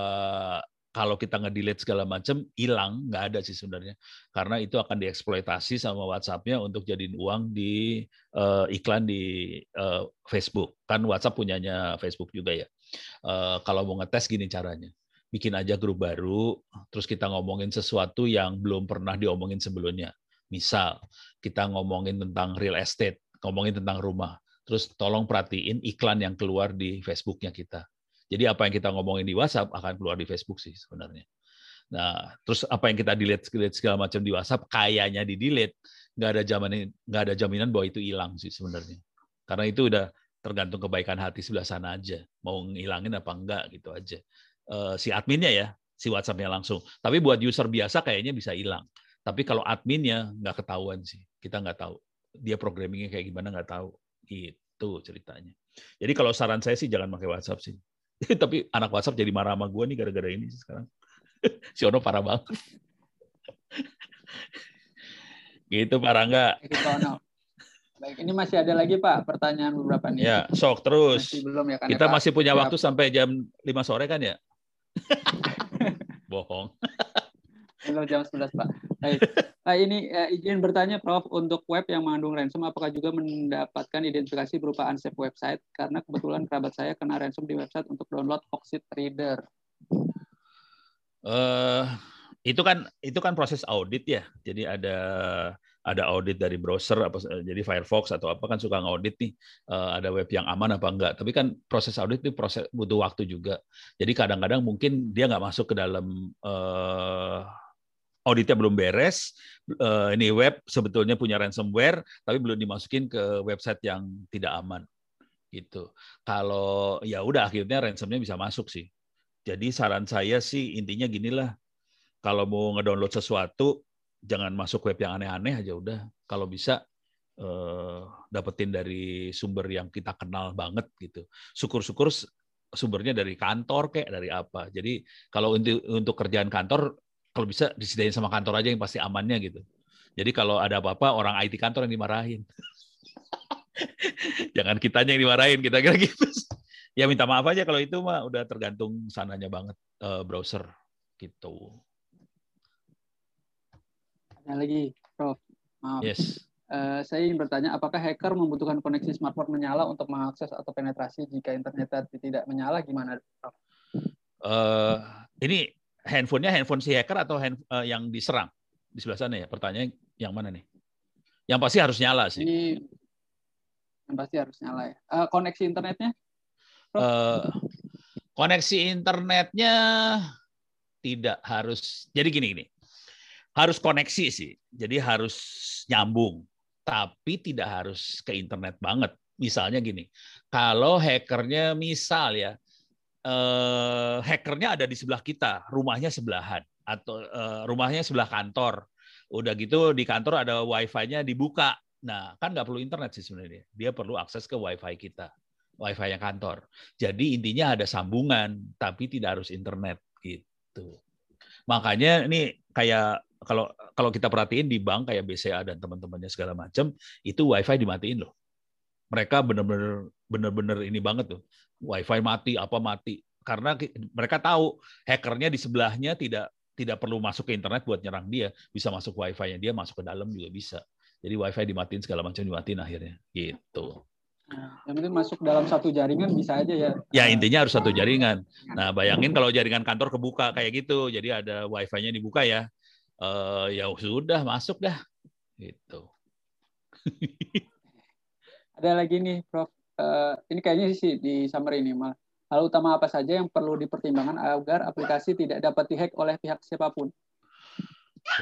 kalau kita nge-delete segala macam hilang. Nggak ada sih sebenarnya. Karena itu akan dieksploitasi sama WhatsApp-nya untuk jadiin uang di uh, iklan di uh, Facebook. Kan WhatsApp punyanya Facebook juga ya. Uh, kalau mau ngetes gini caranya. Bikin aja grup baru terus kita ngomongin sesuatu yang belum pernah diomongin sebelumnya. Misal kita ngomongin tentang real estate ngomongin tentang rumah terus tolong perhatiin iklan yang keluar di Facebooknya kita. Jadi apa yang kita ngomongin di WhatsApp akan keluar di Facebook sih sebenarnya. Nah, terus apa yang kita delete, delete segala macam di WhatsApp, kayaknya di delete, nggak ada jaminan nggak ada jaminan bahwa itu hilang sih sebenarnya. Karena itu udah tergantung kebaikan hati sebelah sana aja, mau ngilangin apa enggak gitu aja. eh, si adminnya ya, si WhatsApp-nya langsung. Tapi buat user biasa kayaknya bisa hilang. Tapi kalau adminnya nggak ketahuan sih, kita nggak tahu. Dia programmingnya kayak gimana nggak tahu. Gitu ceritanya. Jadi kalau saran saya sih jangan pakai WhatsApp sih. Tapi anak WhatsApp jadi marah sama gue nih gara-gara ini sih sekarang. si Ono parah banget. gitu Pak Rangga. Baik, ini masih ada lagi Pak pertanyaan beberapa nih. Ya, sok terus. Masih belum ya kan? Kita ya, Pak? masih punya Siap. waktu sampai jam 5 sore kan ya? Bohong. Belum jam 11 Pak. Nah, ini eh, izin bertanya Prof untuk web yang mengandung ransom apakah juga mendapatkan identifikasi berupa unsafe website karena kebetulan kerabat saya kena ransom di website untuk download Foxit Reader. eh itu kan itu kan proses audit ya. Jadi ada ada audit dari browser apa jadi Firefox atau apa kan suka ngaudit nih eh, ada web yang aman apa enggak. Tapi kan proses audit itu proses butuh waktu juga. Jadi kadang-kadang mungkin dia nggak masuk ke dalam eh, auditnya belum beres. Eh, ini web sebetulnya punya ransomware tapi belum dimasukin ke website yang tidak aman. Gitu. Kalau ya udah akhirnya ransomnya bisa masuk sih. Jadi saran saya sih intinya ginilah, kalau mau ngedownload sesuatu jangan masuk web yang aneh-aneh aja udah. Kalau bisa eh, dapetin dari sumber yang kita kenal banget gitu. Syukur-syukur sumbernya dari kantor kayak dari apa. Jadi kalau untuk untuk kerjaan kantor kalau bisa disediain sama kantor aja yang pasti amannya gitu. Jadi kalau ada apa-apa orang IT kantor yang dimarahin. Jangan kitanya yang dimarahin, kita kira gitu. Ya minta maaf aja kalau itu mah udah tergantung sananya banget eh, browser gitu. Ada lagi Prof. Maaf. Yes. Eh, saya ingin bertanya, apakah hacker membutuhkan koneksi smartphone menyala untuk mengakses atau penetrasi jika internetnya tidak menyala? Gimana? Prof? eh ini handphonenya handphone si hacker atau hand, eh, yang diserang di sebelah sana ya? Pertanyaan yang mana nih? Yang pasti harus nyala sih. Ini yang pasti harus nyala ya. Eh, koneksi internetnya? Eh, koneksi internetnya tidak harus. Jadi gini gini, harus koneksi sih. Jadi harus nyambung, tapi tidak harus ke internet banget. Misalnya gini, kalau hackernya misal ya, eh, hackernya ada di sebelah kita, rumahnya sebelahan atau eh, rumahnya sebelah kantor. Udah gitu di kantor ada wifi-nya dibuka. Nah, kan nggak perlu internet sih sebenarnya. Dia perlu akses ke wifi kita, wifi yang kantor. Jadi intinya ada sambungan, tapi tidak harus internet gitu. Makanya ini kayak kalau kalau kita perhatiin di bank kayak BCA dan teman-temannya segala macam, itu wifi dimatiin loh. Mereka benar-benar benar-benar ini banget tuh. Wifi mati apa mati karena mereka tahu hackernya di sebelahnya tidak tidak perlu masuk ke internet buat nyerang dia, bisa masuk wifi-nya dia masuk ke dalam juga bisa. Jadi wifi dimatiin segala macam dimatiin akhirnya gitu. Yang penting masuk dalam satu jaringan bisa aja ya. Ya intinya harus satu jaringan. Nah bayangin kalau jaringan kantor kebuka kayak gitu, jadi ada wifi-nya dibuka ya, eh, ya sudah masuk dah, gitu. Ada lagi nih, Prof. Eh, ini kayaknya sih di summary ini, Mal. Hal utama apa saja yang perlu dipertimbangkan agar aplikasi tidak dapat dihack oleh pihak siapa pun?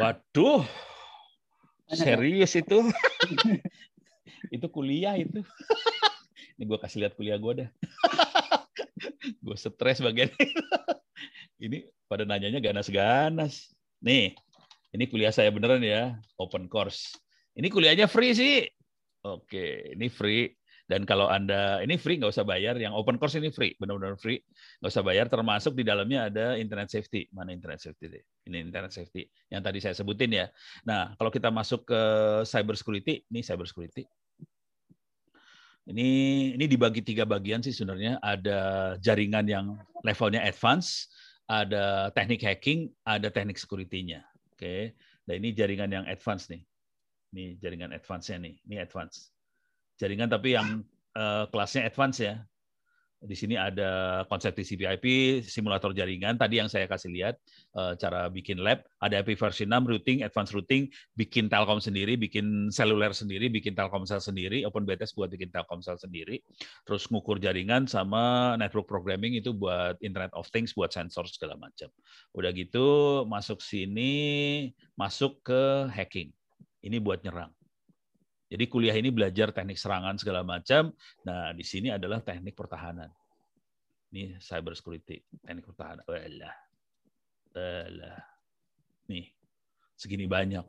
Waduh, Banyak ya? serius itu? itu kuliah itu. Ini gue kasih lihat kuliah gue dah. gue stres bagian ini pada nanyanya ganas-ganas. Nih, ini kuliah saya beneran ya, open course. Ini kuliahnya free sih. Oke, ini free. Dan kalau Anda, ini free, nggak usah bayar. Yang open course ini free, benar-benar free. Nggak usah bayar, termasuk di dalamnya ada internet safety. Mana internet safety deh? Ini internet safety. Yang tadi saya sebutin ya. Nah, kalau kita masuk ke cyber security, ini cyber security. Ini ini dibagi tiga bagian sih sebenarnya. Ada jaringan yang levelnya advance, ada teknik hacking, ada teknik security-nya. Oke. Nah, ini jaringan yang advance nih. Ini jaringan advance-nya nih. Ini advance. Jaringan tapi yang eh, kelasnya advance ya. Di sini ada konsep TCP/IP, simulator jaringan. Tadi yang saya kasih lihat eh, cara bikin lab, ada IP versi 6, routing, advanced routing, bikin Telkom sendiri, bikin seluler sendiri, bikin Telkomsel sendiri, OpenBTS buat bikin Telkomsel sendiri. Terus ngukur jaringan sama network programming itu buat Internet of Things, buat sensor segala macam. Udah gitu masuk sini, masuk ke hacking. Ini buat nyerang. Jadi kuliah ini belajar teknik serangan segala macam. Nah, di sini adalah teknik pertahanan. Ini cyber security, teknik pertahanan. Walah. Walah. Nih, segini banyak.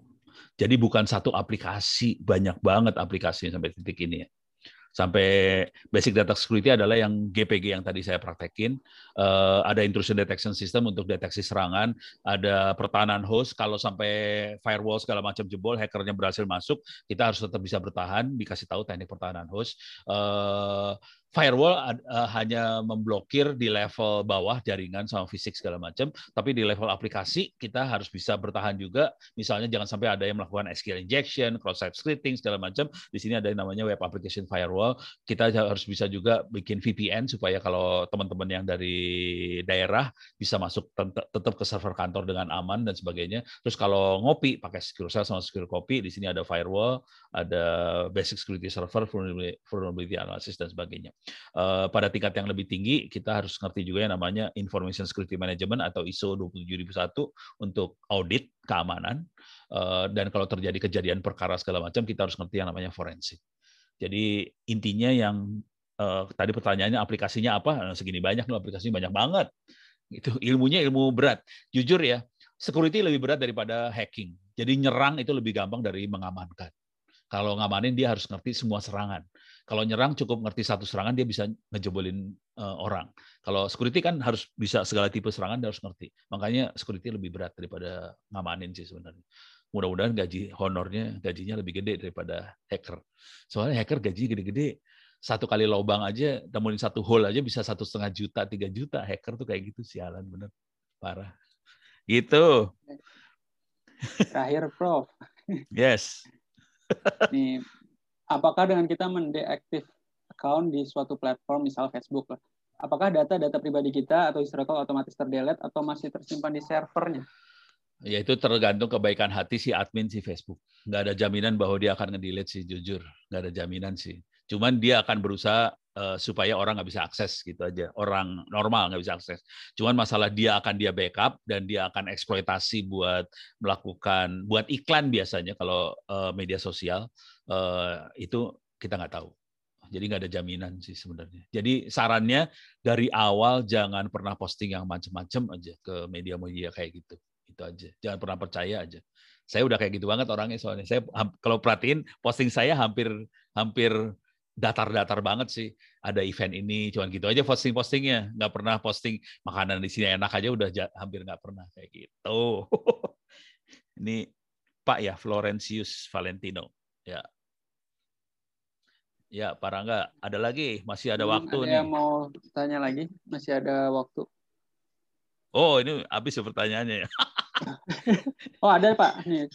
Jadi bukan satu aplikasi, banyak banget aplikasinya sampai titik ini ya sampai basic data security adalah yang GPG yang tadi saya praktekin. Uh, ada intrusion detection system untuk deteksi serangan, ada pertahanan host. Kalau sampai firewall segala macam jebol, hackernya berhasil masuk, kita harus tetap bisa bertahan. Dikasih tahu teknik pertahanan host. Uh, firewall uh, hanya memblokir di level bawah jaringan sama fisik segala macam, tapi di level aplikasi kita harus bisa bertahan juga. Misalnya jangan sampai ada yang melakukan SQL injection, cross-site scripting segala macam. Di sini ada yang namanya web application firewall. Kita harus bisa juga bikin VPN supaya kalau teman-teman yang dari daerah bisa masuk tetap ke server kantor dengan aman dan sebagainya. Terus kalau ngopi pakai secure cell sama secure copy, di sini ada firewall, ada basic security server, vulnerability analysis dan sebagainya. Eh, pada tingkat yang lebih tinggi kita harus ngerti juga yang namanya Information Security Management atau ISO 27001 untuk audit keamanan eh, dan kalau terjadi kejadian perkara segala macam kita harus ngerti yang namanya forensik. Jadi intinya yang uh, tadi pertanyaannya aplikasinya apa? Nah, segini banyak loh aplikasinya banyak banget. Itu ilmunya ilmu berat. Jujur ya, security lebih berat daripada hacking. Jadi nyerang itu lebih gampang dari mengamankan. Kalau ngamanin dia harus ngerti semua serangan. Kalau nyerang cukup ngerti satu serangan dia bisa ngejebolin uh, orang. Kalau security kan harus bisa segala tipe serangan dia harus ngerti. Makanya security lebih berat daripada ngamanin sih sebenarnya. Mudah-mudahan gaji honornya gajinya lebih gede daripada hacker. Soalnya hacker gaji gede-gede satu kali lubang aja, temuin satu hole aja bisa satu setengah juta, tiga juta. Hacker tuh kayak gitu sialan bener, parah. Gitu. Terakhir, Prof. Yes. Nih, apakah dengan kita mendeaktif account di suatu platform, misal Facebook apakah data-data pribadi kita atau historical otomatis terdelete atau masih tersimpan di servernya? Ya itu tergantung kebaikan hati si admin si Facebook. Nggak ada jaminan bahwa dia akan ngedelete sih, jujur. Nggak ada jaminan sih. Cuman dia akan berusaha uh, supaya orang nggak bisa akses gitu aja. Orang normal nggak bisa akses. Cuman masalah dia akan dia backup dan dia akan eksploitasi buat melakukan buat iklan biasanya kalau uh, media sosial uh, itu kita nggak tahu. Jadi nggak ada jaminan sih sebenarnya. Jadi sarannya dari awal jangan pernah posting yang macam-macam aja ke media-media kayak gitu. Itu aja. Jangan pernah percaya aja. Saya udah kayak gitu banget orangnya soalnya. Saya kalau perhatiin posting saya hampir hampir datar-datar banget sih. Ada event ini, cuman gitu aja posting-postingnya. Nggak pernah posting makanan di sini enak aja udah hampir nggak pernah kayak gitu. ini Pak ya Florentius Valentino. Ya, Ya, Pak Rangga, ada lagi? Masih ada hmm, waktu ada nih. yang mau tanya lagi? Masih ada waktu. Oh, ini habis ya pertanyaannya ya. oh, ada Pak. Nih.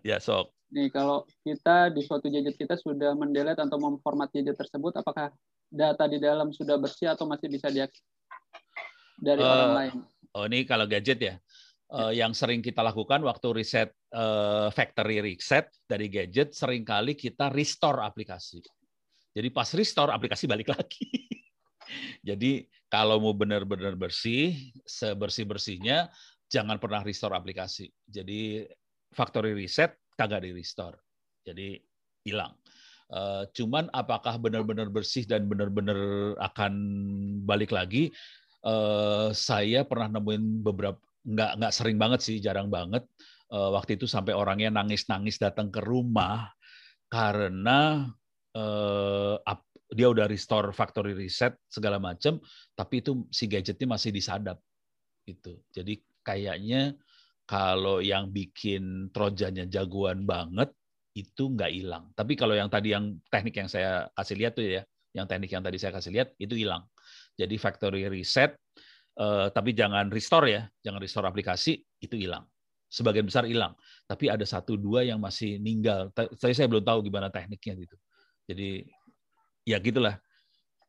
Ya, sok. Nih, kalau kita di suatu gadget kita sudah mendelete atau memformat gadget tersebut, apakah data di dalam sudah bersih atau masih bisa diakses dari uh, orang lain? Oh, ini kalau gadget ya? Uh, yang sering kita lakukan waktu reset uh, factory reset dari gadget, sering kali kita restore aplikasi. Jadi pas restore aplikasi balik lagi. Jadi kalau mau benar-benar bersih, sebersih-bersihnya jangan pernah restore aplikasi. Jadi factory reset kagak di restore. Jadi hilang. Uh, cuman apakah benar-benar bersih dan benar-benar akan balik lagi? Uh, saya pernah nemuin beberapa nggak nggak sering banget sih, jarang banget. Uh, waktu itu sampai orangnya nangis-nangis datang ke rumah karena uh, dia udah restore factory reset segala macam, tapi itu si gadgetnya masih disadap itu. Jadi kayaknya kalau yang bikin trojannya jagoan banget itu nggak hilang. Tapi kalau yang tadi yang teknik yang saya kasih lihat tuh ya, yang teknik yang tadi saya kasih lihat itu hilang. Jadi factory reset, uh, tapi jangan restore ya, jangan restore aplikasi itu hilang. Sebagian besar hilang, tapi ada satu dua yang masih ninggal. Saya saya belum tahu gimana tekniknya gitu. Jadi ya gitulah.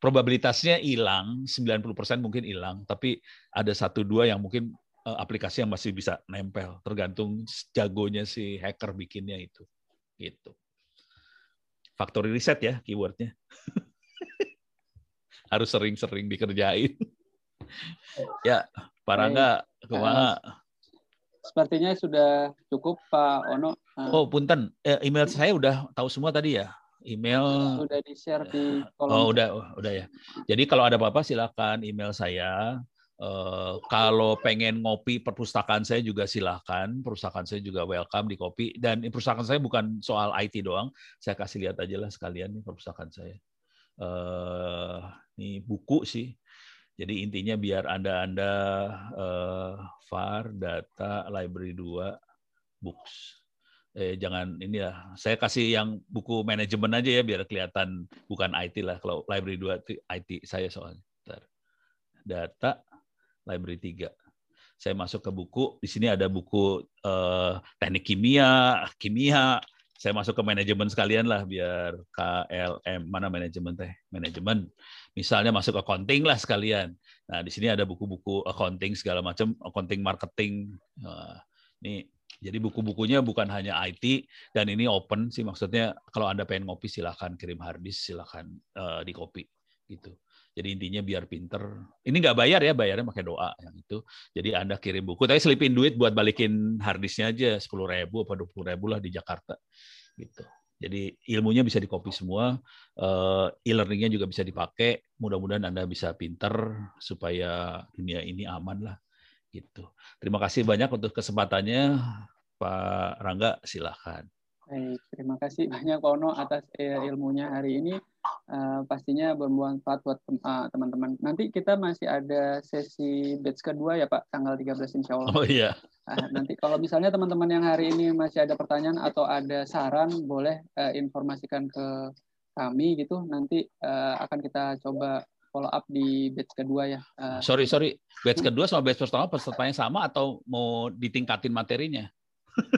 Probabilitasnya hilang, 90% mungkin hilang, tapi ada satu dua yang mungkin eh, aplikasi yang masih bisa nempel, tergantung jagonya si hacker bikinnya itu. Gitu. Factory reset ya keywordnya. Harus sering-sering dikerjain. ya, para enggak ke mana? Sepertinya sudah cukup Pak Ono. Oh, punten. Eh, email saya udah tahu semua tadi ya. Email Sudah di-share di kolom. Oh, udah, oh, udah ya. Jadi kalau ada apa-apa silakan email saya. Eh, kalau pengen ngopi perpustakaan saya juga silakan. Perpustakaan saya juga welcome di kopi. Dan perpustakaan saya bukan soal IT doang. Saya kasih lihat aja lah sekalian nih perpustakaan saya. Eh, ini buku sih. Jadi intinya biar anda-anda eh, VAR, data, library 2, books. Eh, jangan ini ya. Saya kasih yang buku manajemen aja ya biar kelihatan bukan IT lah. Kalau library 2 itu IT saya soalnya. Bentar. Data, library 3. Saya masuk ke buku, di sini ada buku eh, teknik kimia, kimia. Saya masuk ke manajemen sekalian lah biar KLM mana manajemen teh? Manajemen. Misalnya masuk ke accounting lah sekalian. Nah, di sini ada buku-buku accounting segala macam, accounting marketing. Nah, ini jadi buku-bukunya bukan hanya IT dan ini open sih maksudnya kalau Anda pengen ngopi silahkan kirim harddisk silahkan uh, di copy gitu. Jadi intinya biar pinter. Ini nggak bayar ya, bayarnya pakai doa yang itu. Jadi Anda kirim buku, tapi selipin duit buat balikin harddisknya aja sepuluh ribu apa dua ribu lah di Jakarta gitu. Jadi ilmunya bisa dikopi semua, uh, e-learningnya juga bisa dipakai. Mudah-mudahan Anda bisa pinter supaya dunia ini aman lah gitu. Terima kasih banyak untuk kesempatannya, Pak Rangga. Silahkan. Baik, terima kasih banyak Pak Ono atas eh, ilmunya hari ini. Uh, pastinya bermanfaat buat uh, teman-teman. Nanti kita masih ada sesi batch kedua ya Pak, tanggal 13 insya Allah. Oh iya. Uh, nanti kalau misalnya teman-teman yang hari ini masih ada pertanyaan atau ada saran, boleh uh, informasikan ke kami gitu. Nanti uh, akan kita coba follow up di batch kedua ya. Uh, sorry sorry, batch kedua sama batch pertama pesertanya sama atau mau ditingkatin materinya?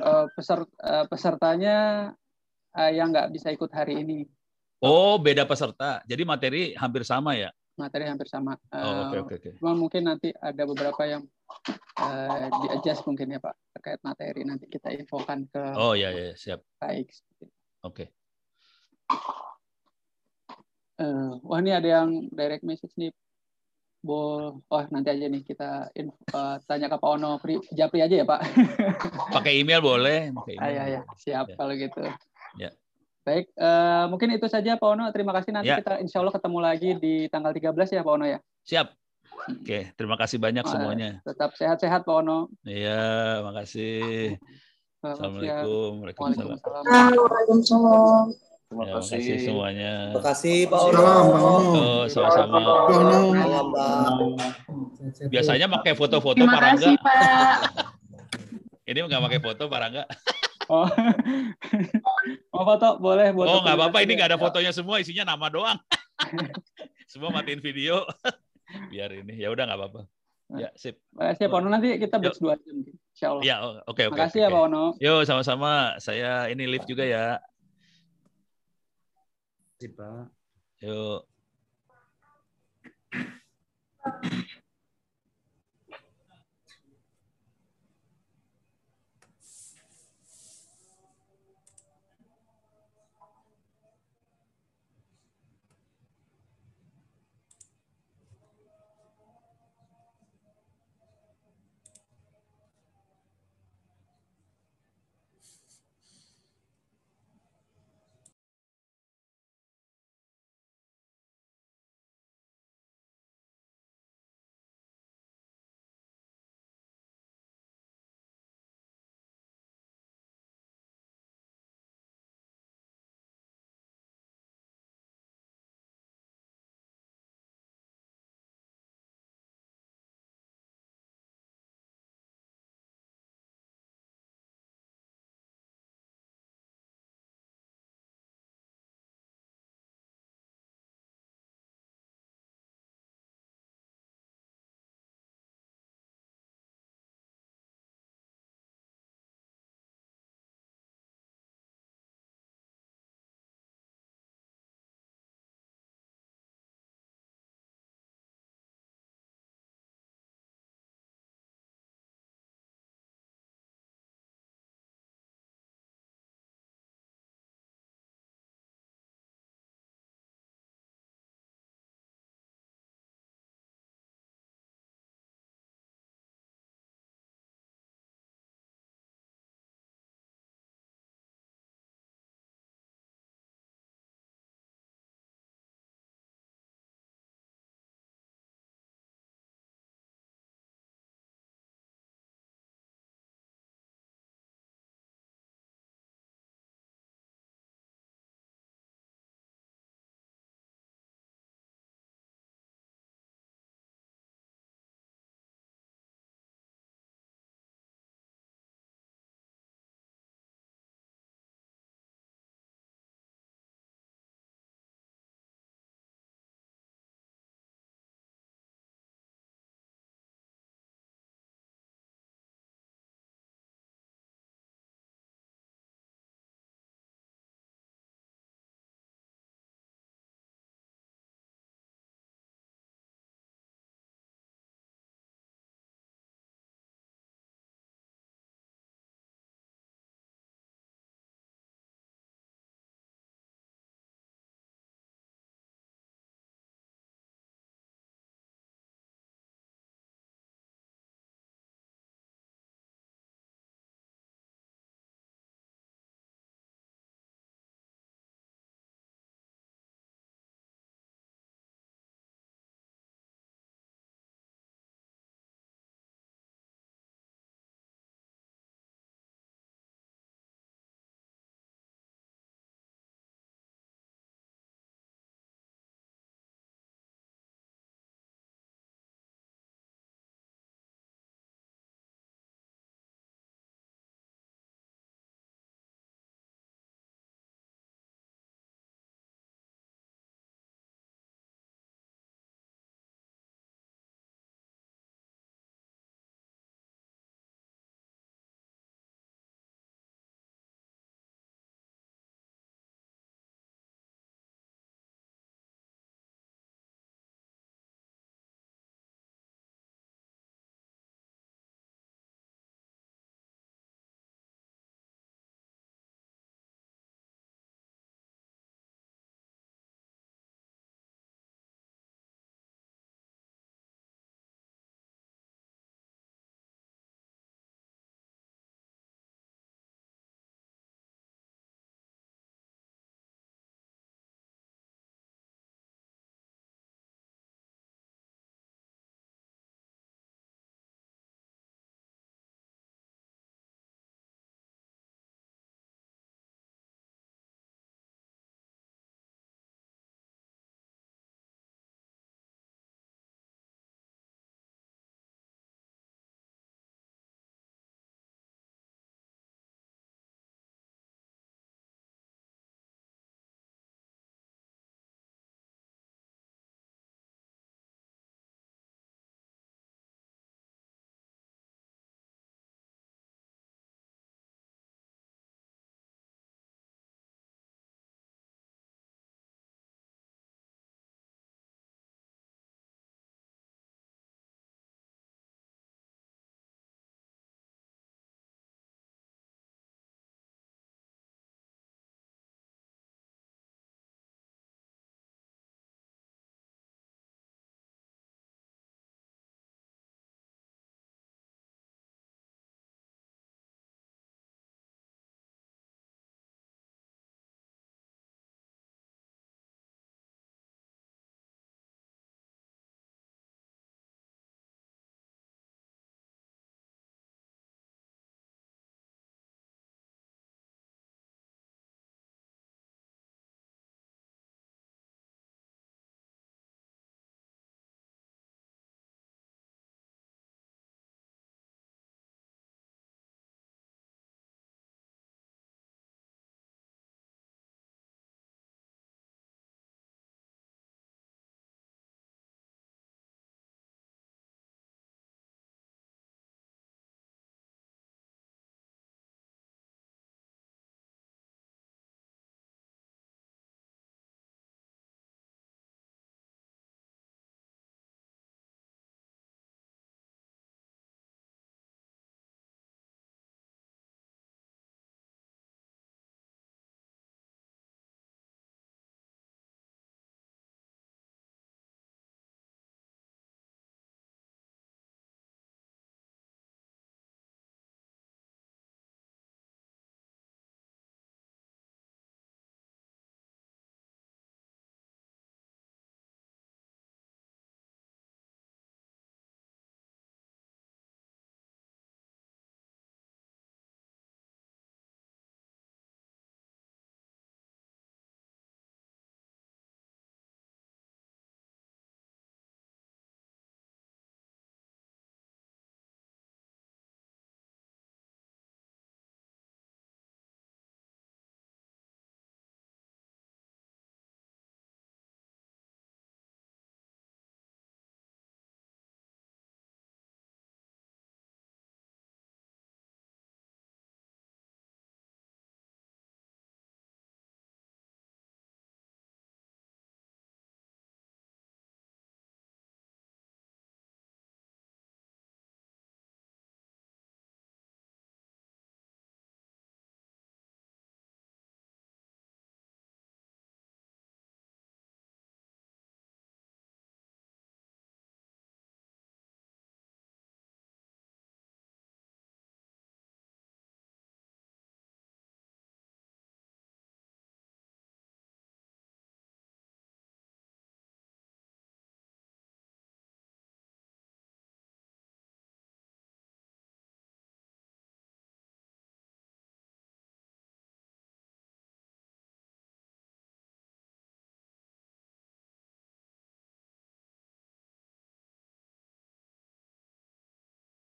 uh, peser, uh, pesertanya uh, yang nggak bisa ikut hari ini. Oh, beda peserta. Jadi materi hampir sama ya? Materi hampir sama. Uh, oh, oke, oke, oke. Cuma mungkin nanti ada beberapa yang uh, di-adjust mungkin ya Pak, terkait materi. Nanti kita infokan ke Oh, iya, iya, siap. Baik. Oke. Okay. Uh, wah, ini ada yang direct message nih. Bo, oh nanti aja nih kita info, uh, tanya ke Pak Ono Pri, Japri aja ya Pak. Pakai email boleh. Pakai email. Ah, ya, ya. Siap ya. kalau gitu. Ya. Baik, uh, mungkin itu saja Pak Ono. Terima kasih nanti ya. kita insya Allah ketemu lagi di tanggal 13 ya Pak Ono ya. Siap. Oke, terima kasih banyak semuanya. Tetap sehat-sehat Pak Ono. Iya, makasih. Assalamualaikum. Waalaikumsalam. Waalaikumsalam. Terima ya, kasih. kasih semuanya. Terima kasih Pak Ono. Oh, sama-sama. Biasanya pakai foto-foto Terima kasih, Pak. Ini nggak pakai foto Pak Rangga. Oh, mau foto boleh buat. Oh nggak apa-apa, ini nggak ada fotonya semua, isinya nama doang. semua matiin video. Biar ini, ya udah nggak apa-apa. Ya, sip. Makasih ya Pak Ono, nanti kita batch dua jam. Insya Allah. Ya, oke, okay, oke. Okay, Makasih okay. ya Pak Ono. Yo, sama-sama. Saya ini live juga ya. Pak. Yuk.